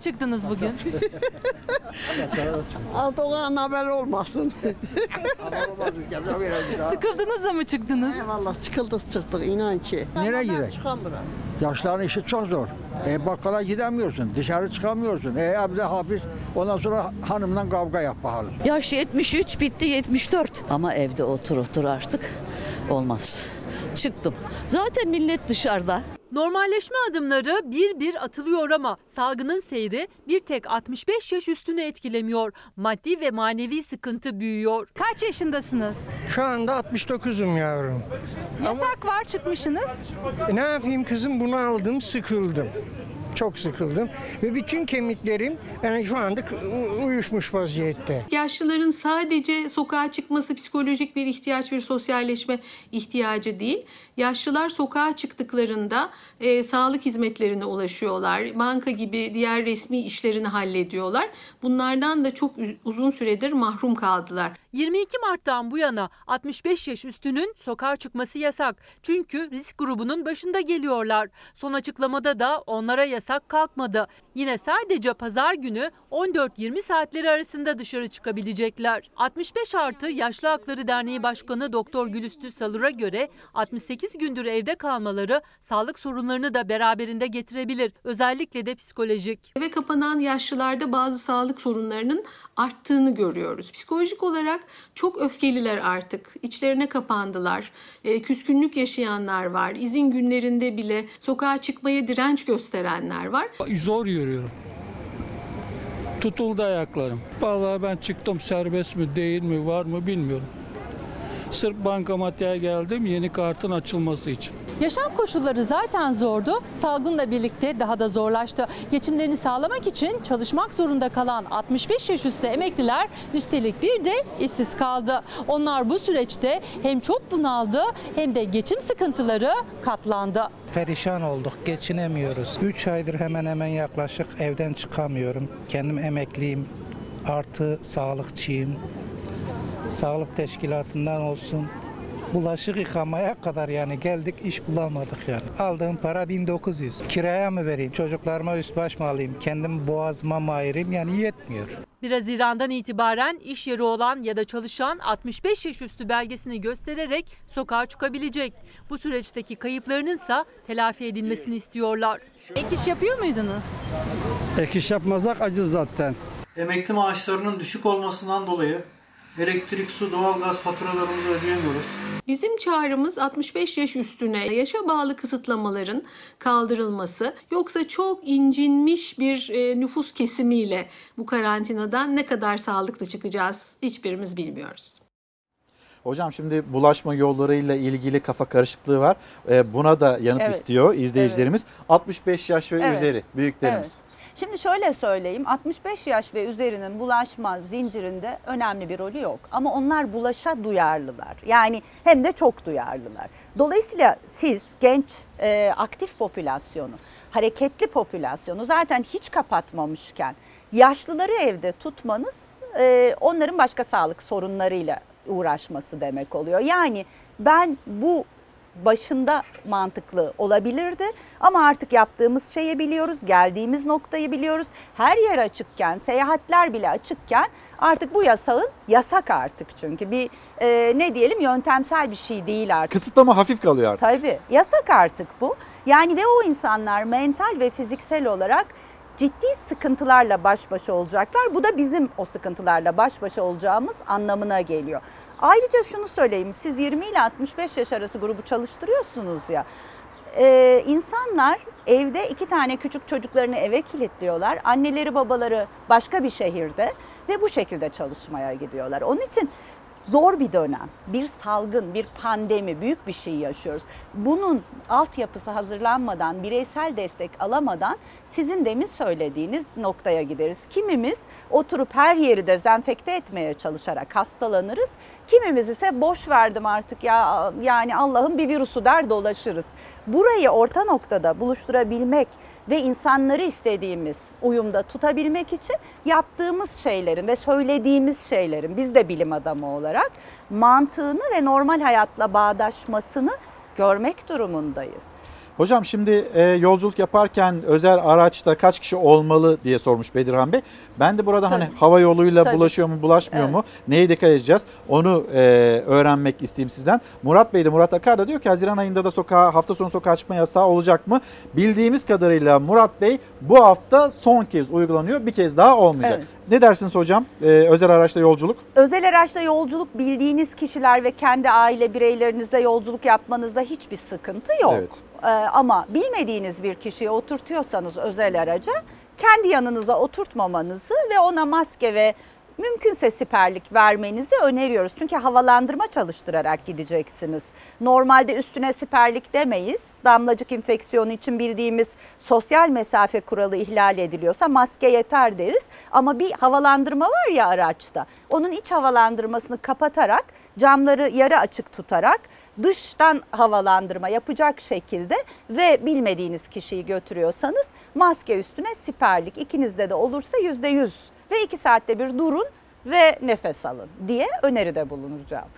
S34: Çıktınız bugün?
S35: Erdoğan haber olmasın.
S34: Sıkıldınız da mı çıktınız?
S35: Vallahi sıkıldık çıktık inan ki.
S36: Nereye gidelim?
S35: Çıkamıyorum.
S36: Yaşların işi çok zor. E, bakkala gidemiyorsun, dışarı çıkamıyorsun. E, evde hapis, ondan sonra hanımla kavga yap bakalım.
S31: Yaş 73 bitti 74. Ama evde otur otur artık olmaz. Çıktım. Zaten millet dışarıda.
S37: Normalleşme adımları bir bir atılıyor ama salgının seyri bir tek 65 yaş üstünü etkilemiyor. Maddi ve manevi sıkıntı büyüyor.
S34: Kaç yaşındasınız?
S38: Şu anda 69'um yavrum.
S34: Yasak var çıkmışsınız.
S38: E, ne yapayım kızım bunu aldım sıkıldım. Çok sıkıldım ve bütün kemiklerim yani şu anda uyuşmuş vaziyette.
S39: Yaşlıların sadece sokağa çıkması psikolojik bir ihtiyaç, bir sosyalleşme ihtiyacı değil. Yaşlılar sokağa çıktıklarında e, sağlık hizmetlerine ulaşıyorlar. Banka gibi diğer resmi işlerini hallediyorlar. Bunlardan da çok uzun süredir mahrum kaldılar.
S37: 22 Mart'tan bu yana 65 yaş üstünün sokağa çıkması yasak. Çünkü risk grubunun başında geliyorlar. Son açıklamada da onlara yasak kalkmadı. Yine sadece pazar günü 14-20 saatleri arasında dışarı çıkabilecekler. 65 artı Yaşlı Hakları Derneği Başkanı Doktor Gülüstü Salur'a göre 68 gündür evde kalmaları sağlık sorunlarını da beraberinde getirebilir. Özellikle de psikolojik.
S39: Eve kapanan yaşlılarda bazı sağlık sorunlarının arttığını görüyoruz. Psikolojik olarak çok öfkeliler artık. İçlerine kapandılar. E, küskünlük yaşayanlar var. İzin günlerinde bile sokağa çıkmaya direnç gösterenler var.
S40: Zor yürüyorum. Tutuldu ayaklarım. Vallahi ben çıktım serbest mi değil mi var mı bilmiyorum. Sırf bankamatiğe geldim yeni kartın açılması için.
S37: Yaşam koşulları zaten zordu. Salgınla birlikte daha da zorlaştı. Geçimlerini sağlamak için çalışmak zorunda kalan 65 yaş üstü emekliler üstelik bir de işsiz kaldı. Onlar bu süreçte hem çok bunaldı hem de geçim sıkıntıları katlandı.
S38: Perişan olduk, geçinemiyoruz. 3 aydır hemen hemen yaklaşık evden çıkamıyorum. Kendim emekliyim, artı sağlıkçıyım. Sağlık teşkilatından olsun. Bulaşık yıkamaya kadar yani geldik iş bulamadık yani. Aldığım para 1900. Kiraya mı vereyim? Çocuklarıma üst baş mı alayım? Kendim boğazıma mı ayırayım? Yani yetmiyor.
S37: 1 Haziran'dan itibaren iş yeri olan ya da çalışan 65 yaş üstü belgesini göstererek sokağa çıkabilecek. Bu süreçteki kayıplarınınsa telafi edilmesini istiyorlar.
S34: Ek iş yapıyor muydunuz?
S38: Ek iş yapmazsak acız zaten.
S41: Emekli maaşlarının düşük olmasından dolayı elektrik, su, doğalgaz faturalarımızı ödeyemiyoruz.
S39: Bizim çağrımız 65 yaş üstüne yaşa bağlı kısıtlamaların kaldırılması yoksa çok incinmiş bir e, nüfus kesimiyle bu karantinadan ne kadar sağlıklı çıkacağız hiçbirimiz bilmiyoruz.
S1: Hocam şimdi bulaşma yollarıyla ilgili kafa karışıklığı var. Ee, Buna da yanıt
S27: Evet.
S1: istiyor izleyicilerimiz. 65 yaş ve
S27: Evet.
S1: üzeri büyüklerimiz.
S27: Evet. Şimdi şöyle söyleyeyim 65 yaş ve üzerinin bulaşma zincirinde önemli bir rolü yok. Ama onlar bulaşa duyarlılar. Yani hem de çok duyarlılar. Dolayısıyla siz genç e, aktif popülasyonu, hareketli popülasyonu zaten hiç kapatmamışken yaşlıları evde tutmanız e, onların başka sağlık sorunlarıyla uğraşması demek oluyor. Yani ben bu başında mantıklı olabilirdi ama artık yaptığımız şeyi biliyoruz, geldiğimiz noktayı biliyoruz. Her yer açıkken, seyahatler bile açıkken artık bu yasağın yasak artık çünkü bir e, ne diyelim yöntemsel bir şey değil artık.
S1: Kısıtlama hafif kalıyor artık.
S27: Tabii yasak artık bu. Yani ve o insanlar mental ve fiziksel olarak ciddi sıkıntılarla baş başa olacaklar. Bu da bizim o sıkıntılarla baş başa olacağımız anlamına geliyor. Ayrıca şunu söyleyeyim. Siz 20 ile 65 yaş arası grubu çalıştırıyorsunuz ya. Ee, insanlar evde iki tane küçük çocuklarını eve kilitliyorlar. Anneleri babaları başka bir şehirde ve bu şekilde çalışmaya gidiyorlar. Onun için Zor bir dönem, bir salgın, bir pandemi, büyük bir şey yaşıyoruz. Bunun altyapısı hazırlanmadan, bireysel destek alamadan sizin demin söylediğiniz noktaya gideriz. Kimimiz oturup her yeri dezenfekte etmeye çalışarak hastalanırız. Kimimiz ise boş verdim artık ya yani Allah'ın bir virüsü der dolaşırız. Burayı orta noktada buluşturabilmek ve insanları istediğimiz uyumda tutabilmek için yaptığımız şeylerin ve söylediğimiz şeylerin biz de bilim adamı olarak mantığını ve normal hayatla bağdaşmasını görmek durumundayız.
S1: Hocam şimdi e, yolculuk yaparken özel araçta kaç kişi olmalı diye sormuş Bedirhan Bey. Ben de burada hani
S27: Tabii.
S1: hava yoluyla
S27: Tabii.
S1: bulaşıyor mu bulaşmıyor
S27: Evet.
S1: mu neye dikkat edeceğiz onu e, öğrenmek isteyeyim sizden. Murat Bey de Murat Akar da diyor ki Haziran ayında da sokağa hafta sonu sokağa çıkma yasağı olacak mı? Bildiğimiz kadarıyla Murat Bey bu hafta son kez uygulanıyor bir kez daha olmayacak.
S27: Evet.
S1: Ne dersiniz hocam e, özel araçla yolculuk?
S27: Özel araçla yolculuk bildiğiniz kişiler ve kendi aile bireylerinizle yolculuk yapmanızda hiçbir sıkıntı yok.
S1: Evet.
S27: Ee, ama bilmediğiniz bir kişiyi oturtuyorsanız özel araca kendi yanınıza oturtmamanızı ve ona maske ve mümkünse siperlik vermenizi öneriyoruz. Çünkü havalandırma çalıştırarak gideceksiniz. Normalde üstüne siperlik demeyiz. Damlacık enfeksiyonu için bildiğimiz sosyal mesafe kuralı ihlal ediliyorsa maske yeter deriz. Ama bir havalandırma var ya araçta. Onun iç havalandırmasını kapatarak camları yarı açık tutarak dıştan havalandırma yapacak şekilde ve bilmediğiniz kişiyi götürüyorsanız maske üstüne siperlik ikinizde de olursa yüzde yüz ve iki saatte bir durun ve nefes alın diye öneride bulunacağım.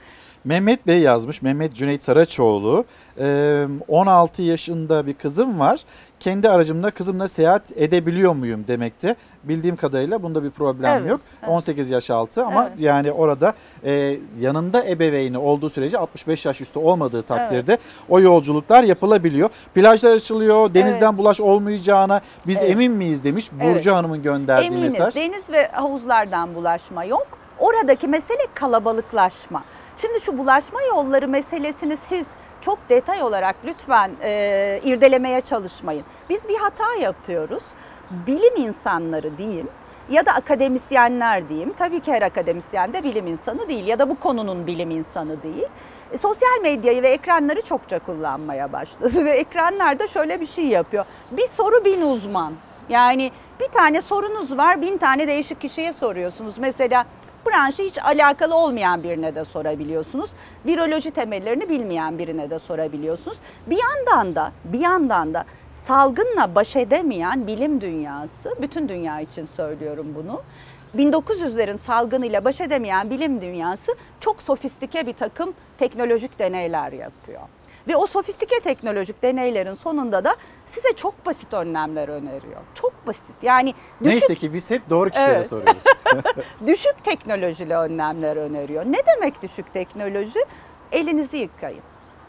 S1: Mehmet Bey yazmış. Mehmet Cüneyt Saraçoğlu. Ee, 16 yaşında bir kızım var. Kendi aracımla kızımla seyahat edebiliyor muyum demekte. Bildiğim kadarıyla bunda bir problem
S27: Evet,
S1: yok.
S27: evet.
S1: 18 yaş altı ama
S27: Evet.
S1: yani orada e, yanında ebeveyni olduğu sürece 65 yaş üstü olmadığı takdirde o yolculuklar yapılabiliyor. Plajlar açılıyor. Denizden
S27: Evet.
S1: bulaş olmayacağına biz
S27: Evet.
S1: emin miyiz demiş Burcu
S27: Evet.
S1: Hanım'ın gönderdiği
S27: Eminiz
S1: mesaj.
S27: deniz ve havuzlardan bulaşma yok. Oradaki mesele kalabalıklaşma. Şimdi şu bulaşma yolları meselesini siz çok detay olarak lütfen e, irdelemeye çalışmayın. Biz bir hata yapıyoruz. Bilim insanları diyeyim ya da akademisyenler diyeyim. Tabii ki her akademisyen de bilim insanı değil ya da bu konunun bilim insanı değil. E, sosyal medyayı ve ekranları çokça kullanmaya başladı ve ekranlarda şöyle bir şey yapıyor. Bir soru bin uzman. Yani bir tane sorunuz var, bin tane değişik kişiye soruyorsunuz. Mesela branşı hiç alakalı olmayan birine de sorabiliyorsunuz. Viroloji temellerini bilmeyen birine de sorabiliyorsunuz. Bir yandan da bir yandan da salgınla baş edemeyen bilim dünyası, bütün dünya için söylüyorum bunu. 1900'lerin salgınıyla baş edemeyen bilim dünyası çok sofistike bir takım teknolojik deneyler yapıyor. Ve o sofistike teknolojik deneylerin sonunda da size çok basit önlemler öneriyor. Çok basit. Yani düşük
S1: Neyse ki biz hep doğru kişilere
S27: Evet.
S1: soruyoruz.
S27: düşük teknolojili önlemler öneriyor. Ne demek düşük teknoloji? Elinizi yıkayın.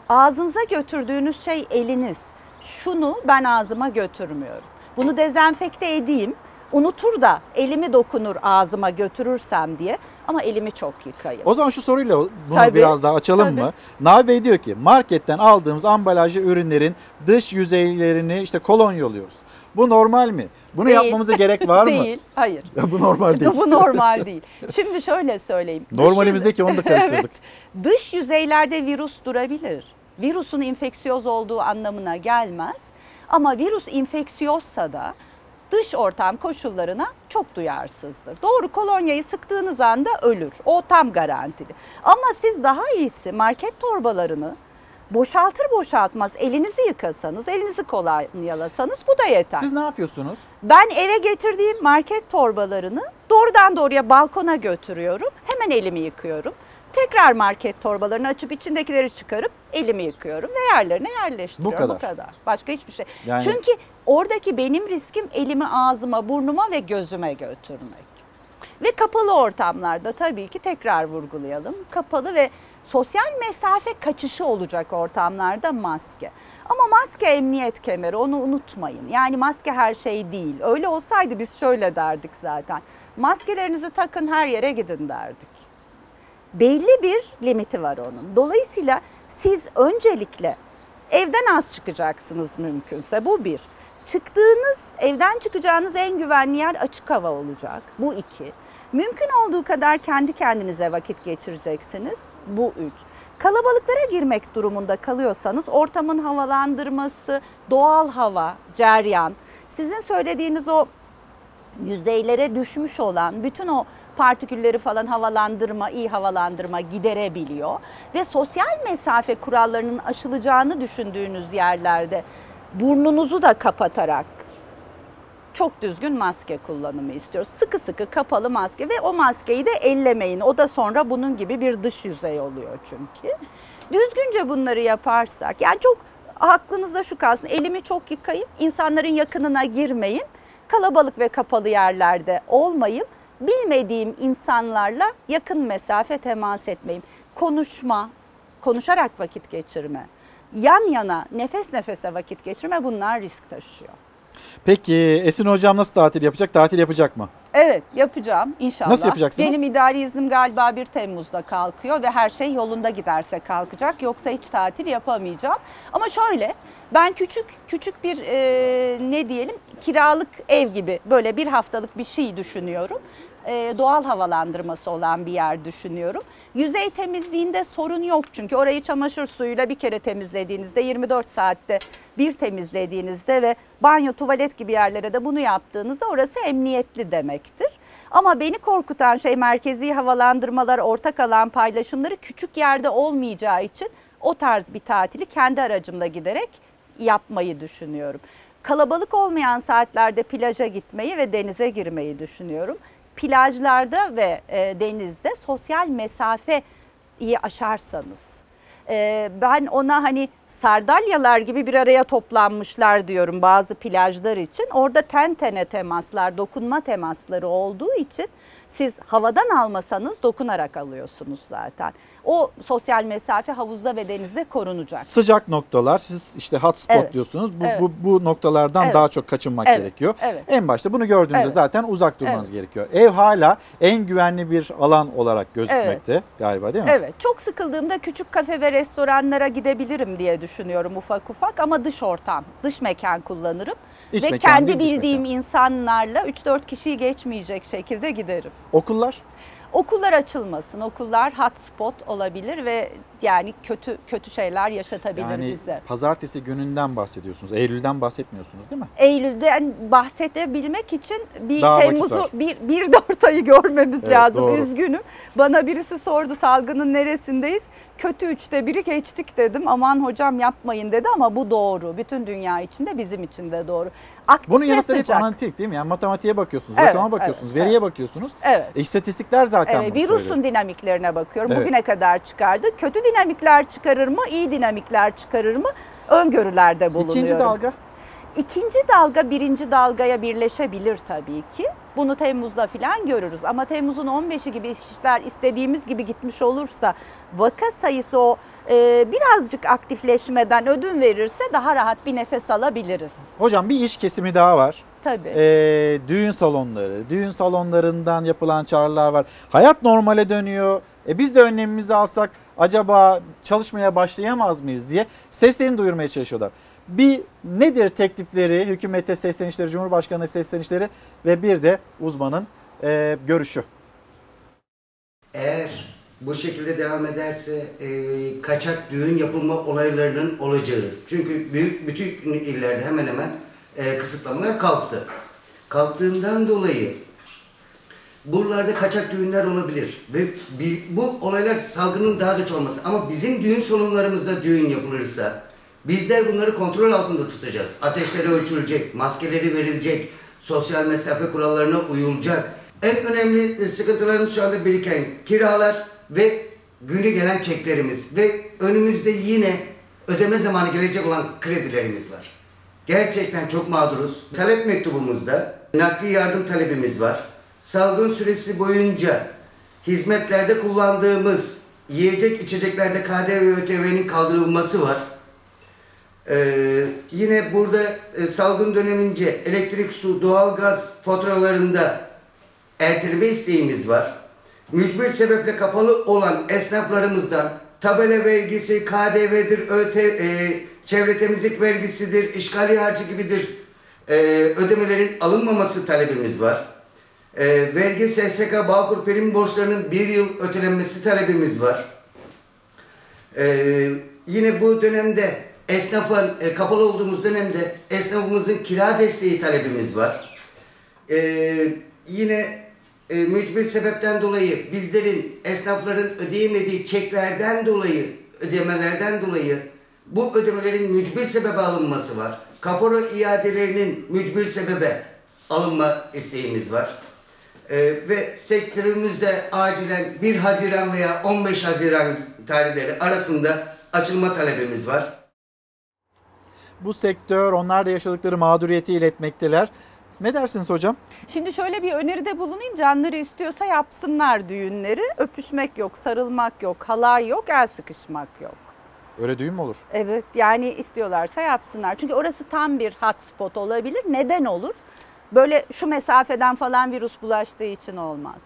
S27: Ağzınıza götürdüğünüz şey eliniz. Şunu ben ağzıma götürmüyorum. Bunu dezenfekte edeyim. Unutur da elimi dokunur ağzıma götürürsem diye ama elimi çok yıkayın.
S1: O zaman şu soruyla bunu
S27: Tabii,
S1: biraz daha açalım
S27: tabii.
S1: mı? Nabi Bey diyor ki marketten aldığımız ambalajlı ürünlerin dış yüzeylerini işte kolonyalıyoruz. Bu normal mi? Bunu
S27: Değil.
S1: yapmamıza gerek var mı?
S27: Değil, hayır.
S1: Ya bu normal değil.
S27: Bu normal değil. Şimdi şöyle söyleyeyim.
S1: Normalimizdeki onu da karıştırdık.
S27: Evet. Dış yüzeylerde virüs durabilir. Virüsün infeksiyöz olduğu anlamına gelmez. Ama virüs infeksiyozsa da dış ortam koşullarına çok duyarsızdır. Doğru kolonyayı sıktığınız anda ölür. O tam garantili. Ama siz daha iyisi market torbalarını boşaltır boşaltmaz elinizi yıkasanız, elinizi kolonyalasanız bu da yeter.
S1: Siz ne yapıyorsunuz?
S27: Ben eve getirdiğim market torbalarını doğrudan doğruya balkona götürüyorum. Hemen elimi yıkıyorum. Tekrar market torbalarını açıp içindekileri çıkarıp elimi yıkıyorum ve yerlerine yerleştiriyorum.
S1: Bu kadar.
S27: Başka hiçbir şey.
S1: Yani-
S27: Çünkü oradaki benim riskim elimi ağzıma, burnuma ve gözüme götürmek. Ve kapalı ortamlarda tabii ki tekrar vurgulayalım. Kapalı ve sosyal mesafe kaçışı olacak ortamlarda maske. Ama maske emniyet kemeri onu unutmayın. Yani maske her şey değil. Öyle olsaydı biz şöyle derdik zaten. Maskelerinizi takın her yere gidin derdik. Belli bir limiti var onun. Dolayısıyla siz öncelikle evden az çıkacaksınız mümkünse. Bu bir. Çıktığınız, evden çıkacağınız en güvenli yer açık hava olacak. Bu iki. Mümkün olduğu kadar kendi kendinize vakit geçireceksiniz. Bu üç. Kalabalıklara girmek durumunda kalıyorsanız ortamın havalandırması, doğal hava, ceryan, sizin söylediğiniz o yüzeylere düşmüş olan bütün o partikülleri falan havalandırma, iyi havalandırma giderebiliyor. Ve sosyal mesafe kurallarının aşılacağını düşündüğünüz yerlerde burnunuzu da kapatarak çok düzgün maske kullanımı istiyoruz. Sıkı sıkı kapalı maske ve o maskeyi de ellemeyin. O da sonra bunun gibi bir dış yüzey oluyor çünkü. Düzgünce bunları yaparsak yani çok aklınızda şu kalsın elimi çok yıkayıp insanların yakınına girmeyin. Kalabalık ve kapalı yerlerde olmayıp bilmediğim insanlarla yakın mesafe temas etmeyeyim. Konuşma, konuşarak vakit geçirme, yan yana nefes nefese vakit geçirme bunlar risk taşıyor.
S1: Peki Esin hocam nasıl tatil yapacak? Tatil yapacak mı?
S27: Evet yapacağım inşallah.
S1: Nasıl yapacaksınız?
S27: Benim idari iznim galiba 1 Temmuz'da kalkıyor ve her şey yolunda giderse kalkacak. Yoksa hiç tatil yapamayacağım. Ama şöyle ben küçük küçük bir e, ne diyelim kiralık ev gibi böyle bir haftalık bir şey düşünüyorum. E, doğal havalandırması olan bir yer düşünüyorum. Yüzey temizliğinde sorun yok çünkü orayı çamaşır suyuyla bir kere temizlediğinizde 24 saatte bir temizlediğinizde ve banyo tuvalet gibi yerlere de bunu yaptığınızda orası emniyetli demektir. Ama beni korkutan şey merkezi havalandırmalar, ortak alan paylaşımları küçük yerde olmayacağı için o tarz bir tatili kendi aracımla giderek yapmayı düşünüyorum. Kalabalık olmayan saatlerde plaja gitmeyi ve denize girmeyi düşünüyorum. Plajlarda ve e, denizde sosyal mesafeyi aşarsanız e, ben ona hani sardalyalar gibi bir araya toplanmışlar diyorum bazı plajlar için. Orada ten tene temaslar, dokunma temasları olduğu için siz havadan almasanız dokunarak alıyorsunuz zaten. O sosyal mesafe havuzda ve denizde korunacak.
S1: Sıcak noktalar siz işte hotspot
S27: Evet.
S1: diyorsunuz. Bu,
S27: Evet.
S1: bu, bu noktalardan
S27: Evet.
S1: daha çok kaçınmak
S27: Evet.
S1: gerekiyor.
S27: Evet.
S1: En başta bunu gördüğünüzde
S27: Evet.
S1: zaten uzak durmanız
S27: Evet.
S1: gerekiyor. Ev hala en güvenli bir alan olarak gözükmekte galiba değil mi?
S27: Evet, çok sıkıldığımda küçük kafe ve restoranlara gidebilirim diye düşünüyorum ufak ufak ama dış ortam, dış mekan kullanırım.
S1: İç
S27: ve
S1: mekan
S27: kendi bildiğim insanlarla 3-4 kişiyi geçmeyecek şekilde giderim.
S1: Okullar?
S27: Okullar açılmasın. Okullar hotspot olabilir ve yani kötü kötü şeyler yaşatabilir
S1: Yani
S27: bize.
S1: pazartesi gününden bahsediyorsunuz. Eylül'den bahsetmiyorsunuz değil mi?
S27: Eylül'den bahsedebilmek için bir
S1: Daha
S27: Temmuz'u bir, bir dört ayı görmemiz
S1: Evet,
S27: lazım.
S1: doğru.
S27: Üzgünüm. Bana birisi sordu salgının neresindeyiz? Kötü üçte biri geçtik dedim. Aman hocam yapmayın dedi ama bu doğru. Bütün dünya için de bizim için de doğru. Aktif
S1: Bunun
S27: ve
S1: yanı sıra hep analitik değil mi? Yani matematiğe bakıyorsunuz,
S27: Evet,
S1: rakama bakıyorsunuz,
S27: evet,
S1: veriye
S27: evet.
S1: bakıyorsunuz.
S27: Evet.
S1: E, istatistikler zaten
S27: Evet,
S1: bunu
S27: virusun
S1: söylüyor.
S27: dinamiklerine bakıyorum.
S1: Evet.
S27: Bugüne kadar çıkardı. Kötü dinamikler çıkarır mı, iyi dinamikler çıkarır mı? Öngörülerde bulunuyorum.
S1: İkinci dalga?
S27: İkinci dalga birinci dalgaya birleşebilir tabii ki. Bunu Temmuz'da falan görürüz. Ama Temmuz'un 15'i gibi işler istediğimiz gibi gitmiş olursa vaka sayısı o birazcık aktifleşmeden ödün verirse daha rahat bir nefes alabiliriz.
S1: Hocam bir iş kesimi daha var.
S27: Tabii.
S1: Ee, düğün salonları, düğün salonlarından yapılan çağrılar var. Hayat normale dönüyor. E biz de önlemimizi alsak acaba çalışmaya başlayamaz mıyız diye seslerini duyurmaya çalışıyorlar. Bir nedir teklifleri, hükümete seslenişleri, Cumhurbaşkanı'na seslenişleri ve bir de uzmanın e, görüşü.
S42: Eğer bu şekilde devam ederse e, kaçak düğün yapılma olaylarının olacağı. Çünkü büyük bütün illerde hemen hemen e, kısıtlamalar kalktı. Kalktığından dolayı buralarda kaçak düğünler olabilir ve biz, bu olaylar salgının daha da çoğalması. Ama bizim düğün salonlarımızda düğün yapılırsa bizler bunları kontrol altında tutacağız. Ateşleri ölçülecek, maskeleri verilecek, sosyal mesafe kurallarına uyulacak. En önemli sıkıntılarımız şu anda biriken kiralar ve günü gelen çeklerimiz ve önümüzde yine ödeme zamanı gelecek olan kredilerimiz var. Gerçekten çok mağduruz. Talep mektubumuzda nakli yardım talebimiz var. Salgın süresi boyunca hizmetlerde kullandığımız yiyecek içeceklerde KDV ve ÖTV'nin kaldırılması var. Ee, yine burada e, salgın dönemince elektrik, su, doğalgaz faturalarında erteleme isteğimiz var. Mücbir sebeple kapalı olan esnaflarımızdan tabela vergisi, KDV'dir, ÖT, e, çevre temizlik vergisidir, işgali harcı gibidir e, ödemelerin alınmaması talebimiz var. E, vergi, SSK, Bağkur prim borçlarının bir yıl ötelenmesi talebimiz var. E, yine bu dönemde esnafın, e, kapalı olduğumuz dönemde esnafımızın kira desteği talebimiz var. E, yine e, mücbir sebepten dolayı bizlerin, esnafların ödeyemediği çeklerden dolayı, ödemelerden dolayı bu ödemelerin mücbir sebebe alınması var. Kapora iadelerinin mücbir sebebe alınma isteğimiz var. Ee, ve sektörümüzde acilen 1 Haziran veya 15 Haziran tarihleri arasında açılma talebimiz var.
S1: Bu sektör onlar da yaşadıkları mağduriyeti iletmekteler. Ne dersiniz hocam?
S27: Şimdi şöyle bir öneride bulunayım. Canları istiyorsa yapsınlar düğünleri. Öpüşmek yok, sarılmak yok, halay yok, el sıkışmak yok.
S1: Öyle düğün mü olur?
S27: Evet yani istiyorlarsa yapsınlar. Çünkü orası tam bir hotspot olabilir. Neden olur? Böyle şu mesafeden falan virüs bulaştığı için olmaz.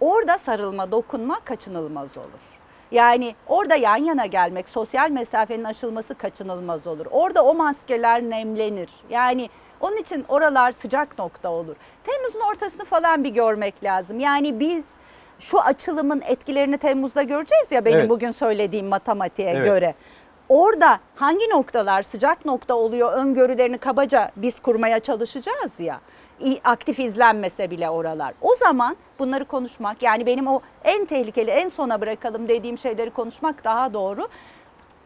S27: Orada sarılma, dokunma kaçınılmaz olur. Yani orada yan yana gelmek, sosyal mesafenin aşılması kaçınılmaz olur. Orada o maskeler nemlenir. Yani onun için oralar sıcak nokta olur. Temmuz'un ortasını falan bir görmek lazım. Yani biz şu açılımın etkilerini Temmuz'da göreceğiz ya benim
S43: Evet.
S27: bugün söylediğim matematiğe
S43: Evet.
S27: göre. Orada hangi noktalar sıcak nokta oluyor öngörülerini kabaca biz kurmaya çalışacağız ya. Aktif izlenmese bile oralar. O zaman bunları konuşmak yani benim o en tehlikeli en sona bırakalım dediğim şeyleri konuşmak daha doğru.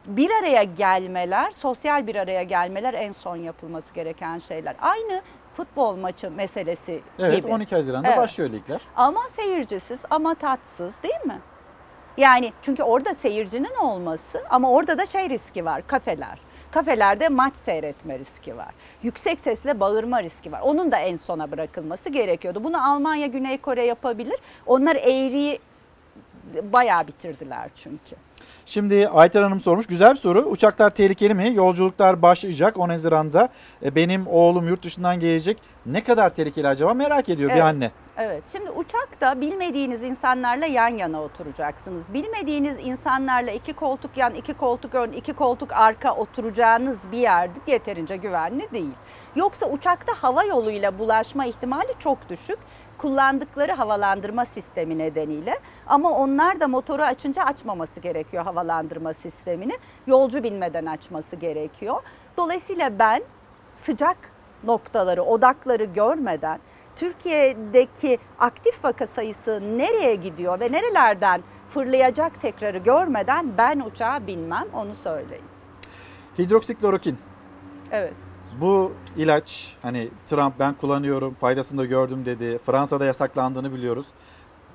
S27: Bir araya gelmeler, sosyal bir araya gelmeler en son yapılması gereken şeyler. Aynı futbol maçı meselesi
S1: Evet
S27: gibi.
S1: 12 Haziran'da
S27: Evet.
S1: başlıyor ligler.
S27: Ama seyircisiz ama tatsız değil mi? Yani çünkü orada seyircinin olması ama orada da şey riski var kafeler. Kafelerde maç seyretme riski var. Yüksek sesle bağırma riski var. Onun da en sona bırakılması gerekiyordu. Bunu Almanya, Güney Kore yapabilir. Onlar eğriyi bayağı bitirdiler çünkü.
S1: Şimdi Ayten Hanım sormuş. Güzel bir soru. Uçaklar tehlikeli mi? Yolculuklar başlayacak 10 Haziran'da. E, Benim oğlum yurt dışından gelecek. Ne kadar tehlikeli acaba merak ediyor bir
S27: Evet.
S1: anne.
S27: Evet. Şimdi uçakta bilmediğiniz insanlarla yan yana oturacaksınız. Bilmediğiniz insanlarla iki koltuk yan, iki koltuk ön, iki koltuk arka oturacağınız bir yerde yeterince güvenli değil. Yoksa uçakta hava yoluyla bulaşma ihtimali çok düşük. Kullandıkları havalandırma sistemi nedeniyle ama onlar da motoru açınca açmaması gerekiyor havalandırma sistemini. Yolcu binmeden açması gerekiyor. Dolayısıyla ben sıcak noktaları, odakları görmeden Türkiye'deki aktif vaka sayısı nereye gidiyor ve nerelerden fırlayacak tekrarı görmeden ben uçağa binmem onu söyleyeyim.
S1: Hidroksiklorokin.
S27: Evet.
S1: Bu ilaç hani Trump ben kullanıyorum faydasını da gördüm dedi. Fransa'da yasaklandığını biliyoruz.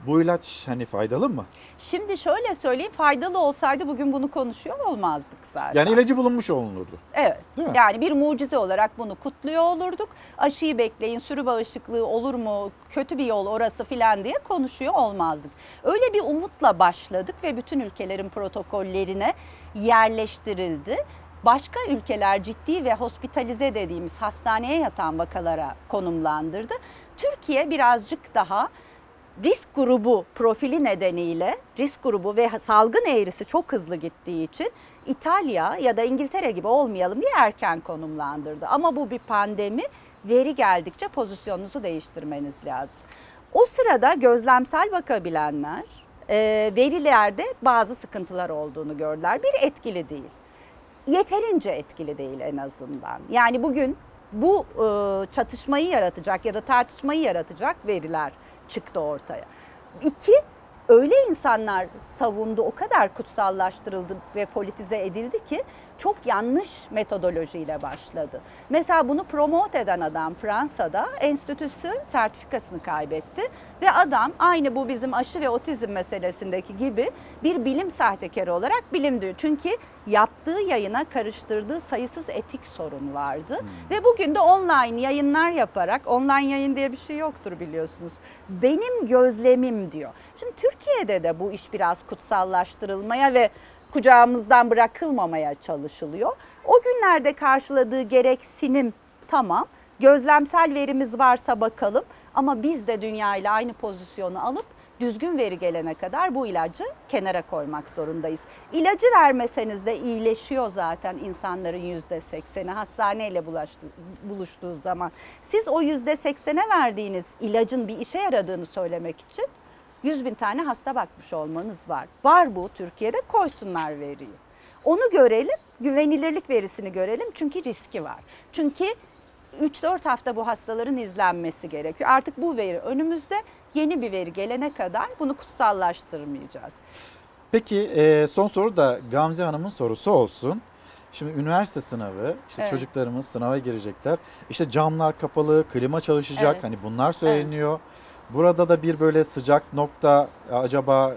S1: Bu ilaç hani faydalı mı?
S27: Şimdi şöyle söyleyeyim faydalı olsaydı bugün bunu konuşuyor olmazdık zaten.
S1: Yani ilacı bulunmuş olunurdu.
S27: Evet.
S1: Değil mi?
S27: Yani bir mucize olarak bunu kutluyor olurduk. Aşıyı bekleyin, sürü bağışıklığı olur mu, kötü bir yol orası filan diye konuşuyor olmazdık. Öyle bir umutla başladık ve bütün ülkelerin protokollerine yerleştirildi. Başka ülkeler ciddi ve hospitalize dediğimiz hastaneye yatan vakalara konumlandırdı. Türkiye birazcık daha risk grubu profili nedeniyle risk grubu ve salgın eğrisi çok hızlı gittiği için İtalya ya da İngiltere gibi olmayalım diye erken konumlandırdı. Ama bu bir pandemi veri geldikçe pozisyonunuzu değiştirmeniz lazım. O sırada gözlemsel bakabilenler verilerde bazı sıkıntılar olduğunu gördüler. Bir etkili değil. Yeterince etkili değil en azından. Yani bugün bu e, çatışmayı yaratacak ya da tartışmayı yaratacak veriler çıktı ortaya. İki, öyle insanlar savundu, o kadar kutsallaştırıldı ve politize edildi ki çok yanlış metodolojiyle başladı. Mesela bunu promote eden adam Fransa'da enstitüsü sertifikasını kaybetti ve adam aynı bu bizim aşı ve otizm meselesindeki gibi bir bilim sahtekarı olarak bilim diyor. Çünkü yaptığı yayına karıştırdığı sayısız etik sorun vardı ve bugün de online yayınlar yaparak online yayın diye bir şey yoktur biliyorsunuz. Benim gözlemim diyor. Şimdi Türkiye'de de bu iş biraz kutsallaştırılmaya ve kucağımızdan bırakılmamaya çalışılıyor. O günlerde karşıladığı gereksinim tamam. Gözlemsel verimiz varsa bakalım ama biz de dünya ile aynı pozisyonu alıp düzgün veri gelene kadar bu ilacı kenara koymak zorundayız. İlacı vermeseniz de iyileşiyor zaten insanların yüzde sekseni hastaneyle bulaştı, buluştuğu zaman. Siz o yüzde seksene verdiğiniz ilacın bir işe yaradığını söylemek için 100 bin tane hasta bakmış olmanız var. Var bu Türkiye'de koysunlar veriyi. Onu görelim, güvenilirlik verisini görelim çünkü riski var. Çünkü 3-4 hafta bu hastaların izlenmesi gerekiyor. Artık bu veri önümüzde yeni bir veri gelene kadar bunu kutsallaştırmayacağız.
S1: Peki e, son soru da Gamze Hanım'ın sorusu olsun. Şimdi üniversite sınavı, işte
S27: Evet.
S1: çocuklarımız sınava girecekler. İşte camlar kapalı, klima çalışacak.
S27: Evet.
S1: Hani bunlar söyleniyor. Burada da bir böyle sıcak nokta acaba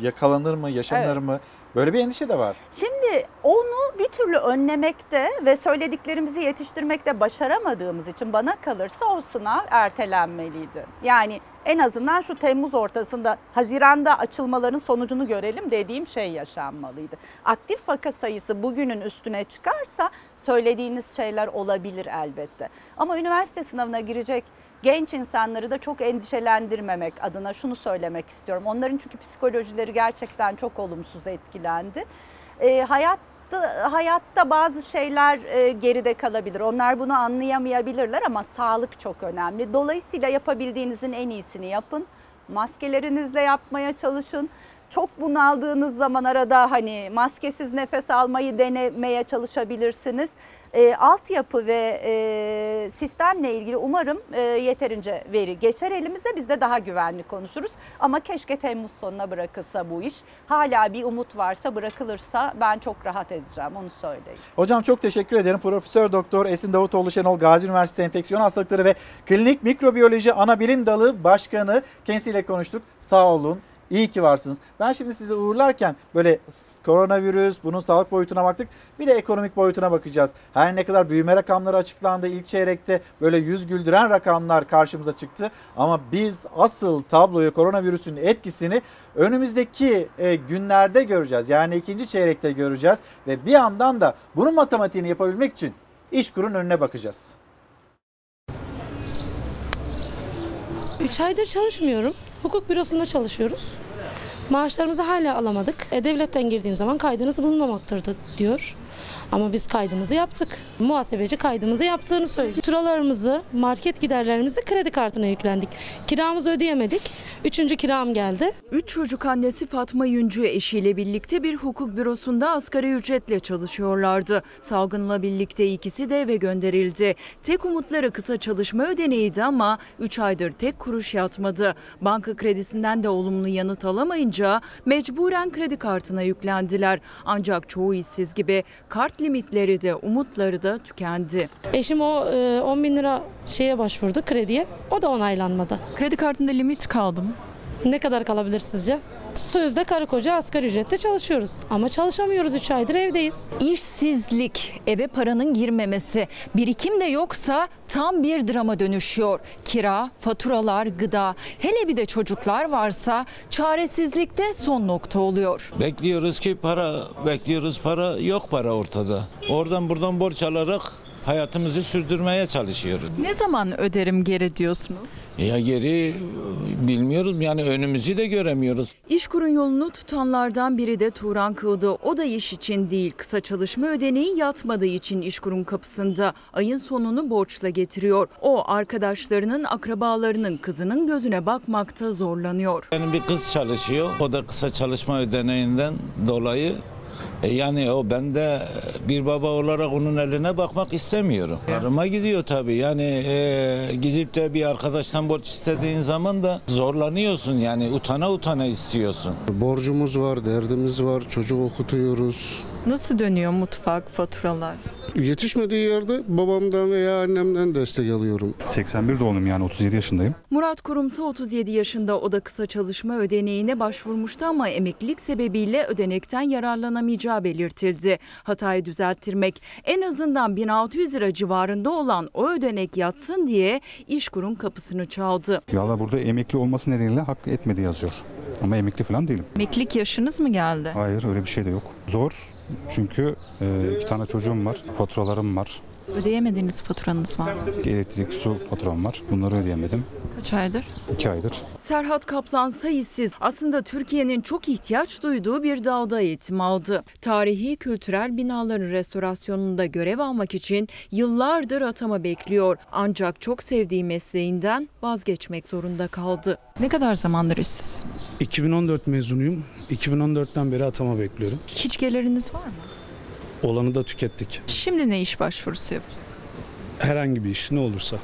S1: yakalanır mı, yaşanır
S27: Evet.
S1: mı? Böyle bir endişe de var.
S27: Şimdi onu bir türlü önlemekte ve söylediklerimizi yetiştirmekte başaramadığımız için bana kalırsa o sınav ertelenmeliydi. Yani en azından şu Temmuz ortasında Haziran'da açılmaların sonucunu görelim dediğim şey yaşanmalıydı. Aktif vaka sayısı bugünün üstüne çıkarsa söylediğiniz şeyler olabilir elbette. Ama üniversite sınavına girecek genç insanları da çok endişelendirmemek adına şunu söylemek istiyorum. Onların çünkü psikolojileri gerçekten çok olumsuz etkilendi. E, hayatta hayatta bazı şeyler e, geride kalabilir. Onlar bunu anlayamayabilirler ama sağlık çok önemli. Dolayısıyla yapabildiğinizin en iyisini yapın. Maskelerinizle yapmaya çalışın. Çok bunaldığınız zaman arada hani maskesiz nefes almayı denemeye çalışabilirsiniz. E, altyapı ve e, sistemle ilgili umarım e, yeterince veri geçer elimize biz de daha güvenli konuşuruz. Ama keşke Temmuz sonuna bırakılsa bu iş. Hala bir umut varsa bırakılırsa ben çok rahat edeceğim onu söyleyeyim.
S1: Hocam çok teşekkür ederim. Profesör Doktor Esin Davutoğlu Şenol Gazi Üniversitesi Enfeksiyon Hastalıkları ve Klinik Mikrobiyoloji Anabilim Dalı Başkanı kendisiyle konuştuk. Sağ olun. İyi ki varsınız. Ben şimdi sizi uğurlarken böyle koronavirüs, bunun sağlık boyutuna baktık. Bir de ekonomik boyutuna bakacağız. Her ne kadar büyüme rakamları açıklandı ilk çeyrekte böyle yüz güldüren rakamlar karşımıza çıktı. Ama biz asıl tabloyu koronavirüsün etkisini önümüzdeki e, günlerde göreceğiz. Yani ikinci çeyrekte göreceğiz. Ve bir yandan da bunun matematiğini yapabilmek için İşkur'un önüne bakacağız.
S43: 3 aydır çalışmıyorum. Hukuk bürosunda çalışıyoruz. Maaşlarımızı hala alamadık. E, devletten girdiğim zaman kaydınız bulunmamaktadır diyor. Ama biz kaydımızı yaptık. Muhasebeci kaydımızı yaptığını söylüyor. Faturalarımızı, market giderlerimizi kredi kartına yüklendik. Kiramızı ödeyemedik. Üçüncü kiram geldi.
S44: Üç çocuk annesi Fatma Yüncü eşiyle birlikte bir hukuk bürosunda asgari ücretle çalışıyorlardı. Salgınla birlikte ikisi de eve gönderildi. Tek umutları kısa çalışma ödeneğiydi ama 3 aydır tek kuruş yatmadı. Banka kredisinden de olumlu yanıt alamayınca mecburen kredi kartına yüklendiler. Ancak çoğu işsiz gibi kart limitleri de umutları da tükendi.
S43: Eşim o e, 10 bin lira şeye başvurdu krediye. O da onaylanmadı.
S44: Kredi kartında limit kaldı mı?
S43: Ne kadar kalabilir sizce? Sözde karı koca asgari ücretle çalışıyoruz. Ama çalışamıyoruz 3 aydır evdeyiz.
S45: İşsizlik, eve paranın girmemesi, birikim de yoksa tam bir drama dönüşüyor. Kira, faturalar, gıda, hele bir de çocuklar varsa çaresizlikte son nokta oluyor.
S46: Bekliyoruz ki para, bekliyoruz para, yok para ortada. Oradan buradan borç alarak hayatımızı sürdürmeye çalışıyoruz.
S44: Ne zaman öderim geri diyorsunuz?
S46: Ya geri bilmiyoruz yani önümüzü de göremiyoruz.
S44: İşkur'un yolunu tutanlardan biri de Turan Kığdı. O da iş için değil, kısa çalışma ödeneği yatmadığı için İşkur'un kapısında. Ayın sonunu borçla getiriyor. O arkadaşlarının, akrabalarının kızının gözüne bakmakta zorlanıyor.
S46: Benim bir kız çalışıyor. O da kısa çalışma ödeneğinden dolayı yani o ben de bir baba olarak onun eline bakmak istemiyorum. Arıma gidiyor tabii. Yani e, gidip de bir arkadaştan borç istediğin zaman da zorlanıyorsun. Yani utana utana istiyorsun.
S47: Borcumuz var, derdimiz var, çocuk okutuyoruz.
S44: Nasıl dönüyor mutfak, faturalar?
S47: Yetişmediği yerde babamdan veya annemden destek alıyorum.
S48: 81 doğumluyum yani 37 yaşındayım.
S44: Murat Kurumsa 37 yaşında o da kısa çalışma ödeneğine başvurmuştu ama emeklilik sebebiyle ödenekten yararlanamayacağı belirtildi. Hatayı düzelttirmek en azından 1600 lira civarında olan o ödenek yatsın diye İşkur'un kapısını çaldı.
S48: Valla burada emekli olması nedeniyle hak etmedi yazıyor. Ama emekli falan değilim.
S44: Emeklilik yaşınız mı geldi?
S48: Hayır öyle bir şey de yok. Zor çünkü e, iki tane çocuğum var, faturalarım var.
S44: Ödeyemediğiniz faturanız var mı?
S48: Elektrik, su faturam var. Bunları ödeyemedim.
S23: Kaç aydır?
S48: İki aydır.
S44: Serhat Kaplan sayısız aslında Türkiye'nin çok ihtiyaç duyduğu bir dalda eğitim aldı. Tarihi kültürel binaların restorasyonunda görev almak için yıllardır atama bekliyor. Ancak çok sevdiği mesleğinden vazgeçmek zorunda kaldı.
S23: Ne kadar zamandır işsizsiniz?
S49: 2014 mezunuyum. 2014'ten beri atama bekliyorum.
S23: Hiç geliriniz var mı?
S49: Olanı da tükettik.
S23: Şimdi ne iş başvurusu yapacaksınız?
S49: Herhangi bir iş ne olursa.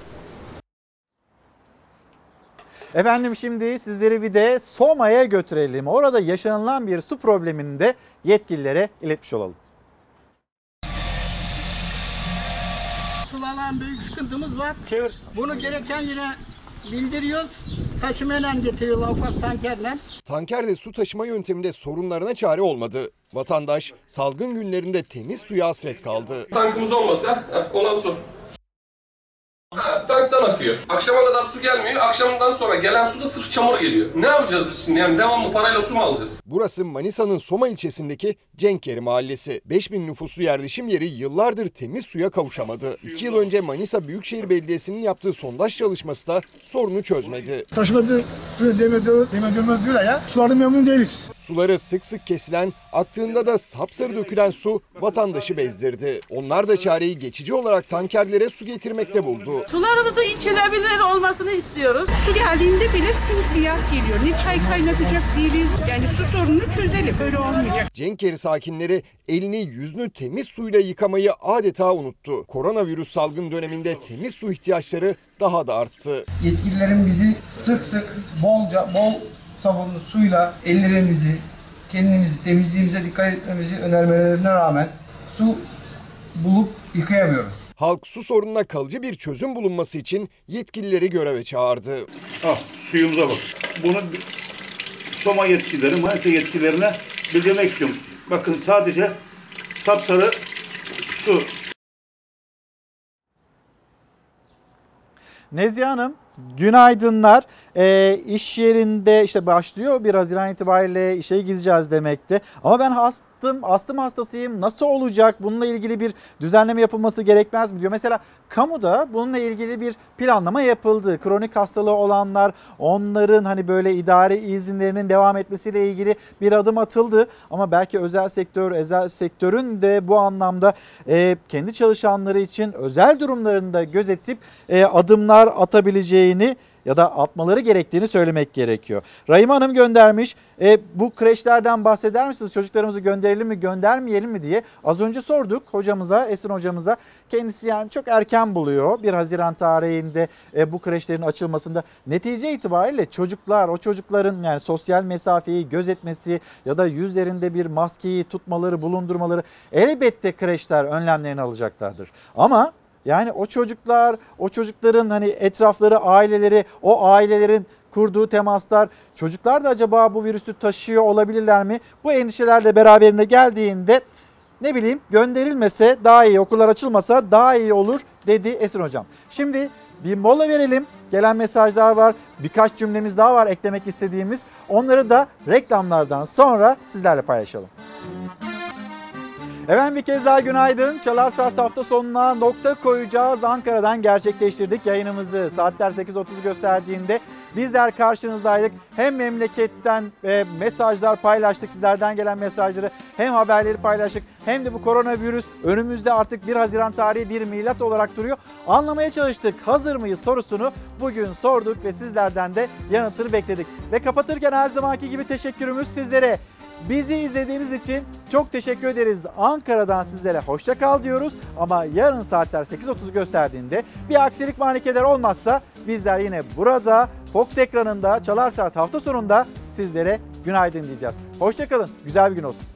S1: Efendim şimdi sizleri bir de Soma'ya götürelim. Orada yaşanılan bir su problemini de yetkililere iletmiş olalım.
S50: Sularla büyük sıkıntımız var. Bunu gereken yere bildiriyoruz. Taşımayla getiriyorlar ufak tankerle.
S51: Tankerde su taşıma yönteminde sorunlarına çare olmadı. Vatandaş salgın günlerinde temiz suya hasret kaldı.
S52: Tankımız olmasa olan su. Ha, tanktan akıyor. Akşama kadar su gelmiyor. Akşamdan sonra gelen su da sırf çamur geliyor. Ne yapacağız biz şimdi? Yani devamlı parayla su mu alacağız?
S51: Burası Manisa'nın Soma ilçesindeki Cenkeri mahallesi. 5000 nüfuslu yerleşim yeri yıllardır temiz suya kavuşamadı. 2 yıl önce Manisa Büyükşehir Belediyesi'nin yaptığı sondaj çalışması da sorunu çözmedi.
S50: Taşımadı suyu deme, deme dönmez diyorlar ya. Sulardan memnun değiliz.
S51: Suları sık sık kesilen, aktığında da sapsarı dökülen su vatandaşı bezdirdi. Onlar da çareyi geçici olarak tankerlere su getirmekte buldu.
S53: Sularımızı içilebilir olmasını istiyoruz.
S54: Su geldiğinde bile simsiyah geliyor. Ne çay kaynatacak değiliz. Yani su sorununu çözelim. Böyle olmayacak.
S51: Cenkeri sakinleri elini yüzünü temiz suyla yıkamayı adeta unuttu. Koronavirüs salgın döneminde temiz su ihtiyaçları daha da arttı.
S50: Yetkililerin bizi sık sık bolca bol sabunlu suyla ellerimizi, kendimizi, temizliğimize dikkat etmemizi önermelerine rağmen su bulup yıkayamıyoruz.
S51: Halk su sorununa kalıcı bir çözüm bulunması için yetkilileri göreve çağırdı.
S55: Ah suyumuza bak. Bunu Soma yetkilileri, Manisa yetkililerine bildirmek istiyorum. Bakın sadece sapsarı su.
S1: Nezihe Hanım günaydınlar. E, iş yerinde işte başlıyor 1 Haziran itibariyle işe gideceğiz demekte. Ama ben hastım, astım hastasıyım. Nasıl olacak? Bununla ilgili bir düzenleme yapılması gerekmez mi diyor. Mesela kamuda bununla ilgili bir planlama yapıldı. Kronik hastalığı olanlar, onların hani böyle idari izinlerinin devam etmesiyle ilgili bir adım atıldı. Ama belki özel sektör, özel sektörün de bu anlamda e, kendi çalışanları için özel durumlarında gözetip e, adımlar atabileceğini ya da atmaları gerektiğini söylemek gerekiyor. Rahim Hanım göndermiş. E, bu kreşlerden bahseder misiniz? Çocuklarımızı gönderelim mi göndermeyelim mi diye. Az önce sorduk hocamıza, Esin hocamıza. Kendisi yani çok erken buluyor. 1 Haziran tarihinde e, bu kreşlerin açılmasında. Netice itibariyle çocuklar, o çocukların yani sosyal mesafeyi gözetmesi ya da yüzlerinde bir maskeyi tutmaları, bulundurmaları elbette kreşler önlemlerini alacaklardır. Ama yani o çocuklar, o çocukların hani etrafları, aileleri, o ailelerin kurduğu temaslar, çocuklar da acaba bu virüsü taşıyor olabilirler mi? Bu endişelerle beraberinde geldiğinde ne bileyim gönderilmese daha iyi, okullar açılmasa daha iyi olur dedi Esin Hocam. Şimdi bir mola verelim. Gelen mesajlar var. Birkaç cümlemiz daha var eklemek istediğimiz. Onları da reklamlardan sonra sizlerle paylaşalım. Efendim bir kez daha günaydın. Çalar Saat hafta sonuna nokta koyacağız. Ankara'dan gerçekleştirdik yayınımızı. Saatler 8.30 gösterdiğinde bizler karşınızdaydık. Hem memleketten e, mesajlar paylaştık, sizlerden gelen mesajları hem haberleri paylaştık. Hem de bu koronavirüs önümüzde artık 1 Haziran tarihi bir milat olarak duruyor. Anlamaya çalıştık. Hazır mıyız sorusunu bugün sorduk ve sizlerden de yanıtını bekledik. Ve kapatırken her zamanki gibi teşekkürümüz sizlere. Bizi izlediğiniz için çok teşekkür ederiz. Ankara'dan sizlere hoşça kal diyoruz. Ama yarın saatler 8.30 gösterdiğinde bir aksilik manikeler olmazsa bizler yine burada Fox ekranında Çalar Saat hafta sonunda sizlere günaydın diyeceğiz. Hoşça kalın. Güzel bir gün olsun.